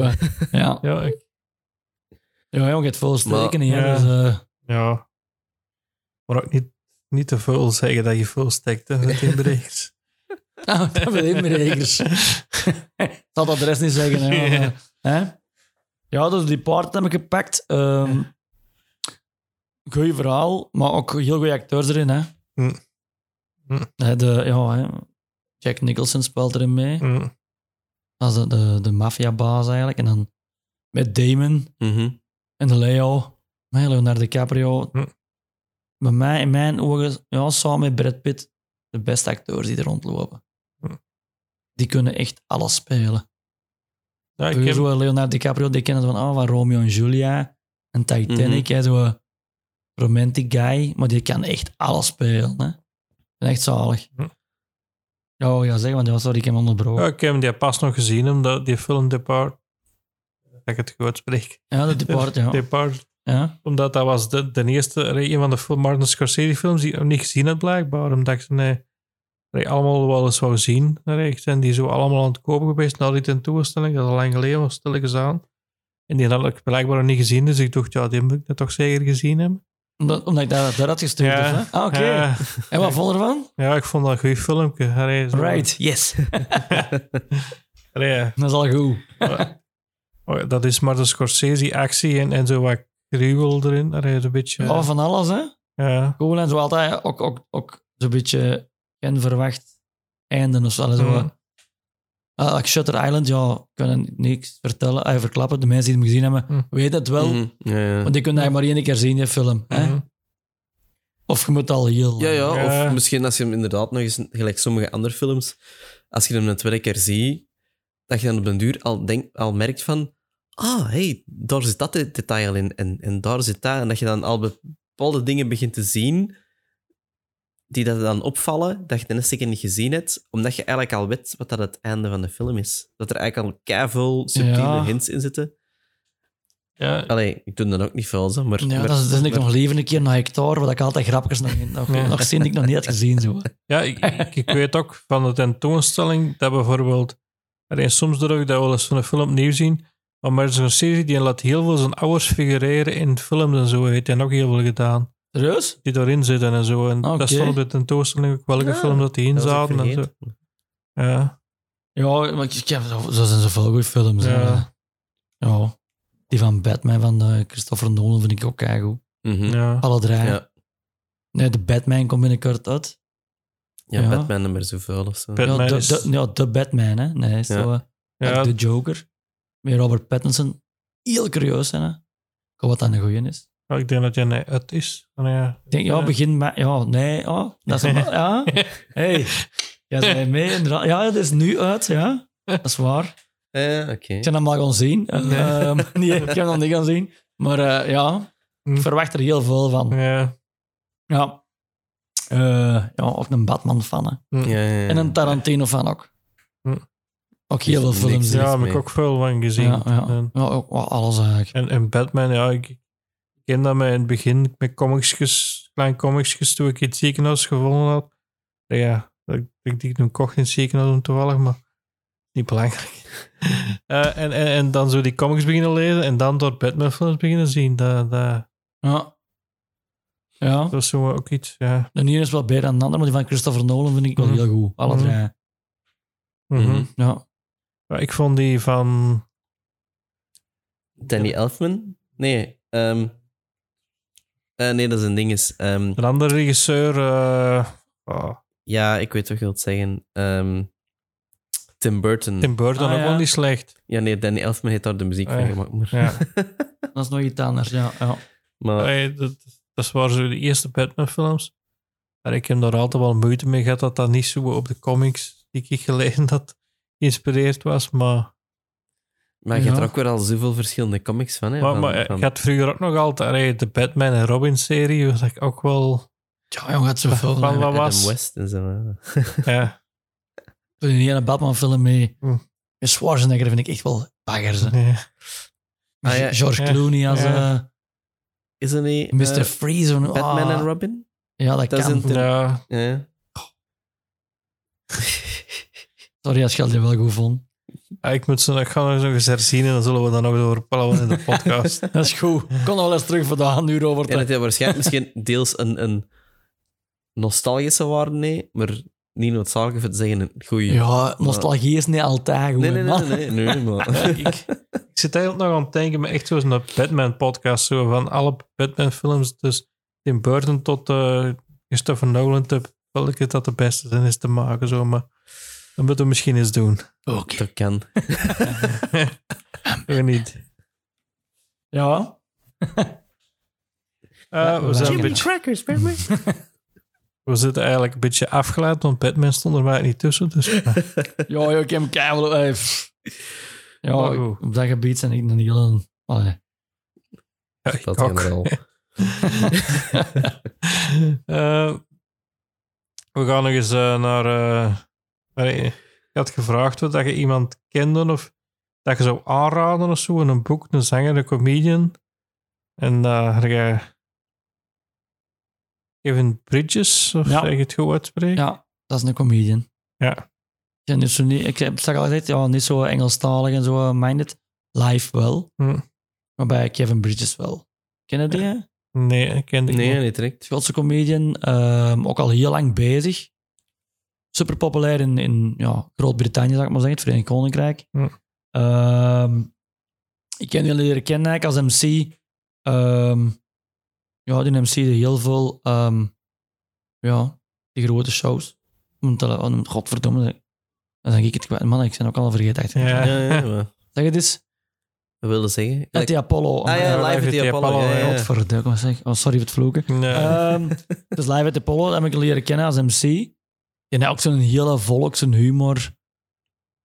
Ja, Ja, ik, ja jong, je hebt veel steken hier. ja. Dus, eh, ja. Maar ook niet, niet te veel zeggen dat je veel stekt hè, met inbrekers. Ah, dat mijn regels. Ik zal dat de rest niet zeggen. Hè, maar, Ja. hè? ja, dus die paard heb ik gepakt. Ehm goeie verhaal, maar ook heel goede acteurs erin. Hè? Hm. Hm. Hè, De, ja, hè. Jack Nicholson speelt erin mee. Mm. Dat is de, de, de maffiabaas eigenlijk. En dan met Damon Mhm. En de Leo. Leonardo DiCaprio. Hm. Bij mij, in mijn ogen, ja, samen met Brad Pitt, de beste acteurs die er rondlopen. Hm. Die kunnen echt alles spelen. Ja, ik Ik heb, zo Leonardo DiCaprio, die kennen van, oh, van Romeo en Julia en Titanic. hè, Zo romantic guy, maar die kan echt alles spelen. Hè. Echt zalig. Hm. Ja, ja, zeg, want ja, sorry, ik heb hem onderbroken. ja, ik heb die pas nog gezien, omdat die film Depart... Dat ik het goed spreek. Ja, de depart, ja. Depart, ja. omdat dat was de, de eerste, een van de Martin Scorsese films die ik nog niet gezien had blijkbaar. Omdat ik ze nee, allemaal wel eens wou zien. Ik zijn die zo allemaal aan het kopen geweest na die tentoonstelling. Dat is al lang geleden, was stilletjes aan. En die had ik blijkbaar nog niet gezien, dus ik dacht, ja, die moet ik toch zeker gezien hebben. Omdat, omdat ik dat daar had gestuurd. Ja. of, hè? Ah, oké. Ja, En wat vond je ervan? ja, ik vond dat een goed filmpje. Allee, Right, yes. Allee, ja. Dat is al goed. Oh, dat is maar de Scorsese actie en, en zo wat gruwel erin. Allee, een beetje... Oh, van alles, hè? ja. Cool en zo altijd ook, ook, ook zo'n beetje geen verwacht einde of zo. zo. Mm. Ah, like Shutter Island, ja, kunnen niks vertellen, eh, verklappen. De mensen die hem gezien hebben, Mm. weten het wel. Mhm. Ja, ja. Want die kunnen eigenlijk maar één keer zien, die film. Hè? Mhm. Of je moet al heel... Ja, ja, Ja. of misschien als je hem inderdaad nog eens, gelijk sommige andere films, als je hem een tweede keer ziet, dat je dan op den duur al, denk, al merkt van, ah, hey, daar zit dat de- detail in en, en daar zit dat. En dat je dan al bepaalde dingen begint te zien die dat dan opvallen, dat je de eerste keer niet gezien hebt, omdat je eigenlijk al weet wat dat het einde van de film is. Dat er eigenlijk al keiveel subtiele Ja. hints in zitten. Ja, Allee, ik doe dat ook niet veel, zo, maar... Ja, maar- dat is, dat is ik maar- nog liever een keer naar Hector, wat ik altijd grapjes nog, nog, Ja. nog die ik nog niet had gezien. Zo. ja ik, ik, ik weet ook van de tentoonstelling dat bijvoorbeeld... Allee, soms durf ik dat wel eens van een film opnieuw zien, maar Martin Scorsese die laat heel veel zijn ouders figureren in films en zo. Heeft hij nog heel veel gedaan. Serieus? Die daarin zitten en zo. En Oké. dat stond op de tentoonstelling ook welke Ja, film dat die in zaten en zo. Ja. Ja, maar ik, heb, zo zo zijn zoveel goede films. Ja. ja. Die van Batman van eh, Christopher Nolan vind ik ook keigoed. Mhm. ja. Alle drie. Ja. Nee, de Batman komt binnenkort uit. Ja, Ja. Batman nummer zoveel of zo. Batman ja, de, is- de, ja, de Batman, hè. Nee, is zo, eh, Ja, de Joker. Met Robert Pattinson. Heel curieus zijn, hè. Ik hoop wat dat een goeie is. Ja, ik denk dat jij nee, het is. Maar ja. Ik denk, ja, begin met... Ja, nee, ja. Dat is een, ja. Hey, jij bent mee inderdaad. Ja, het is nu uit, ja. Dat is waar. Eh, Oké. Ik heb hem al gaan zien. Nee. Ehm, nee, ik heb hem nog niet gaan zien. Maar eh, ja, Hm. ik verwacht er heel veel van. Ja. Ja. Eh, ja, ook een Batman-fan. hè. Ja, ja, ja. En een Tarantino-fan ook. Ook heel veel films. ja, daar heb ik ook veel van gezien. Ja, ja. En, ja ook wel alles eigenlijk. en, en Batman, ja, ik, ik ken dat mij in het begin met comicsjes, klein comicsjes, toen ik in het ziekenhuis gevonden had. Ja, ik, ik die toen kocht in het ziekenhuis toevallig, maar niet belangrijk. Eh, en, en, en dan zo die comics beginnen lezen en dan door Batman films beginnen zien. Dat, dat, Ja. Ja, dat is zo ook iets, ja. de ene is wel beter dan de andere, maar die van Christopher Nolan vind ik wel Mhm. heel goed. Alle drie. Mhm. Ja. Ja, ik vond die van... Danny Elfman? Nee. ehm, eh, nee, dat is een ding. Is, ehm, Een andere regisseur... eh, oh, ja, ik weet wat je wilt zeggen. Ehm, Tim Burton. Tim Burton Ah, ook ja. wel niet slecht. Ja, nee, Danny Elfman heeft daar de muziek van Ah, gemaakt. Maar, Ja. Dat is nog iets anders, ja. ja. maar dat, dat waren zo de eerste Batman-films. Maar ik heb daar altijd wel moeite mee gehad dat dat niet zo op de comics die ik gelezen had geïnspireerd was. Maar, maar je hebt Ja. er ook weer al zoveel verschillende comics van. Hè, maar, van, maar van- ik had vroeger ook nog altijd de Batman en Robin-serie, was ik ook wel... Ja, jongen, het zoveel. Van Van wat Adam was... West en zo. Ja, Die ene Batman-film mee. Hm. Met Schwarzenegger vind ik echt wel baggers. hè. nee. Ah, ja. George Ja. Clooney als Ja. eh, Is er niet Mr. eh, Freeze. of- Batman ah, en Robin? Ja, dat, Dat is kan. een- ja, Ja. Sorry als je het wel goed vond. Ja, ik, moet ze, ik ga nog eens herzien en dan zullen we dan nog over praten in de podcast. Dat is goed. Ik kon nog wel eens terug voor uur over En het heeft waarschijnlijk misschien deels een, een nostalgische waarde, nee, maar niet noodzakelijk voor te zeggen een goeie. Ja, nostalgie is niet altijd goed, nee, nee, man. nee, nee, nee, maar... ik, ik zit eigenlijk nog aan het denken, maar echt zo'n Batman-podcast, zo van alle Batman-films, dus Tim Burton tot eh Christopher Nolan, te, welke dat de beste zijn is te maken, zo, maar dat moeten we misschien eens doen. Oké. Dat kan. Weet niet. Ja. Eh, we, zijn een Jimmy beetje, Crackers, Batman. we zitten eigenlijk een beetje afgeleid, want Batman stond er maar niet tussen, dus... Ja, ja, ik heb hem keihard... eh. Ja, op dat gebied zijn ik een hele... Allee. ja, ik Dat ook. generaal. Eh, we gaan nog eens eh, naar. Eh, allee, je had gevraagd of dat je iemand kende of dat je zou aanraden of zo. Een boek, een zanger, een comedian. En daar je. Kevin Bridges, of Ja. zeg je het goed uitspreken? Ja, dat is een comedian. Ja. Ik, niet zo niet, ik heb straks al gezegd, ja, niet zo Engelstalig en zo minded. Live wel. Hm. Maar bij Kevin Bridges wel. Ken je die? hè? Nee, ik ken die Nee, niet. niet direct. Schotse comedian. ehm, ook al heel lang bezig. Super populair in, in ja, Groot-Brittannië, zou ik maar zeggen, het Verenigd Koninkrijk. Hm. Ehm, ik ken jullie leren kennen eigenlijk als MC. Ehm, ja, die MC deed heel veel ehm, ja, die grote shows. Om te, om, godverdomme, dan denk ik het kwijt. Man, ik ben ook al vergeten. echt. Ja. Ja, ja, maar... Zeg het eens. Wat wilde zeggen? Uit die Apollo. Ah ja, live at the Apollo. ja, ja. Godverdomme, zeg. Oh, sorry voor het vloeken. Nee. Ehm, dus Live at the Polo heb ik leren kennen als MC. Die had ook zo'n hele volks, een humor.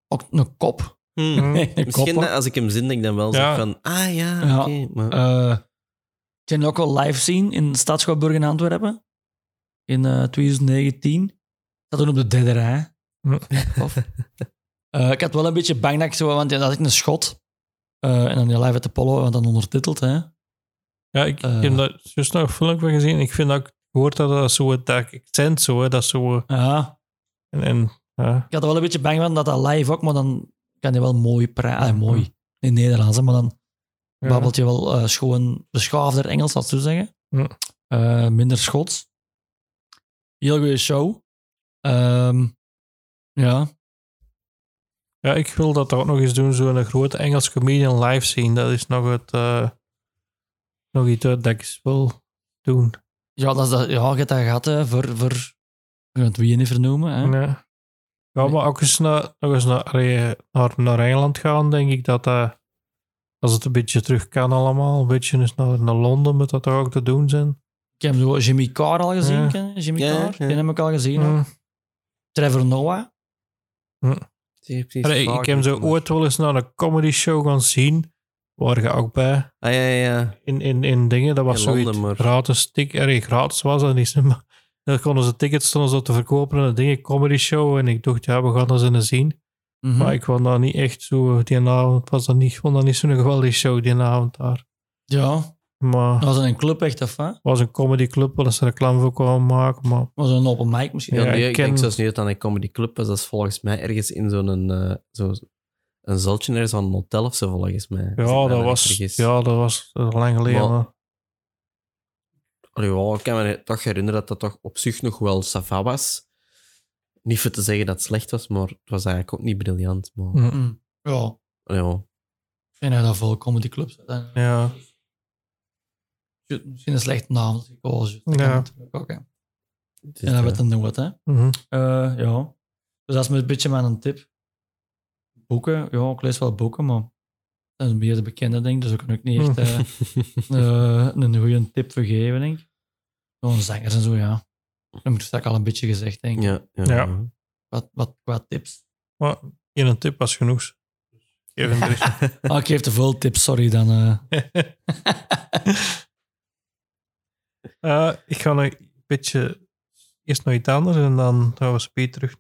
Ook een kop. Hmm. Hm. een kop Misschien dat als ik hem zin, dat ik dan wel Ja. zeg van... Ah ja, Ja. oké. maar... Eh, ik heb die ook wel live zien in Stadschouwburg in Antwerpen. In eh, 2019. Dat toen op de derde rij. Eh, ik had wel een beetje bang dat ik zo... Want ja, dat is een schot. Eh, en dan die Live at the Polo, want dan ondertiteld. Hè. ja, ik, ik heb daar juist nog een filmpje van gezien. Ik vind ook gehoord dat dat zo het accent zo, hè, dat zo... Ja, En, en, ja. ik had er wel een beetje bang van dat dat live ook, maar dan kan hij wel mooi praten. Ah, mooi. In Nederlands, hè, maar dan babbelt je wel eh, schoon beschaafder Engels, dat zo zeggen. Eh, minder Schots. Heel goede show. Ehm, ja. Ja, ik wil dat ook nog eens doen, zo'n grote Engels comedian live zien. Dat is nog het... eh, nog iets uit dat ik wil doen. Ja, dat is dat, ja, je hebt dat gehad hè, voor, voor... Gaan het wie niet vernoemen. Hè? Ja. Ja, maar ook eens naar, nog eens naar, naar, naar Engeland gaan, denk ik dat dat... Als het een beetje terug kan allemaal, een beetje eens naar, naar Londen moet dat toch ook te doen zijn. Ik heb zo Jimmy Carr al gezien. Ja. ken je? Jimmy Ja, Carr, ja. die heb ik al gezien. Mm. Trevor Noah. Ik Allee, ik heb zo ooit wel eens naar een comedy show gaan zien. Waar je ook bij. Ah, ja, ja, ja. In, in, in dingen. Dat was In zoiets Londen, maar- gratis. Tik, allee, gratis was dat niet. Maar dan konden ze tickets stonden zo te verkopen aan een dingen comedy show. En ik dacht, ja, we gaan dat eens zien. Mhm. Maar ik vond dat niet echt zo. Die avond was dat niet, ik vond dat niet zo'n geweldige show die avond daar. Ja, Maar dat was een club echt, of wat? het was een comedyclub waar ze reclame voor kwamen maken. Maar was een open mic misschien. Ja, Ja, nee, ik ken- denk zelfs niet dat dat een comedy club was. Dat is volgens mij ergens in zo'n eh, zo een zaltje ergens van een hotel of zo, volgens mij. Ik ja, dat was, ja, dat was lang geleden. Maar- Allee, ja, ik kan me toch herinneren dat dat toch op zich nog wel sava was. Niet voor te zeggen dat het slecht was, maar het was eigenlijk ook niet briljant. Maar, Mm, Mm. Ja, allee, ik vind dat veel comedyclubs zijn. Ja. Misschien een slechte naam dat gekozen. Dat Ja. ook, hè. En dat werd een nooit, hè. Mhm. Eh, ja. Dus dat is een beetje mijn tip. Boeken, ja, ik lees wel boeken, maar dat is meer de bekende, ik. Dus ik kan ook niet echt eh, eh, een goede tip vergeven, denk ik. Gewoon zangers en zo, ja. Dat moet ik straks al een beetje gezegd, denk ik. ja, ja. Ja. Wat, wat qua tips. Maar in een tip was genoeg. Geef eens. Ah, ik geef te veel tips, sorry dan. eh. Eh, ik ga nog een beetje eerst nog iets anders en dan gaan we speed terug.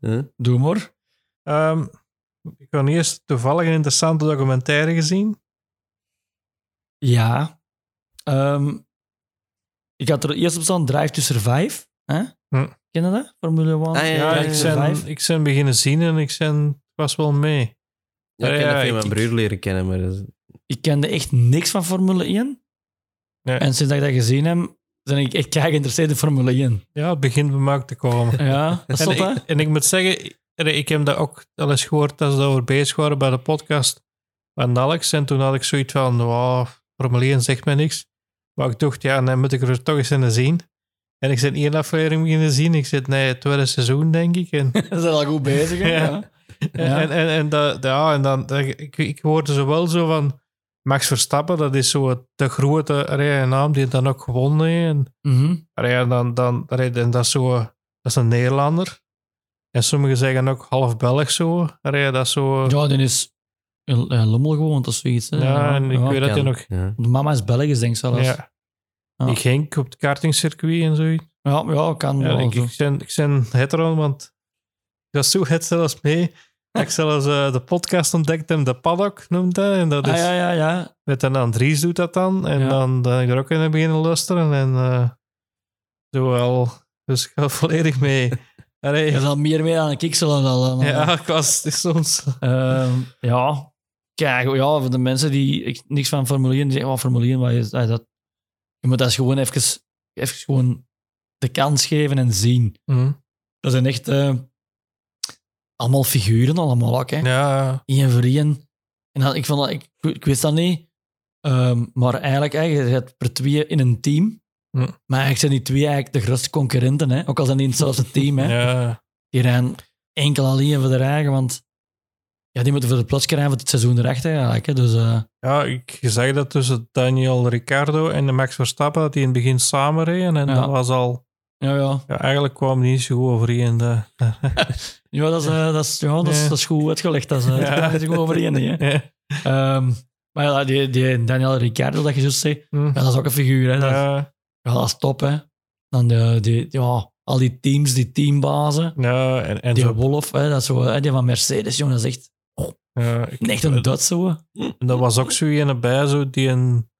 Huh? Doe maar. Ehm, ik had eerst toevallig een interessante documentaire gezien. Ja. Ehm, ik had er eerst op staan Drive to Survive. Hè? Hm. Ken je dat? Formule 1? Ah, ja, Ja, ja, ik, zijn, ik zijn beginnen zien en ik zijn, was wel mee. Ja, ik heb Ja, mijn broer leren kennen, maar dat is- Ik kende echt niks van Formule 1. Nee. En sinds dat ik dat gezien heb, ben ik echt kei geïnteresseerd in Formule 1. Ja, het begint bij mij ook te komen. Ja, dat ik, en ik moet zeggen, ik, heb dat ook al eens gehoord als we over bezig waren bij de podcast van Alex. En toen had ik zoiets van, wow, Formule 1 zegt mij niks. Maar ik dacht, ja, dan moet ik er toch eens in zien. En ik zit één aflevering beginnen zien. Ik zit nee, het tweede seizoen, denk ik. En, We zijn al goed bezig. Ja. En, en, en, dat, ja, en dan, dat- ik, ik hoorde zo wel zo van Max Verstappen, dat is zo de grote naam die het dan ook gewonnen heeft. En, allee, en dan, dan, en dat, is zo, dat is een Nederlander. En sommigen zeggen ook half Belg zo. Allee, dat is zo... Ja, die is Lommel gewoond of zoiets. Hè? Ja, en ik weet dat hij kan. nog... Ja. De mama is Belgisch, denk ik zelfs. Ja, die Genk op het kartingcircuit en zoiets. ja, kan Ja, wel. ik, ik, ben, ik ben hetero, want ik was zo het zelfs mee. ik zelfs eh, de podcast ontdekt heb, de Paddock noemt hij. En dat is, Ah, ja, ja, ja. met een Andries doet dat dan. En Ja. dan ben ik er ook in beginnen luisteren. En eh, zo wel. Dus ik ga volledig mee. Allee, Je is al meer mee aan een kikselen dan. dan ja, ik was soms... Ehm, ja. Kijk, ja, voor de mensen die ik, niks van Formule 1, die zeggen, oh, Formule 1, wat is dat? Je moet dat gewoon even, even gewoon de kans geven en zien. Hm. Dat zijn echt eh, allemaal figuren, allemaal ook, hè. Ja, Eén voor één. En dat, ik, vond dat, ik, ik wist dat niet. Ehm, maar eigenlijk, hè, je zit per twee in een team. Hm. Maar eigenlijk zijn die twee eigenlijk de grootste concurrenten. Hè? Ook al zijn die in hetzelfde team. Hè? ja. Die rijden enkel alleen voor de eigen, want ja, die moeten voor de plots rijden voor het seizoen erachter eigenlijk. Hè? Dus eh, ja, ik zag dat tussen Daniel Ricciardo en de Max Verstappen, dat die in het begin samen reden. En Ja. dat was al... ja, ja. Ja, eigenlijk kwam die niet zo goed overeen. De, ja, dat is, eh, dat is, ja, dat is, Ja. dat is goed uitgelegd. Dat is, eh, Ja. dat is gewoon overeen. Hè? ja. Ehm, maar ja, die, die Daniel Ricciardo, dat je zo zegt, Hm. ja, dat is ook een figuur. Hè? Dat, Ja, dat is top. Hè? Dan de, die, ja, al die teams, die teambazen. ja, en, en Die zo, Wolf, hè, dat is zo, hè, die van Mercedes, jongen, dat is echt, ja, ik- echt een Duits zo. En dat was ook zo een bij, zo, die een,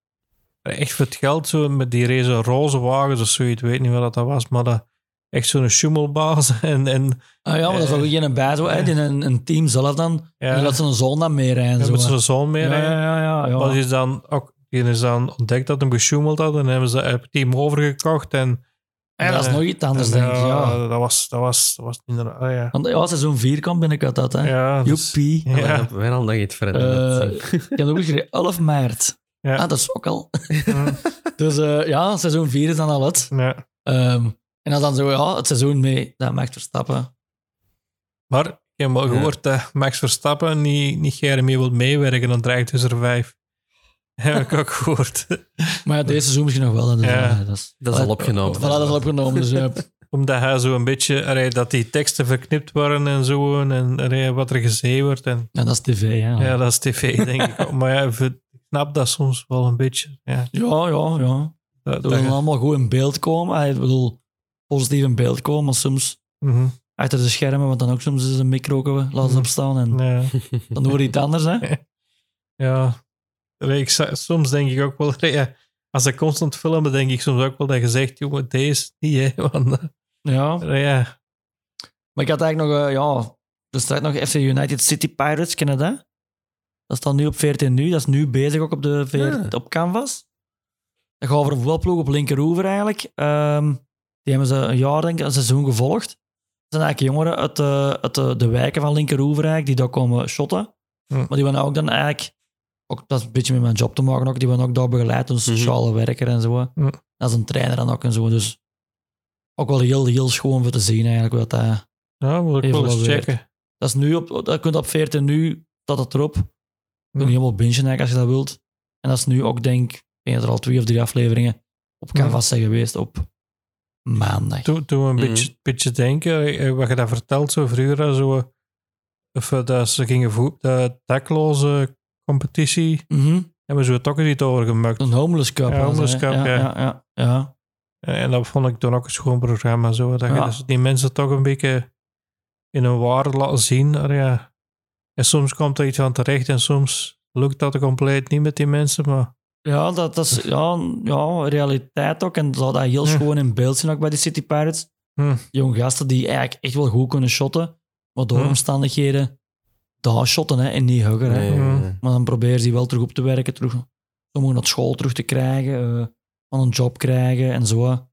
echt voor het geld, zo, met die race roze wagens of zoiets, ik weet niet wat dat was, maar dat, echt zo'n schummelbaas. En, en Ah ja, maar dat is ook geen bij, zo, hè, die een, een team zelf dan, ja, die laat zijn zoon dan meerijden. ja, zo, met zijn zoon mee. ja, ja, ja, ja. Maar die is dan ook die is dan ontdekt dat hem gesjoemeld had en hebben ze het team overgekocht. En, Ja, dat is eh, nog iets anders, en, denk ik. Ja. Dat was, dat was, dat was inderdaad, ah, ja. Want ja, seizoen 4 komt binnenkort dat, hè. Ja, dus- Joepie. Ja. Dat je het verder Eh, ik heb ook geschreven 11 maart. Ja. Ah, dat is ook al. Dus eh, ja, seizoen 4 is dan al het. ja. Ehm, en dan, dan zo, ja, het seizoen mee, dat Max Verstappen. Maar ik heb wel Ja. gehoord dat Max Verstappen niet, niet graag meer wil meewerken dan dreigt dus er vijf. Heb ik ook gehoord. Maar ja, deze seizoen misschien nog wel. Dus, Ja. eh, dat is, Dat is al opgenomen. Voilà, dat is al opgenomen. Dus, eh, Omdat hij zo een beetje, allee, dat die teksten verknipt waren en zo, en allee, wat er gezegd wordt. En, Ja, dat is tv, hè. ja, dat is tv, denk ik. ook. Maar ja, ik snap dat soms wel een beetje. Ja, ja, ja. ja. dat, Dat dat- wil allemaal goed in beeld komen. Ik bedoel, positief in beeld komen, maar soms Mhm, achter de schermen, want dan ook soms is een micro laten Mhm. opstaan en ja. dan hoor je iets anders, hè. Ja, Za- soms denk ik ook wel, ja, als ik constant filmen, denk ik soms ook wel dat je zegt, jongen, deze niet, hè. Want, eh, Ja. ja, Maar ik had eigenlijk nog, eh, ja, er staat nog FC United City Pirates, ken je dat? Dat staat nu op 14 nu, dat is nu bezig ook op, de Ah. op Canvas. Dat gaat over een voetbalploeg op linkeroever eigenlijk. Ehm, die hebben ze een jaar, denk ik, een seizoen gevolgd. Dat zijn eigenlijk jongeren uit, de, uit de, de wijken van linkeroever eigenlijk, die daar komen shotten. Hm. Maar die worden ook dan eigenlijk, ook, dat is een beetje met mijn job te maken ook, die worden ook daar begeleid een sociale werker en zo. Hm. Dat is een trainer dan ook en zo. Dus ook wel heel, heel schoon voor te zien eigenlijk, wat dat... ja moet ik wel eens checken. Dat is nu op, dat kunt op 14 nu, dat het erop. Je Hm. helemaal bingen eigenlijk als je dat wilt. En dat is nu ook, denk ik, dat er al twee of drie afleveringen op. Canvas zijn geweest op maandag. Toen, toen we een Mhm. beetje, beetje denken, eh, wat je dat vertelt zo vroeger, zo, of eh, dat ze gingen voet, de dakloze competitie, Mhm. hebben ze ook eens iets over gemaakt. Een homeless cup. Ja, homeless cup, ja. ja. Ja, ja, ja. En dat vond ik toen ook een schoon programma, zo, dat je dus die mensen toch een beetje in hun waarde laten zien. Ah, ja. En soms komt er iets aan terecht en soms lukt dat compleet niet met die mensen, maar Ja, dat, dat is ja, ja, realiteit ook. En zou dat heel Ja. schoon in beeld zien ook bij de City Pirates. Hm. Jong gasten die eigenlijk echt wel goed kunnen shotten, maar door Hm. omstandigheden daar shotten hè, en niet huggen. Hè. Nee, Mhm. nee. Maar dan proberen ze die wel terug op te werken, terug, sommigen naar school terug te krijgen, eh, van een job krijgen en zo.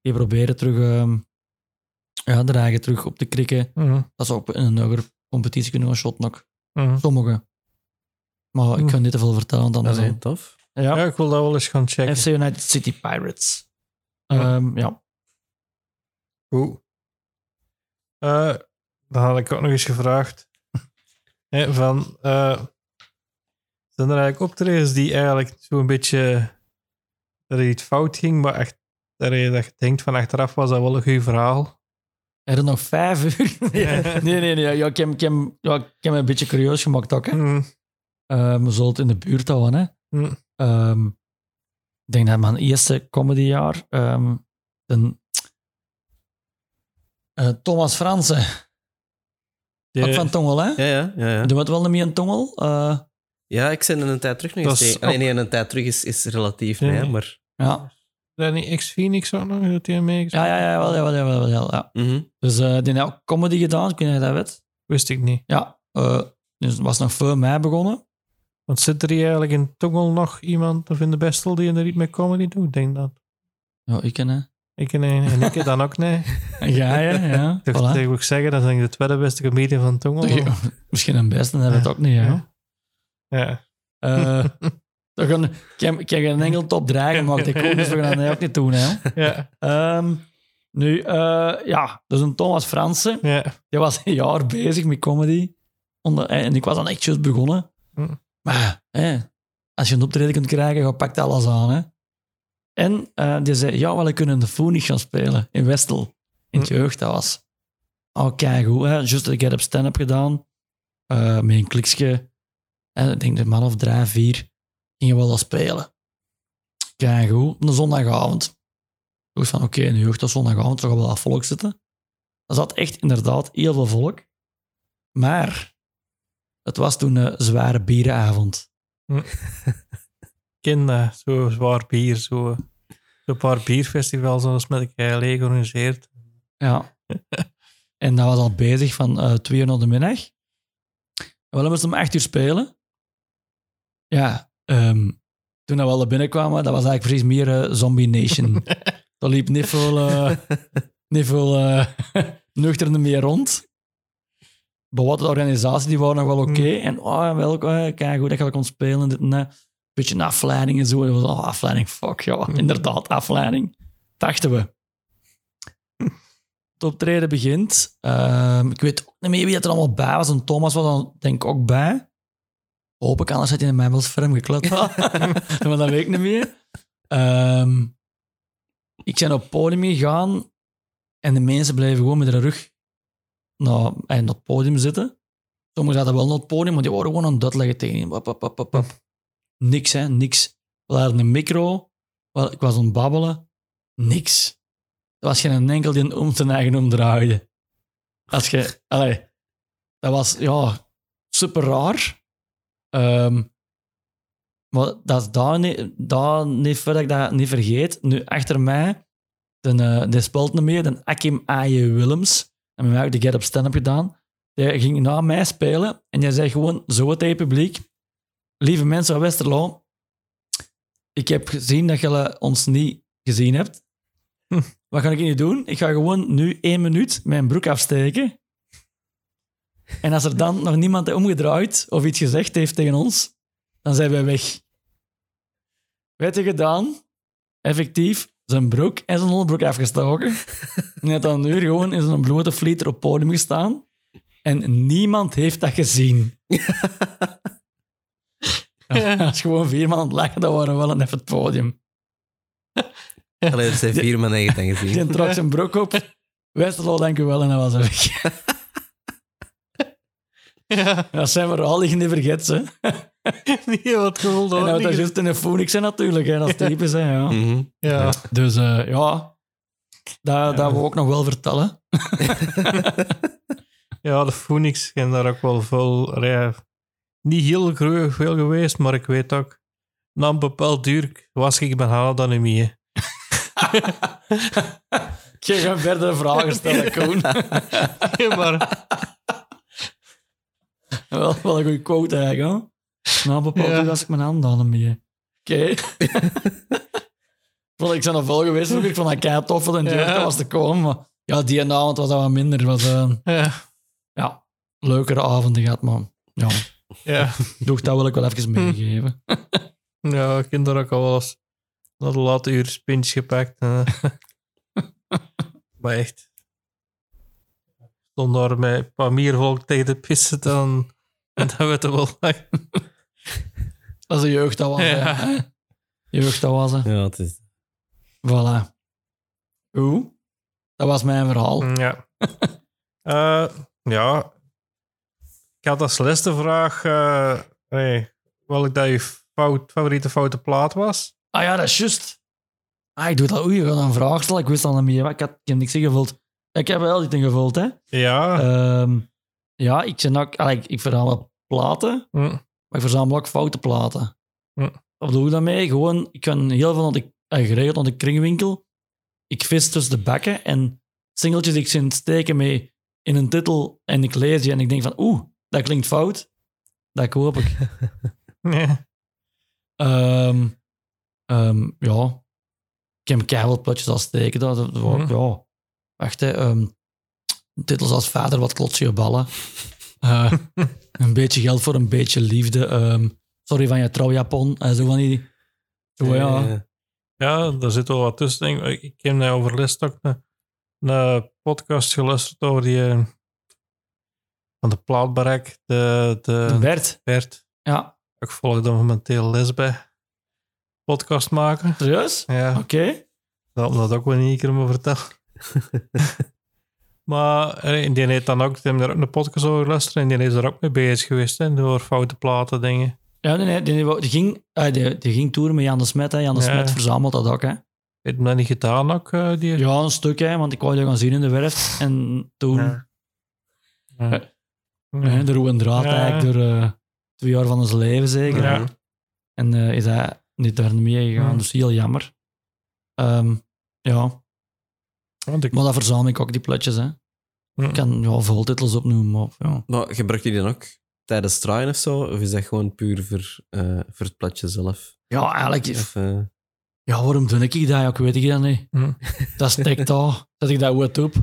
Die proberen terug, ehm ja, de eigen terug op te krikken. mhm, Dat ze ook in een hogere competitie kunnen gaan shotten ook. mhm. Sommigen. Maar ik Hm. kan niet te veel vertellen dan Dat is heel tof. Ja, ja, ik wil dat wel eens gaan checken. FC United City Pirates. Ja. Ehm, ja. Goed. Eh, dan had ik ook nog eens gevraagd. Hè, van, eh, zijn er eigenlijk optredens die eigenlijk zo'n beetje dat er iets fout ging, maar echt dat je, dat je denkt van achteraf was dat wel een goed verhaal. Er nog vijf uur. nee, nee, nee. nee. Ja, ik, heb, ik, heb, ja, ik heb me een beetje curieus gemaakt ook. Hè. Mm, we zullen het in de buurt houden. Hè. mm, Ehm, ik denk dat mijn eerste comedyjaar... eh, Thomas Fransen. Die- Ook van Tongel, hè? Ja, ja, ja. Ja, Doen we het wel niet meer in Tongel? Eh, ja ik ben in een tijd terug nog eens tegen. Nee, een tijd terug is, is relatief, Nee, nee, nee. maar... ja. Zijn die X-Phoenix ook nog? Dat die meegespeeld? Ja, ja, ja, wel, ja, wel, ja, wel, ja, ja. Mhm. Dus eh die heeft ook comedy gedaan, kun je dat weet? Wist ik niet. Ja. eh, dus het was nog voor mij begonnen. Want zit er hier eigenlijk in Tongel nog iemand of in de Bestel die er iets met comedy doet? Ik denk dat. Ja, ik ken hè. Ik en, en ik dan ook, nee. Jij, hè? Ja, Ik voilà. zeggen, dat is de tweede beste comedian van Tongel. Ja, Misschien een beste, dan hebben we het ook niet? Ja. Ja. Eh, we gaan, ik, heb, ik heb geen enkel top dragen. Ik ook, dus we gaan dat ook niet doen. Hè. Ja. Ehm, nu, eh, ja, dus een Thomas Fransen. Ja. Die was een jaar bezig met comedy. Onder, en ik was dan echt juist begonnen. Hm. Maar hè, als je een optreden kunt krijgen, je pakt alles aan. Hè. En eh, die zei, ja, wel, we kunnen de Phoenix gaan spelen in Westel. In het Hm. jeugd, dat was... Oh, kijk hè. Juist dat ik heb stand-up gedaan. eh, met een kliksje. En ik denk de man of drie, vier gingen we wel dat spelen. Kijk goed, een zondagavond. Ik van, oké, in de jeugd op zondagavond toch wel wat volk zitten. Er zat echt inderdaad heel veel volk. Maar het was toen een zware bierenavond. ken dat, zo zwaar bier. Zo, zo een paar bierfestivals zoals met elkaar georganiseerd. Ja. en dat was al bezig van eh twee uur naar de middag. We om acht uur spelen. Ja, ehm, toen we al binnenkwamen, dat was eigenlijk precies meer eh, Zombie Nation. Daar liep niet veel, eh niet veel eh nuchteren meer rond. Maar wat de organisatie, die waren nog wel oké. En oh, wel, eh, kijk hoe dat je kon spelen. Dit en. Beetje een afleiding en zo. Dat was, afleiding, fuck, ja. Inderdaad, afleiding. Dachten we. Het optreden begint. Ehm, ik weet ook niet meer wie het er allemaal bij was. En Thomas was dan denk ik ook bij. Hoop ik, anders had hij in mij wel ferm geklet. maar dat weet ik niet meer. Ehm, ik ben op het podium gegaan. En de mensen bleven gewoon met de rug naar, eh, naar het podium zitten. Sommigen zaten wel naar het podium, maar die waren gewoon aan het uitleggen tegen hem. Niks, hè, niks. We hadden een micro, wel, ik was aan het babbelen. Niks. Er was geen enkel die om zijn eigen omdraaide. Als je, allee, dat was ja, super raar. Ehm, maar dat is daar niet, daar niet voordat ik dat niet vergeet. Nu, achter mij, de, speelt niet meer, de Akim Aje Willems. En met mij ook de Get Up Stand-Up gedaan. Die ging na mij spelen en jij zei gewoon zo tegen het publiek. Lieve mensen van Westerlo, ik heb gezien dat je ons niet gezien hebt. Hm. Wat ga ik nu doen? Ik ga gewoon nu één minuut mijn broek afsteken. En als er dan nog niemand omgedraaid of iets gezegd heeft tegen ons, dan zijn wij weg. Weet je gedaan? Effectief zijn broek en zijn onderbroek afgestoken. Had dan nu gewoon in zijn blote flieter op podium gestaan. En niemand heeft dat gezien. Als gewoon vier man aan het lachen, dat waren wel een even het podium. Allee, er zijn vier mannen het dan Die gezien. trok zijn broek op. Westerlo, dank u wel, en hij was er weg. Ja, Dat zijn we al liggen niet vergeten. niet wat gevoel En dat nou, niet dat is juist in de Phoenix natuurlijk, hè, dat is typisch. Hè, ja. Mhm. Ja, Dus eh, ja, dat, dat wil ik ook nog wel vertellen. ja, de Phoenix zijn daar ook wel veel... ja, niet heel gro- veel geweest, maar ik weet ook... Na een bepaald duur was ik mijn halen dan niet meer. Ik ga geen verdere vragen stellen, Koen. Ja, maar wel, wel een goede quote eigenlijk. Hè? Nou, bepaald Ja. ja. was ik mijn hand aan hem mee. Oké. Vond ik zijn er veel geweest, ik vond dat kei tof dat een Ja. was te komen. Maar ja, die avond was dat wat minder. Was, eh, ja, ja, leukere avonden gehad, maar ja, ja, toch, dat wil ik wel even meegeven. ja, daar ook al wel eens de late uur spins gepakt. maar echt... Ik stond daar met een paar miervolk tegen de pissen dan... En dat werd er wel lang. Dat is de jeugd dat was. Ja. hè. Jeugd dat was. hè. Ja, het is... Voilà. Hoe? Dat was mijn verhaal. Ja. Eh, ja. Had als laatste vraag... eh hey, welk dat je fout, favoriete foute plaat was? Ah ja, dat is juist. Ah, ik doe dat. Oei, je gaat een vraag stellen. Ik wist al niet meer. Ik, had, ik heb niks ingevuld. Ik heb wel iets ingevuld, hè. Ja. Ehm, ja, ik, ben ook, allee, ik, ik verzamel platen, Hm. maar ik verzamel ook foute platen. Hm. Wat bedoel ik daarmee? Gewoon, ik kan heel veel naar de, eh, geregeld naar de kringwinkel. Ik vis tussen de bakken en singeltjes die ik zin steken mee in een titel en ik lees die en ik denk van oeh, dat klinkt fout. Dat koop ik. Nee. Ehm, ehm, ja. Ik heb keihard platjes als steken. Dat, Mhm. Ja. Wacht, hè. ehm, titels als Vader, wat klots je ballen. Eh, een beetje geld voor een beetje liefde. ehm, sorry van je trouwjapon. Uh, zo van die... Zo, ja. Eh, Ja, daar zit wel wat tussen. Ik Ik heb net over les ook een, een podcast geluisterd over die... eh, van de plaatbarek, de, de, De Bert. Bert. Ja. Ik volg dan momenteel les bij. Podcast maken. Serieus? Ja. Oké. Dat omdat ook wel niet een keer me vertellen. maar eh, die heeft dan ook, die hebben daar ook een podcast over geluisterd en die is er ook mee bezig geweest, hè, door foute platen dingen. Ja, nee, nee, die, die, die ging, eh, die, die ging toeren met Jan de Smet. Hè. Jan de Ja. Smet verzamelt dat ook. Hè. Heeft hem dat niet gedaan ook, eh, die? Ja, een stuk, hè, want ik wou je gaan zien in de werf. En toen... Ja. Ja. Hè, de roe en draad Ja. eigenlijk door eh, twee jaar van zijn leven zeker. Ja. En eh, is hij niet daar niet mee gegaan, Ja. dus heel jammer. Ehm, ja, Want ik- maar dat verzamel ik ook, die plutjes. Hè. Hm. Ik kan ja, veel titels opnoemen, maar ja. Maar gebruik je die dan ook tijdens het draaien of zo? Of is dat gewoon puur voor, eh, voor het platje zelf? Ja, eigenlijk... Of, Ja, waarom doe ik dat? Ja, ik weet ik dat niet. Dat steekt daar. Zet ik dat goed op.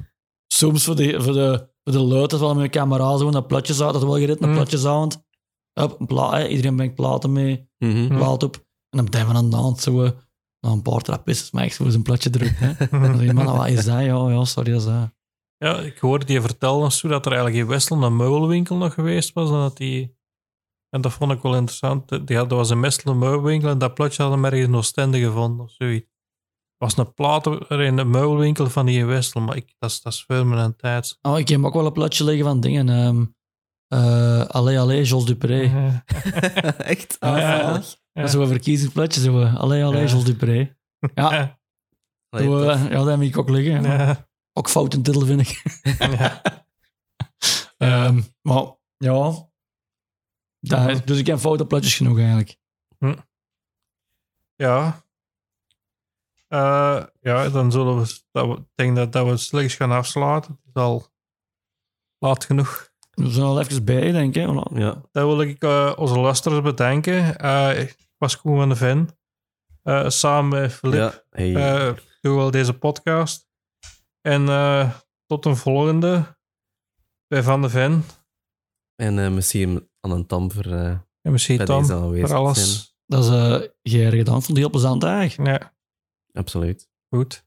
Soms voor de, voor de, de luid, wel met mijn camera zo, dat platje zou, dat wel gereden, een Hm. platje sound. Up, een pla hè. Iedereen brengt platen mee, mhm. Hm. plaat op. En dan blijven we aan de hand zo, eh, een paar trappisten, maar echt zo zijn platje druk. Hè. Dan zeg je, man, wat is dat? Ja, ja, sorry, dat is dat. Ja, ik hoorde die vertellen zo dat er eigenlijk in Westland een meubelwinkel nog geweest was. En, dat die, en dat vond ik wel interessant. Die had, er was een Westland meubelwinkel en dat platje hadden we ergens in Oostende gevonden of zoiets. Was een plater in de meubelwinkel van die in Westel, maar ik, dat, is, dat is veel meer een tijd. Oh, ik heb ook wel een plaatje liggen van dingen. ehm eh allee, allee, Jos Dupré. Echt? Ja, ja. Dat is zo'n verkiezingsplatje. Zo. Allee, allee, Ja. Jos Dupré. Ja, Allee, zo, tof. eh, ja, dat heb ik ook liggen. Ja. Ook fout in titel, vind ik. Ja. Ehm, maar ja, daar, dus ik heb foute platjes genoeg eigenlijk. Ja. Eh, ja, dan zullen we, dat we. Ik denk dat, dat we slechts gaan afsluiten. Het is al laat genoeg. We zijn al even bij, denk ik. Ja. Dan wil ik eh, onze luisteraars bedanken. Eh, ik was Koen van de Ven. Eh, samen met Filip ja. Hey. eh, doen we wel deze podcast. En eh, tot een volgende bij Van de Ven. en eh, misschien aan een tam voor uh, En misschien aanwezig voor zijn. alles. Dat is uh, heel erg gedaan. Vond ik heel plezant eigenlijk. Ja, Absoluut. Goed.